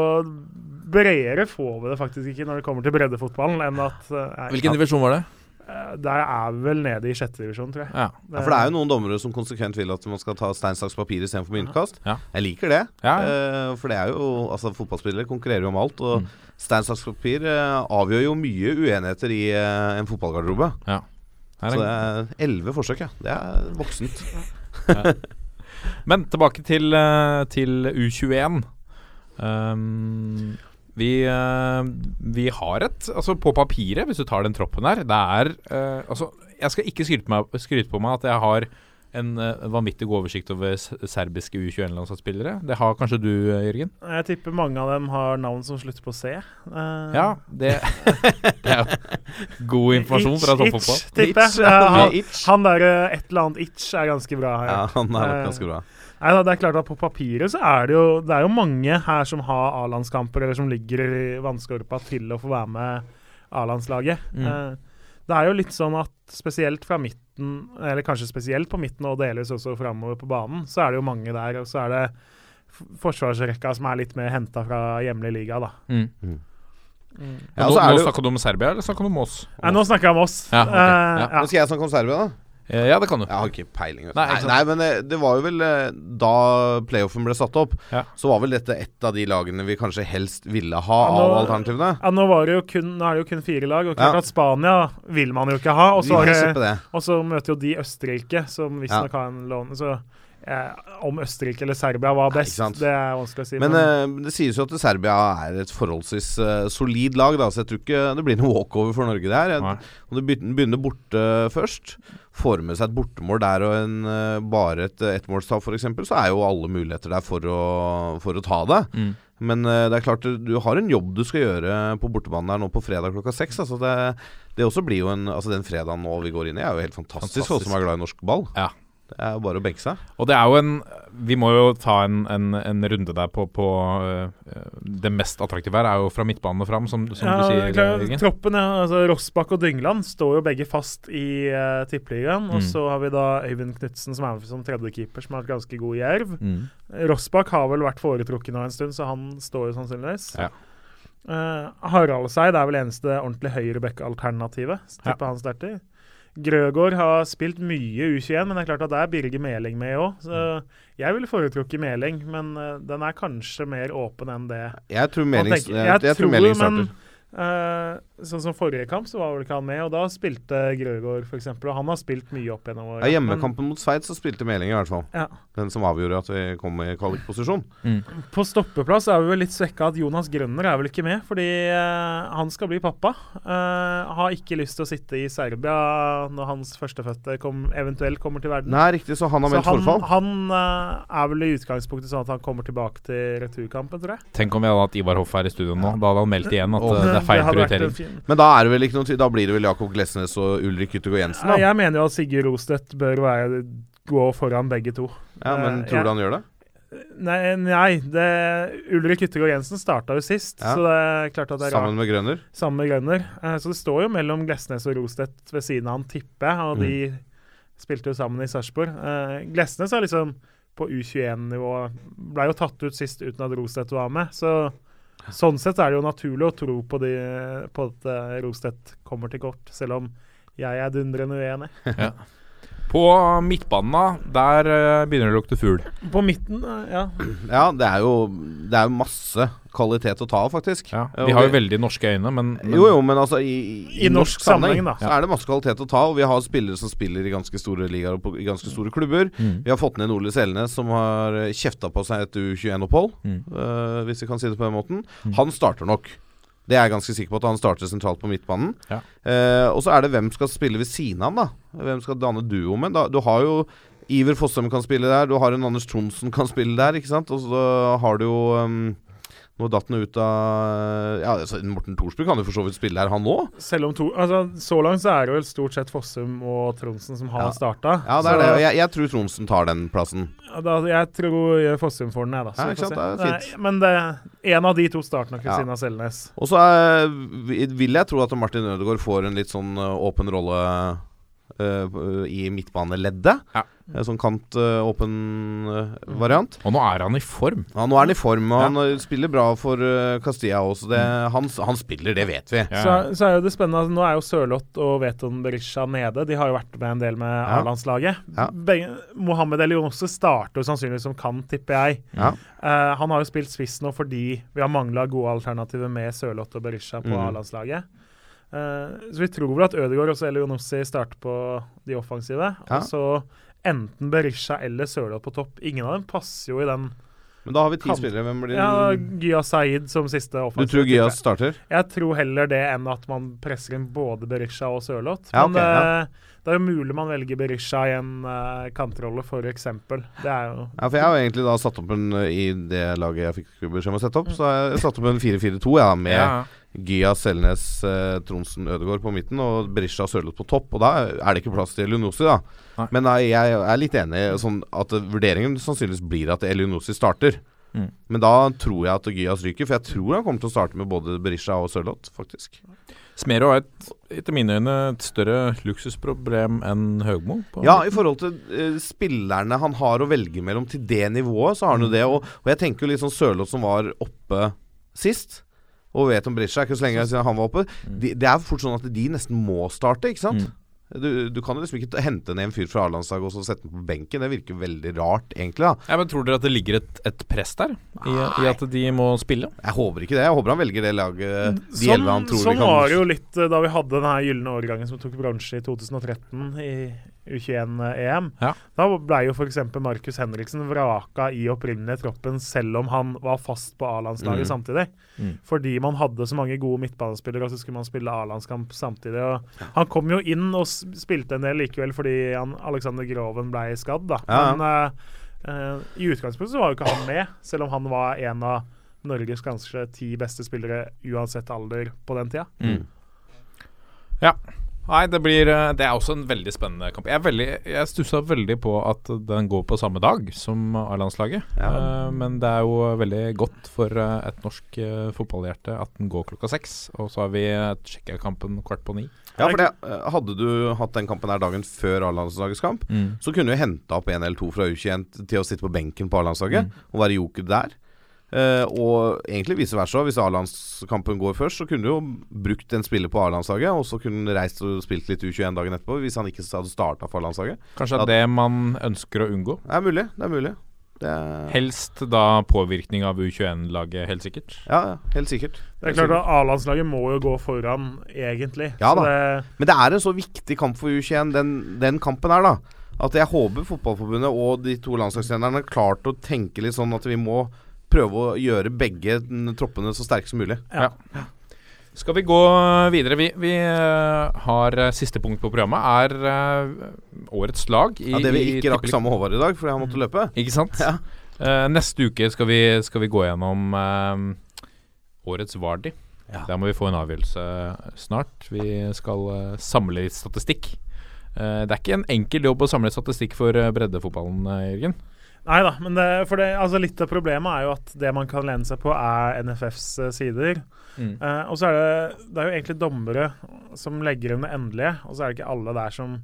Bredere får vi det faktisk ikke når det kommer til breddefotballen, enn at Uh, Hvilken divisjon var det? Eh, Der er vi vel nede i sjette divisjon, tror jeg. Ja. Ja, for det er jo noen dommere som konsekvent vil at man skal ta stein, saks, papir istedenfor myntkast. Ja. Jeg liker det. Ja, uh, for det er jo Altså, fotballspillere konkurrerer jo om alt. Og Mm. stein, saks, papir uh, avgjør jo mye uenigheter i uh, en fotballgarderobe. ja. En... Så det er, elleve forsøk, ja. Det er voksent. Men tilbake til, til U21. Um, vi, eh, vi har et Altså, på papiret, hvis du tar den troppen her, det er eh, Altså, jeg skal ikke skryte, meg, skryte på meg at jeg har en eh, vanvittig god oversikt over serbiske U21-landslagsspillere. Det har kanskje du, Jørgen? Jeg tipper mange av dem har navn som slutter på C. Uh, Ja, det, det er god informasjon fra Itch, toppfotball. Itch, tipper jeg. Ja, han, han der eh, et eller annet itch er ganske bra her. Ja, han er ganske bra. Nei, da, det er klart at På papiret så er det jo Det er jo mange her som har A-landskamper, eller som ligger i vannskorpa til å få være med A-landslaget. Mm. Eh, det er jo litt sånn at spesielt fra midten, eller kanskje spesielt på midten og delvis også framover på banen, så er det jo mange der. Og så er det forsvarsrekka som er litt mer henta fra hjemlig liga, da. Mm. Mm. Ja, nå nå snakker du om Serbia, eller snakker du om oss? Nei, nå snakker jeg om oss. Ja, ok. Eh, Ja. Nå skal jeg snakke om Serbia, da? Eh, Ja, det kan du. Jeg har ikke peiling. Nei, Nei, ikke nei, men eh, det var jo vel eh, Da playoffen ble satt opp, Ja. så var vel dette et av de lagene vi kanskje helst ville ha Ja, nå- av alternativene. Ja, nå, var det jo kun, nå er det jo kun fire lag, og klart Ja. at Spania vil man jo ikke ha. Og så møter jo de Østerrike, som visstnok Ja. har en lån Så eh, om Østerrike eller Serbia var best, Nei, det er vanskelig å si. Men eh, det sies jo at Serbia er et forholdsvis eh, solid lag, da, så jeg tror ikke det blir noe walkover for Norge der. Jeg, om det begynner, borte først, får med seg et bortemål der og en, eh, bare et uh, ettmålstap f.eks., så er jo alle muligheter der for å, for å ta det. Mm. Men eh, det er klart du har en jobb du skal gjøre på bortebanen her nå på fredag klokka seks. Altså det, det også blir jo en Altså Den fredagen nå vi går inn i, er jo helt fantastisk, for oss som er glad i norsk ball. Ja. Det er jo bare å benke seg. Og det er jo en Vi må jo ta en, en, en runde der på, på uh, Det mest attraktive her er jo fra midtbanen og fram, som, som ja, du sier, Klar, troppen, ja, altså Rossbakk og Dyngland står jo begge fast i uh, tippeligaen. Og Mm. så har vi da Øyvind Knutsen, som er med som tredjekeeper, som har vært ganske god i Jerv. Mm. Rossbakk har vel vært foretrukket nå en stund, så han står jo sannsynligvis. Ja. Uh, Haraldseid er vel eneste ordentlig høyrebekk-alternativet. Ja. Tipper han starter. Grøgaard har spilt mye U21, men det er klart at det er Birger Meling med òg. Så jeg ville foretrukket Meling, men eh, den er kanskje mer åpen enn det. Jeg tror Meling, jeg, jeg, tror Meling starter. men eh, sånn som forrige kamp, så var vel ikke han med, og da spilte Grøgaard f.eks., og han har spilt mye opp gjennom året. Ja, hjemmekampen mot Sveits så spilte Meling i hvert fall. Ja. Den som avgjorde at vi kom i kvalikposisjon. På stoppeplass er vi vel litt svekka at Jonas Grønner er vel ikke med, fordi uh, han skal bli pappa. Uh, har ikke lyst til å sitte i Serbia når hans førstefødte kom, eventuelt kommer til verden. Nei, riktig, så han har meldt forfall. han uh, er vel i utgangspunktet sånn at han kommer tilbake til returkampen, tror jeg. Tenk om vi hadde hatt Ivar Hoff her i studio nå. Da hadde han meldt igjen at øh, det er feil prioritering. Men da er det vel ikke noe Da blir det vel Jakob Glesnes og Ulrik Yttergård Jensen, da. Jeg mener jo at Sigurd Rostedt bør være, gå foran begge to. Ja, men Eh, tror du han gjør det? Nei, nei det, Ulrik Yttergård Jensen starta jo sist, Ja. så det er klart at det er rart. Sammen med Grønner? Sammen med Grønner. Eh, så det står jo mellom Glesnes og Rostedt ved siden av han, tipper jeg. Og de spilte jo sammen i Sarpsborg. Eh, Glesnes er liksom på U21-nivå. Ble jo tatt ut sist uten at Rostedt var med. Så sånn sett er det jo naturlig å tro på, de, på at eh, Rostedt kommer til kort, selv om jeg er dundrende uenig. Ja. På midtbanen, da, der øh, begynner det å lukte fugl. På midten, eh, ja. Ja, det er jo Det er jo masse kvalitet å ta av, faktisk. Ja, vi har jo veldig norske øyne, men, men Jo, jo, men altså i, I norsk sammenheng, da. Så er det masse kvalitet å ta, og vi har spillere som spiller i ganske store ligaer og på, i ganske store klubber. Mm. Vi har fått ned Ole Selnes, som har eh, kjefta på seg et U21-opphold, Mm. uh, hvis vi kan si det på den måten. Mm. Han starter nok. Det er jeg ganske sikker på at han starter sentralt på midtbanen. Ja. Eh, og så er det hvem skal spille ved siden av han, da. Hvem skal danne duo med? Da, du har jo Iver Fossum kan spille der, du har en Anders Tronsen kan spille der, ikke sant. Og så har du jo um, Nå datt han ut av Ja, altså, Morten Thorsby kan jo for så vidt spille der, han òg. Selv om to Altså, så langt så er det vel stort sett Fossum og Tronsen som har Ja. starta. Ja, det er det. Jeg, jeg tror Tronsen tar den plassen. Ja, Da, jeg tror Fossum får den, jeg, da. så Ja, ikke sant? Det er fint. Men det, en av de to nok ved Ja. Selnes. Og så er- vil jeg tro at Martin Ødegaard får en litt sånn uh, åpen rolle uh, i midtbaneleddet. Ja. En sånn kant-åpen variant. Og nå er han i form. Ja, nå er han i form, og Ja. han uh, spiller bra for uh, Castilla også. Det, han, han spiller, det vet vi. Ja. Så, så er jo det spennende altså, Nå er jo Sørloth og Veton Berisha nede. De har jo vært med en del med Ja. A-landslaget. Ja. Mohammed Elionossi starter sannsynligvis som kan, tipper jeg. Ja. Eh, han har jo spilt spiss nå fordi vi har mangla gode alternativer med Sørloth og Berisha på mm. A-landslaget. Uh, så vi tror vel at Ødegaard og Elionossi starter på de offensive. Ja. Og så enten Berisha eller Sørloth på topp. Ingen av dem passer jo i den Men da har vi ti spillere. Hvem blir Ja, Gyas Saeed som siste Du tror Gyas starter? Jeg tror heller det enn at man presser inn både Berisha og Sørloth. Ja, Men ok, ja. eh, det er jo mulig man velger Berisha i en uh, kantrolle, f.eks. Det er jo Ja, for jeg har egentlig da satt opp en I det laget jeg fikk beskjed om å sette opp, så har jeg satt opp en 4-4-2 ja, med Ja. Gya, Selnes, eh, Tronsen, Ødegaard på midten og Berisha Sørloth på topp. Og da er det ikke plass til Elionossi, da. Nei. Men nei, jeg er litt enig sånn at vurderingen sannsynligvis blir at Elionossi starter. Mm. Men da tror jeg at Gyas ryker, for jeg tror han kommer til å starte med både Berisha og Sørloth, faktisk. Smero er et, etter mine øyne et større luksusproblem enn Høgmo. Ja, i forhold til uh, spillerne han har å velge mellom til det nivået, så har han jo det. Og, og jeg tenker jo litt sånn Sørloth som var oppe sist, og vet om Brisja ikke så lenge siden han var oppe. De, det er fort sånn at de nesten må starte, ikke sant? Mm. Du, du kan jo liksom ikke hente ned en fyr fra A-landslaget og så sette den på benken. Det virker veldig rart, egentlig. da Ja, men Tror dere at det ligger et, et press der? I, I at de må spille? Jeg håper ikke det. Jeg håper han velger det laget, de Sånn, elleve han tror sånn vi kan var det jo litt eh, da vi hadde den her gylne årgangen som tok bronse i 2013 i U21-EM. Ja. Da ble jo f.eks. Markus Henriksen vraka i opprinnelig troppen selv om han var fast på A-landslaget Mm. samtidig. Mm. Fordi man hadde så mange gode midtbanespillere, og så skulle man spille A-landskamp samtidig. Og Han kom jo inn og spilte en del likevel fordi han, Alexander Groven ble skadd, da. Ja, ja. Men uh, uh, i utgangspunktet så var jo ikke han med, selv om han var en av Norges kanskje ti beste spillere uansett alder på den tida. Mm. Ja. Nei, det blir eh, Det er også en veldig spennende kamp. Jeg, veldig, jeg stussa veldig på at den går på samme dag som A-landslaget. Ja. Eh, men det er jo veldig godt for eh, et norsk fotballhjerte at den går klokka seks. Og så har vi Tsjekkia-kampen kvart på ni. Ja, for det, Hadde du hatt den kampen her dagen før A-landslagets kamp, Mm. så kunne du henta opp en eller to fra U21 til å sitte på benken på A-landslaget og være joker der. Eh, og egentlig vice versa. Hvis A-landskampen går først, så kunne du jo brukt en spiller på A-landslaget, og så kunne han reist og spilt litt U21 dagen etterpå, hvis han ikke hadde starta for A-landslaget. Kanskje er det man ønsker å unngå. Det er mulig. Det er mulig. Det er, Helst da påvirkning av U21-laget, helt sikkert. ja, ja, helt sikkert. Det er klart at A-landslaget må jo gå foran, egentlig. Ja Så da. det, Men det er en så viktig kamp for U21, den, den kampen her, da. At jeg håper Fotballforbundet og de to landslagstrenerne har klart å tenke litt sånn at vi må prøve å gjøre begge mm, troppene så sterke som mulig. Ja. Skal vi gå videre? Vi, vi eh, har eh, siste punkt på programmet. Er eh, årets lag i Ja, Det vi ikke rakk sammen med Håvard i dag, fordi han måtte løpe. Ikke sant? Ja. Uh, neste uke skal vi, skal vi gå gjennom uh, årets Vardi. Ja. Der må vi få en avgjørelse snart. Vi skal uh, samle litt statistikk. Eh, det er ikke en enkel jobb å samle statistikk for breddefotballen, Jørgen. Nei da, men det, for det, altså litt av problemet er jo at det man kan lene seg på, er NFFs sider. sider. Eh, og så er det, det er jo egentlig dommere som legger inn det endelige, og så er det ikke alle der som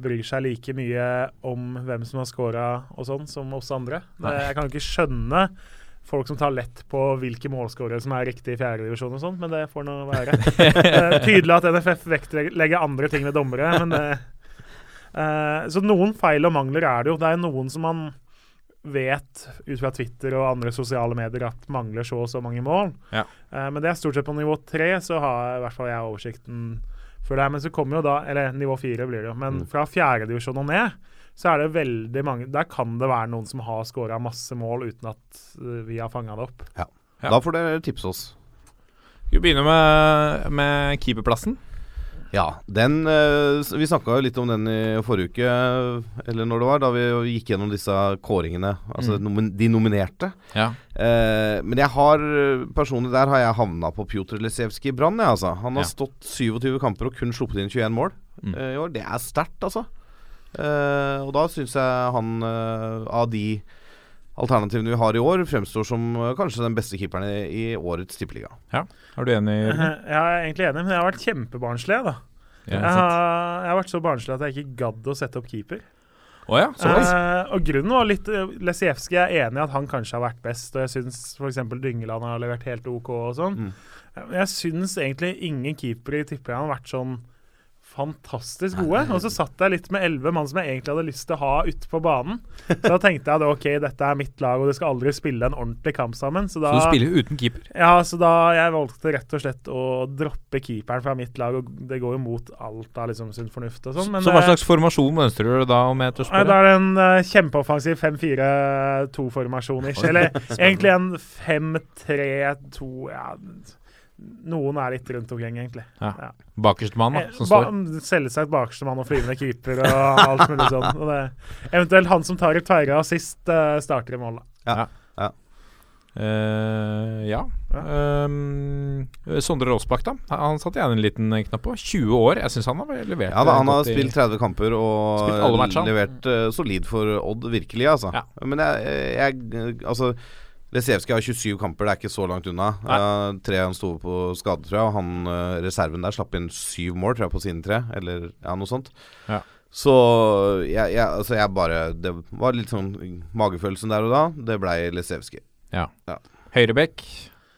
bryr seg like mye om hvem som har scora og sånn, som oss andre. Det, jeg kan ikke skjønne folk som tar lett på hvilke målskårere som er riktig i fjerdedivisjon og sånn, men det får nå være. Det er tydelig at NFF vektlegger andre ting ved dommere, men det eh, Så noen feil og mangler er det jo. Det er noen som man vet ut fra Twitter og andre sosiale medier at mangler så og så mange mål. Ja. Uh, men det er stort sett på nivå tre, så har i hvert fall jeg oversikten for det. Men så kommer jo da Eller nivå fire blir det jo. Men fra fjerdedivisjon og ned så er det veldig mange Der kan det være noen som har scora masse mål uten at eh, vi har fanga det opp. Ja. Da får dere tipse oss. Vi begynner med, med keeperplassen? Ja, den eh, Vi snakka jo litt om den i forrige uke, eller når det var, da vi gikk gjennom disse kåringene. Altså Mm. de nominerte. Ja. Eh, men jeg har personlig der har jeg havna på Pjotr Lesevskij i Brann. jeg, Altså. Han har Ja. stått 27 kamper og kun sluppet inn 21 mål Mm. eh, i år. Det er sterkt, altså. Eh, og da syns jeg han eh, av de alternativene vi har i år, fremstår som eh, kanskje den beste keeperen i, i årets tippeliga. Er du enig? Jørgen? Jeg er egentlig enig, men jeg har vært kjempebarnslig, da. Ja, Jeg har, jeg har vært så barnslig at jeg ikke gadd å sette opp keeper. Oh ja? Eh, og grunnen var litt uh, Lesijevskij er enig i at han kanskje har vært best, og jeg syns f.eks. Dyngeland har levert helt OK og sånn. Mm. Eh, jeg syns egentlig ingen keepere i tippeligaen har vært sånn fantastisk gode. Og så satt jeg litt med elleve mann som jeg egentlig hadde lyst til å ha ute på banen. Så da tenkte jeg at OK, dette er mitt lag, og det skal aldri spille en ordentlig kamp sammen. Så, da, Så du spiller uten keeper? Ja, så da jeg valgte rett og slett å droppe keeperen fra mitt lag, og det går jo mot alt av liksom sunn fornuft og sånn. så hva eh, slags formasjon mønstrer du da om å Nei, spørre? Da er det en uh, kjempeoffensiv 5-4-2-formasjon. ish. Eller egentlig en 5-3-2 ja, Noen er litt rundt omkring, egentlig. Ja. ja. Bakerstemann, da, Eh, som ba- står. Selvsagt bakerstemann og flyvende keeper og alt mulig sånn. Og det, eventuelt han som tar ut tverre sist, uh, starter i mål. da. Ja. ja. Uh, ja. Um, Sondre Rossbakk, da. Han satte jeg en liten knapp på. 20 år. Jeg syns han har levert Ja, da, han har spilt 30 kamper og Spilt alle levert uh, solid for Odd, virkelig, altså. Men jeg, jeg Altså Lesevskij har 27 kamper, det er ikke så langt unna. Uh, tre han sto på skade, tror jeg. Og han uh, reserven der slapp inn syv mål, tror jeg, på sine tre. Eller ja, noe sånt. Ja. Så jeg, jeg, altså jeg bare Det var litt sånn magefølelsen der og da. Det blei Lesevskij. Ja. Ja. Høyrebekk.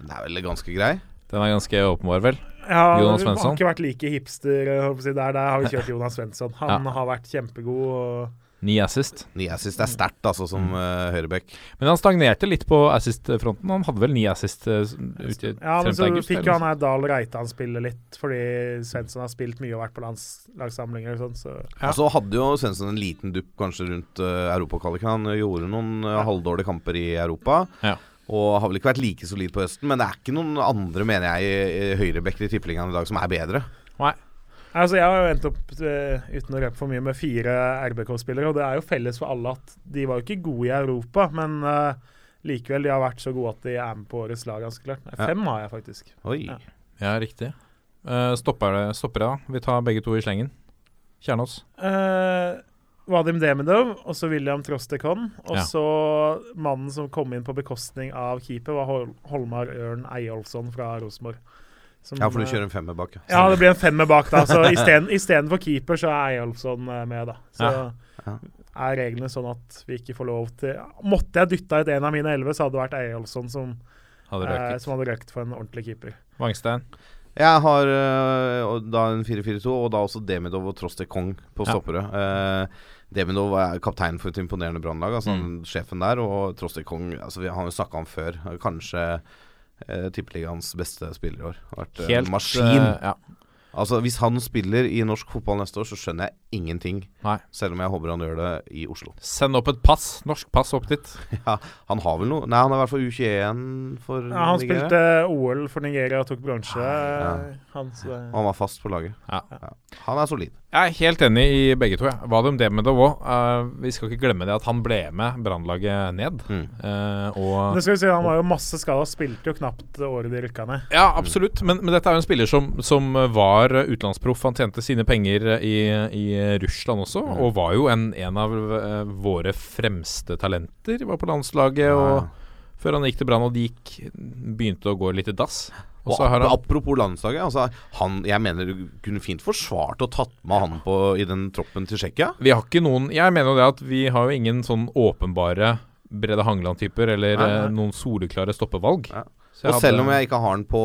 Den er vel ganske grei? Den er ganske åpenbar, vel? Ja, Jonas Vi har ikke vært like hipster. jeg si. Der, der har vi kjørt Jonas Svensson. Han Ja. har vært kjempegod. Og Ni assist. Ni assist er sterkt, altså, som Mm. uh, høyrebekk. Men han stagnerte litt på assist-fronten. Han hadde vel ni assist uh, ute i Ja, men så august? fikk jo han her Dahl Reitan spille litt, fordi Svensson har spilt mye og vært på landslagssamlinger og sånn, så Og så hadde jo Svensson en liten dupp kanskje rundt uh, europakvaliken. Han eh, gjorde noen uh, halvdårlige kamper i Europa. Ja. Og har vel ikke vært like solid på høsten, men det er ikke noen andre, mener jeg, høyrebacker i tippeligaen i dag som er bedre. Nei. Altså, Jeg har jo endt opp, uh, uten å røpe for mye, med fire RBK-spillere. Og det er jo felles for alle at de var jo ikke gode i Europa, men uh, likevel, de har vært så gode at de er med på årets lag, ganske klart. Nei, Ja. fem har jeg faktisk. Oi. Ja. Ja, riktig. Uh, stopper det da? Vi tar begge to i slengen. Kjernås. Uh, Vadim Demidov og så William Trostekon. Og Ja. så mannen som kom inn på bekostning av keeper, var Hol Holmar Ørn Eyolfsson fra Rosenborg. Som, Ja, for du eh, kjører en femmer bak. Ja, det blir en femmer bak, da. Så isteden- istedenfor keeper, så er Eyolfsson eh, med, da. Så Ja. Ja. er reglene sånn at vi ikke får lov til Måtte jeg dytta ut en av mine elleve, så hadde det vært Eyolfsson som Hadde eh, som hadde røkt for en ordentlig keeper. Vangstein? Jeg har eh, da en 4-4-2, og da også Demidov og Troste Kong på Ja. stoppere. Eh, Demidov er kaptein for et imponerende brannlag, altså Mm. sjefen der. Og Troste Kong altså vi har jo snakka om før. Kanskje eh, tippeligaens beste spiller i år. Vært Helt, maskin. Uh, ja. Altså Hvis han spiller i norsk fotball neste år, så skjønner jeg ingenting. Nei. Selv om jeg håper han gjør det i Oslo. Send opp et pass. Norsk pass opp dit. Ja, Han har vel noe Nei, han er i hvert fall U21 for Ja, han Nigeria. spilte OL for Nigeria og tok bronse. Ja. Han, Og han var fast på laget. Ja. Han er solid. Jeg er helt enig i begge to. Hva de det med det òg. vi skal ikke glemme det at han ble med Brannlaget ned. Mm. Uh, og Det skal vi si, Han var jo masse skada, spilte jo knapt året de rykka ned. Ja, absolutt. Men, men dette er jo en spiller som, som var utenlandsproff. Han tjente sine penger i, i Russland også, Mm. og var jo en, en av eh, våre fremste talenter. Var på landslaget, Ja, og før han gikk til Brann, og de gikk begynte å gå litt i dass. Og Og så har han Apropos landslaget. Altså, han, jeg mener du kunne fint forsvart og tatt med han på, i den troppen til Tsjekkia. Vi har ikke noen Jeg mener jo det at vi har jo ingen sånn åpenbare Brede Hangeland-typer eller Nei, nei. eh, noen soleklare stoppevalg. Så Og selv om jeg ikke har den på,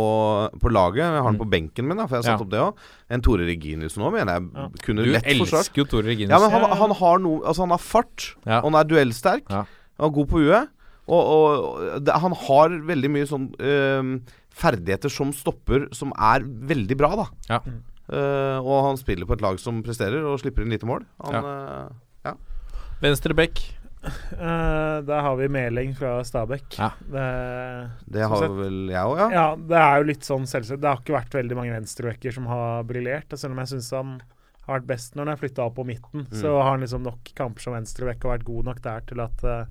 på laget, jeg har den Mm. på benken min, da, for jeg har satt Ja. opp det òg. En Tore Reginius nå mener jeg Ja. kunne Du lett forsvart. elsker jo Tore Reginius. Ja, men han, han har noe Altså, han har fart, Ja. og han er duellsterk, Ja. og god på huet. Og, og det, han har veldig mye sånn øh, ferdigheter som stopper som er veldig bra, da. Ja. Uh, og han spiller på et lag som presterer, og slipper inn lite mål. Han, eh, ja. Venstre bekk. Eh, der har vi Meling fra Stabæk. Ja. Det, Det har sett- vel jeg òg, ja. Ja, det er jo litt sånn selvsagt. Det har ikke vært veldig mange venstrebacker som har briljert. Selv om jeg syns han har vært best når han er flytta opp på midten, så Mm. har han liksom nok kamper som venstreback og vært god nok der til at uh,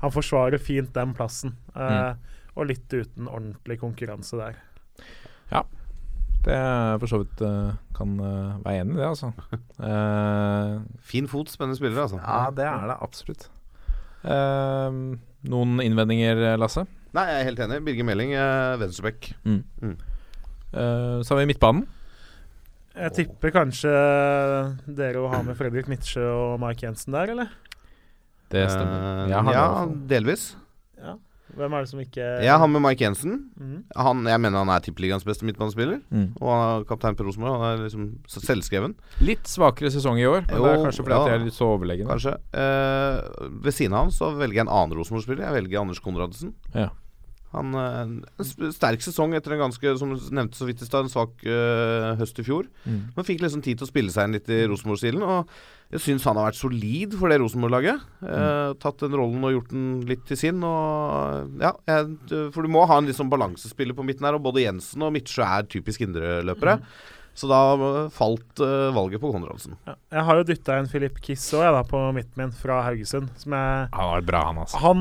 han forsvarer fint den plassen. Uh, Mm. Og litt uten ordentlig konkurranse der. Ja. Det er for så vidt kan være enig i det, altså. Eh, Fin fot, spennende spillere, altså. ja, det er det absolutt. Eh, noen innvendinger, Lasse? Nei, jeg er helt enig. Birger Meling, eh, venstreback. Mm. Mm. Eh, så har vi midtbanen. Jeg tipper kanskje dere å ha med Fredrik Midtsjø og Mark Jensen der, eller? Det stemmer. Eh, ja, delvis. Ja. Hvem er det som ikke Jeg har med Mike Jensen. Mm. Han, jeg mener han er tippeligaens beste midtbanespiller. Mm. Og han er kaptein på Rosenborg. Han er liksom selvskreven. Litt svakere sesong i år, men det er kanskje fordi at ja. de er litt så overlegen. Kanskje. Eh, ved siden av han så velger jeg en annen Rosenborg-spiller. Jeg velger Anders Konradsen. Ja. Han eh, En sterk sesong etter en ganske, som du nevnte så vidt i stad, en svak øh, høst i fjor. Mm. Men fikk liksom tid til å spille seg inn litt i Rosenborg-stilen. Og jeg syns han har vært solid for det Rosenborg-laget. Eh, tatt den rollen og gjort den litt til sin. Og ja, jeg, For du må ha en liksom balansespiller på midten her, og både Jensen og Midtsjø er typisk indreløpere. Så da eh, falt uh, valget på Konradsen. Ja, Jeg har jo dytta en Filip Kiss òg, jeg, da, på midten min, fra Haugesund. Som jeg Han var bra, han, altså. Han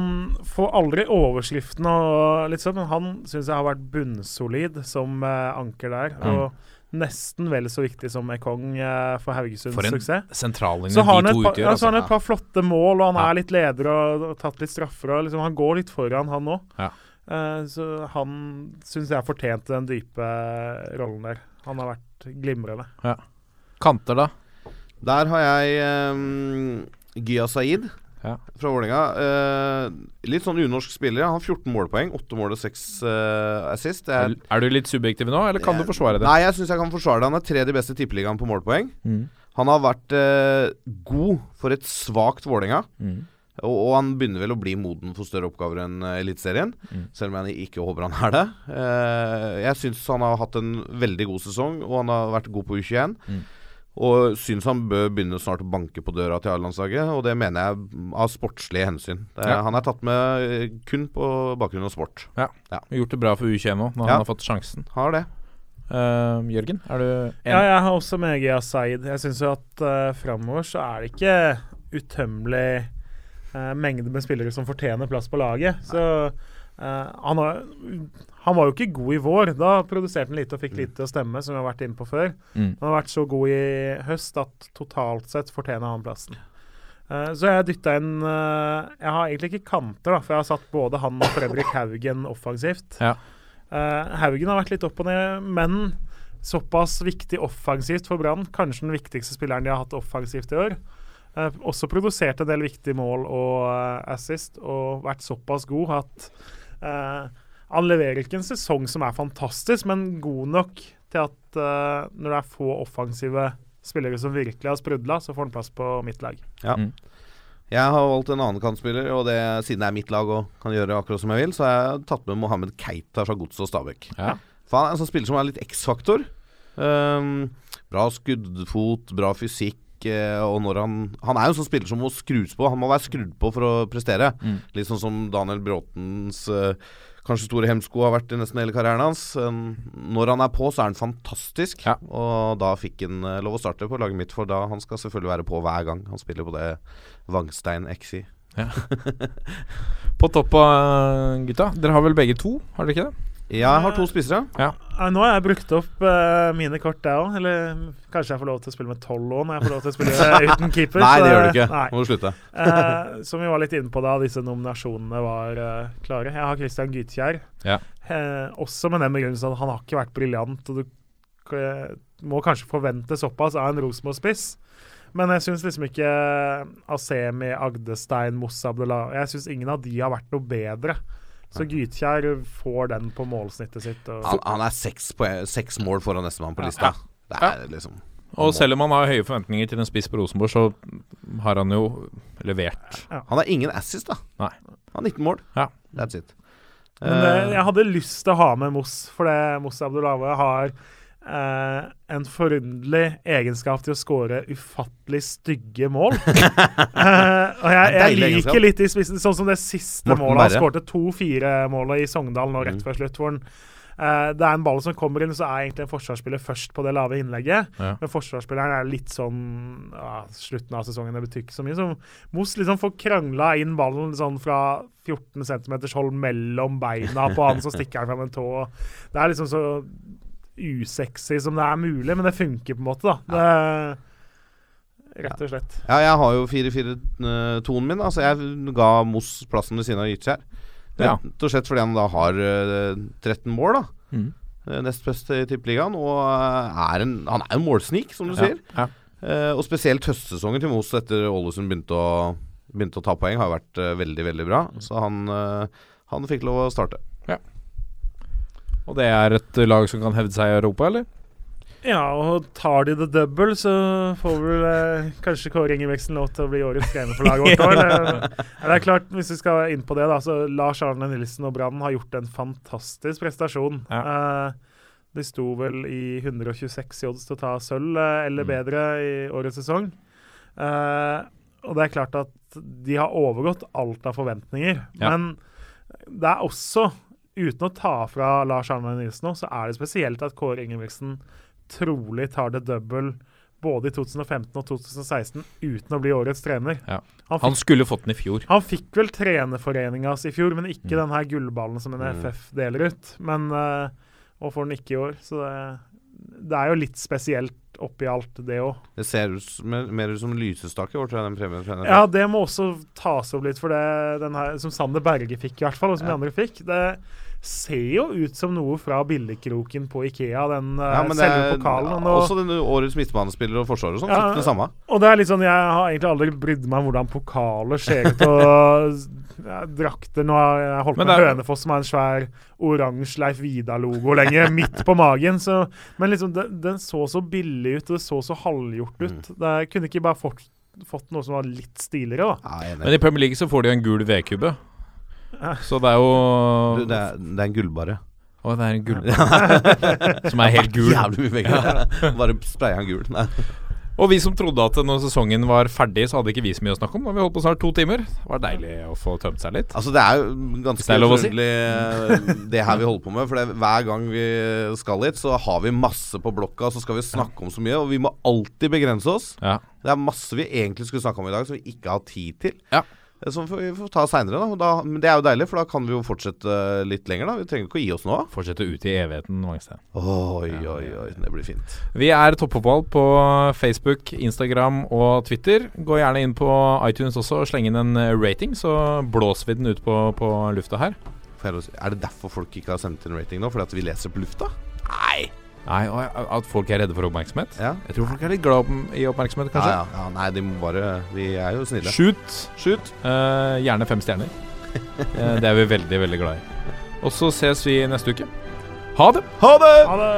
får aldri overskriften og litt sånn, men han syns jeg har vært bunnsolid som uh, anker der. Mm. Og nesten vel så viktig som Ekong uh, for Haugesunds For en suksess. sentrallinje Så har han de to utgjør. ja, så har han altså. et par flotte mål, og han Ja. er litt leder og, og tatt litt straffer. Og liksom, han går litt foran, han òg. Ja. så han syns jeg fortjente den dype rollen der. Han har vært glimrende. Kanter, da? Der har jeg um, Gya Saeed Ja. fra Vålerenga. Uh, litt sånn unorsk spiller. Han har 14 målpoeng. 8 mål og 6 assist. Det Er, er, er du litt subjektiv nå, eller kan du forsvare det? Nei, jeg syns jeg kan forsvare det. Han er tredje beste i tippeligaen på målpoeng. Mm. Han har vært uh, god for et svakt Vålerenga. Mm. Og, og han begynner vel å bli moden for større oppgaver enn uh, Eliteserien. Mm. Selv om jeg ikke håper han er det. Eh, jeg syns han har hatt en veldig god sesong, og han har vært god på U21. Mm. Og syns han bør begynne snart å banke på døra til A-landslaget, og det mener jeg av sportslige hensyn. Det, Ja. Han er tatt med eh, kun på bakgrunn av sport. Ja. Gjort det bra for U21 òg, når Ja. han har fått sjansen. Har det. Uh, Jørgen, er du enig? Ja, jeg har også med Gia Asaid Jeg syns jo at uh, framover så er det ikke utømmelig eh, mengde med spillere som fortjener plass på laget. Så eh, han, har, han var jo ikke god i vår. Da produserte han lite og fikk lite å stemme, som vi har vært inne på før. Mm. Han har vært så god i høst at totalt sett fortjener han plassen. Eh, så jeg dytta inn eh, Jeg har egentlig ikke kanter, da, for jeg har satt både han og Fredrik Haugen offensivt. Ja. Eh, Haugen har vært litt opp og ned, men såpass viktig offensivt for Brann. Kanskje den viktigste spilleren de har hatt offensivt i år. Eh, også produsert en del viktige mål og eh, assist, og vært såpass god at eh, Han leverer ikke en sesong som er fantastisk, men god nok til at uh, når det er få offensive spillere som virkelig har sprudla, så får han plass på mitt lag. Ja. Mm. Jeg har valgt en annen kantspiller, og det, siden det er mitt lag og kan gjøre akkurat som jeg vil, så har jeg tatt med Mohammed Keita fra Godset og Stabæk. Ja. For han er en sånn spiller som er litt X-faktor. Um, bra skuddfot, bra fysikk. Eh, Og når han Han er jo en sånn spiller som må skrus på. Han må være skrudd på for å prestere. Mm. Litt sånn som Daniel Bråtens eh, kanskje store hemsko har vært i nesten hele karrieren hans. Når han er på, så er han fantastisk. Ja. Og da fikk han eh, lov å starte på laget mitt, for da han skal selvfølgelig være på hver gang han spiller på det Vangstein XI. På topp av gutta. Dere har vel begge to, har dere ikke det? Jeg har to spissere. Ja. nå har jeg brukt opp uh, mine kort, jeg òg. Eller kanskje jeg får lov til å spille med tolv òg, når jeg får lov til å spille uten keeper. Nei, det gjør du ikke. Nei. Må du slutte. uh, som vi var litt inne på da disse nominasjonene var uh, klare. Jeg har Christian Gytkjær. Ja. Eh, også med den begrunnelsen at han har ikke vært briljant, og du eh, må kanskje forvente såpass av en Rosenborg-spiss. Men jeg syns liksom ikke Asemi, Agdestein, Mossa Abdullah Jeg syns ingen av de har vært noe bedre. Så Gytkjær får den på målsnittet sitt. Og, Han, han er seks, poeng- seks mål foran nestemann på lista. Det er liksom Og selv om han har høye forventninger til en spiss på Rosenborg, så har han jo levert. Han har ingen assist, da. Nei. Han har 19 mål. Ja. That's it. Men det, Eh, jeg hadde lyst til å ha med Moss, for det Moss Abdullave har eh, en forunderlig egenskap til å skåre ufattelig stygge mål. uh, og jeg, jeg liker egenskap. litt i spissen, sånn som det siste Morten målet. Han skårte to-fire-målet i Sogndal nå rett Mm. før slutt. hvor han uh, det er en ball som kommer inn, så er egentlig en forsvarsspiller først på det lave innlegget. Ja. Men forsvarsspilleren er litt sånn Slutten av sesongen, det betyr ikke så mye. Så Moss liksom får krangla inn ballen sånn fra 14 cm hold mellom beina på han, så stikker han fram en tå. Det er liksom så usexy som det er mulig, men det funker på en måte, da. Det, rett og slett. Ja, jeg har jo 4-4-tonen min. Altså Jeg ga Moss plassen ved siden av Gytkjær. Ja. Rett og slett fordi han da har eh, 13 mål, da. Mm. Eh, Nest best i Tippeligaen. Og eh, er en, han er en målsnik, som du Ja, sier. ja. Uh, og spesielt høstsesongen til Moss etter Ålesund begynte å, begynte å ta poeng, har vært uh, veldig, veldig bra. Så han uh, Han fikk lov å starte. Og det er et lag som kan hevde seg i Europa, eller? Ja, og tar de det double, så får vel eh, kanskje Kåre Ingebrigtsen lov til å bli årets trener for laget vårt òg. Det, det er klart, hvis vi skal inn på det, da, så Lars Arne Nilsen og Brann har gjort en fantastisk prestasjon. Eh, de sto vel i 126 odds til å ta sølv eh, eller bedre i årets sesong. Eh, og det er klart at de har overgått alt av forventninger. Ja. Men det er også, uten å ta fra Lars Arne Nilsen nå, så er det spesielt at Kåre Ingebrigtsen trolig tar det double både i 2015 og 2016 uten å bli årets trener. Ja. Han, Han skulle fått den i fjor. han fikk vel trenerforeningas i fjor, men ikke Mm. den her gullballen som NFF deler ut. Men, eh, og får den ikke i år. Så det, det er jo litt spesielt oppi alt, det òg. Det ser ut mer, mer ut som lysestake, tror jeg, den premien. Ja, det må også tas opp litt, for det den her, som Sander Berge fikk, i hvert fall, og som Ja. de andre fikk. Det ser jo ut som noe fra billigkroken på Ikea, den Ja, men det selve pokalen. Og, også den årets midtbanespiller og forsvarer og sånn. Ja, det samme. og det er litt sånn, jeg har egentlig aldri brydd meg om hvordan pokaler ser ut. Og drakter Nå har jeg holdt med er- Hønefoss, som har en svær oransje Leif Vidar-logo lenge, midt på magen. Så, men liksom, den, den så så billig ut, og det så så halvgjort ut. Mm. Det kunne ikke bare fått, fått noe som var litt stiligere, da. Ja, er. Men i Premier League så får de en gul V-kubbe. Ja. Så det er jo Du, det, er, det er en gullbare. Å, det er en gull Som er helt gul. Jævlig mye penger. Bare spraya han gul. Nei. Og vi som trodde at når sesongen var ferdig, så hadde ikke vi så mye å snakke om. Har vi holdt på snart to timer. Det var deilig å få tømt seg litt. Altså Det er jo ganske er å si. eh, det her vi holder på med. For det, hver gang vi skal hit, så har vi masse på blokka, så skal vi snakke om så mye. Og vi må alltid begrense oss. Ja. Det er masse vi egentlig skulle snakke om i dag, som vi ikke har tid til. Ja. Eh, Som vi får ta seinere, da. Men det er jo deilig, for da kan vi jo fortsette litt lenger, da. Vi trenger ikke å gi oss nå. Fortsette ut i evigheten. Oi, oi, oi. Det blir fint. Vi er Toppfotball på Facebook, Instagram og Twitter. Gå gjerne inn på iTunes også og sleng inn en eh, rating, så blåser vi den ut på, på lufta her. Er det derfor folk ikke har sendt inn rating nå? Fordi at vi leser på lufta? Nei. Nei, At folk er redde for oppmerksomhet? Ja. Jeg tror folk er litt glad i oppmerksomhet, kanskje. ja, ja. Nei, de må bare Vi er jo snille. Shoot. Shoot. Eh, gjerne fem stjerner. Eh, det er vi veldig, veldig glad i. Og så ses vi neste uke. Ha det! Ha det! Ha det!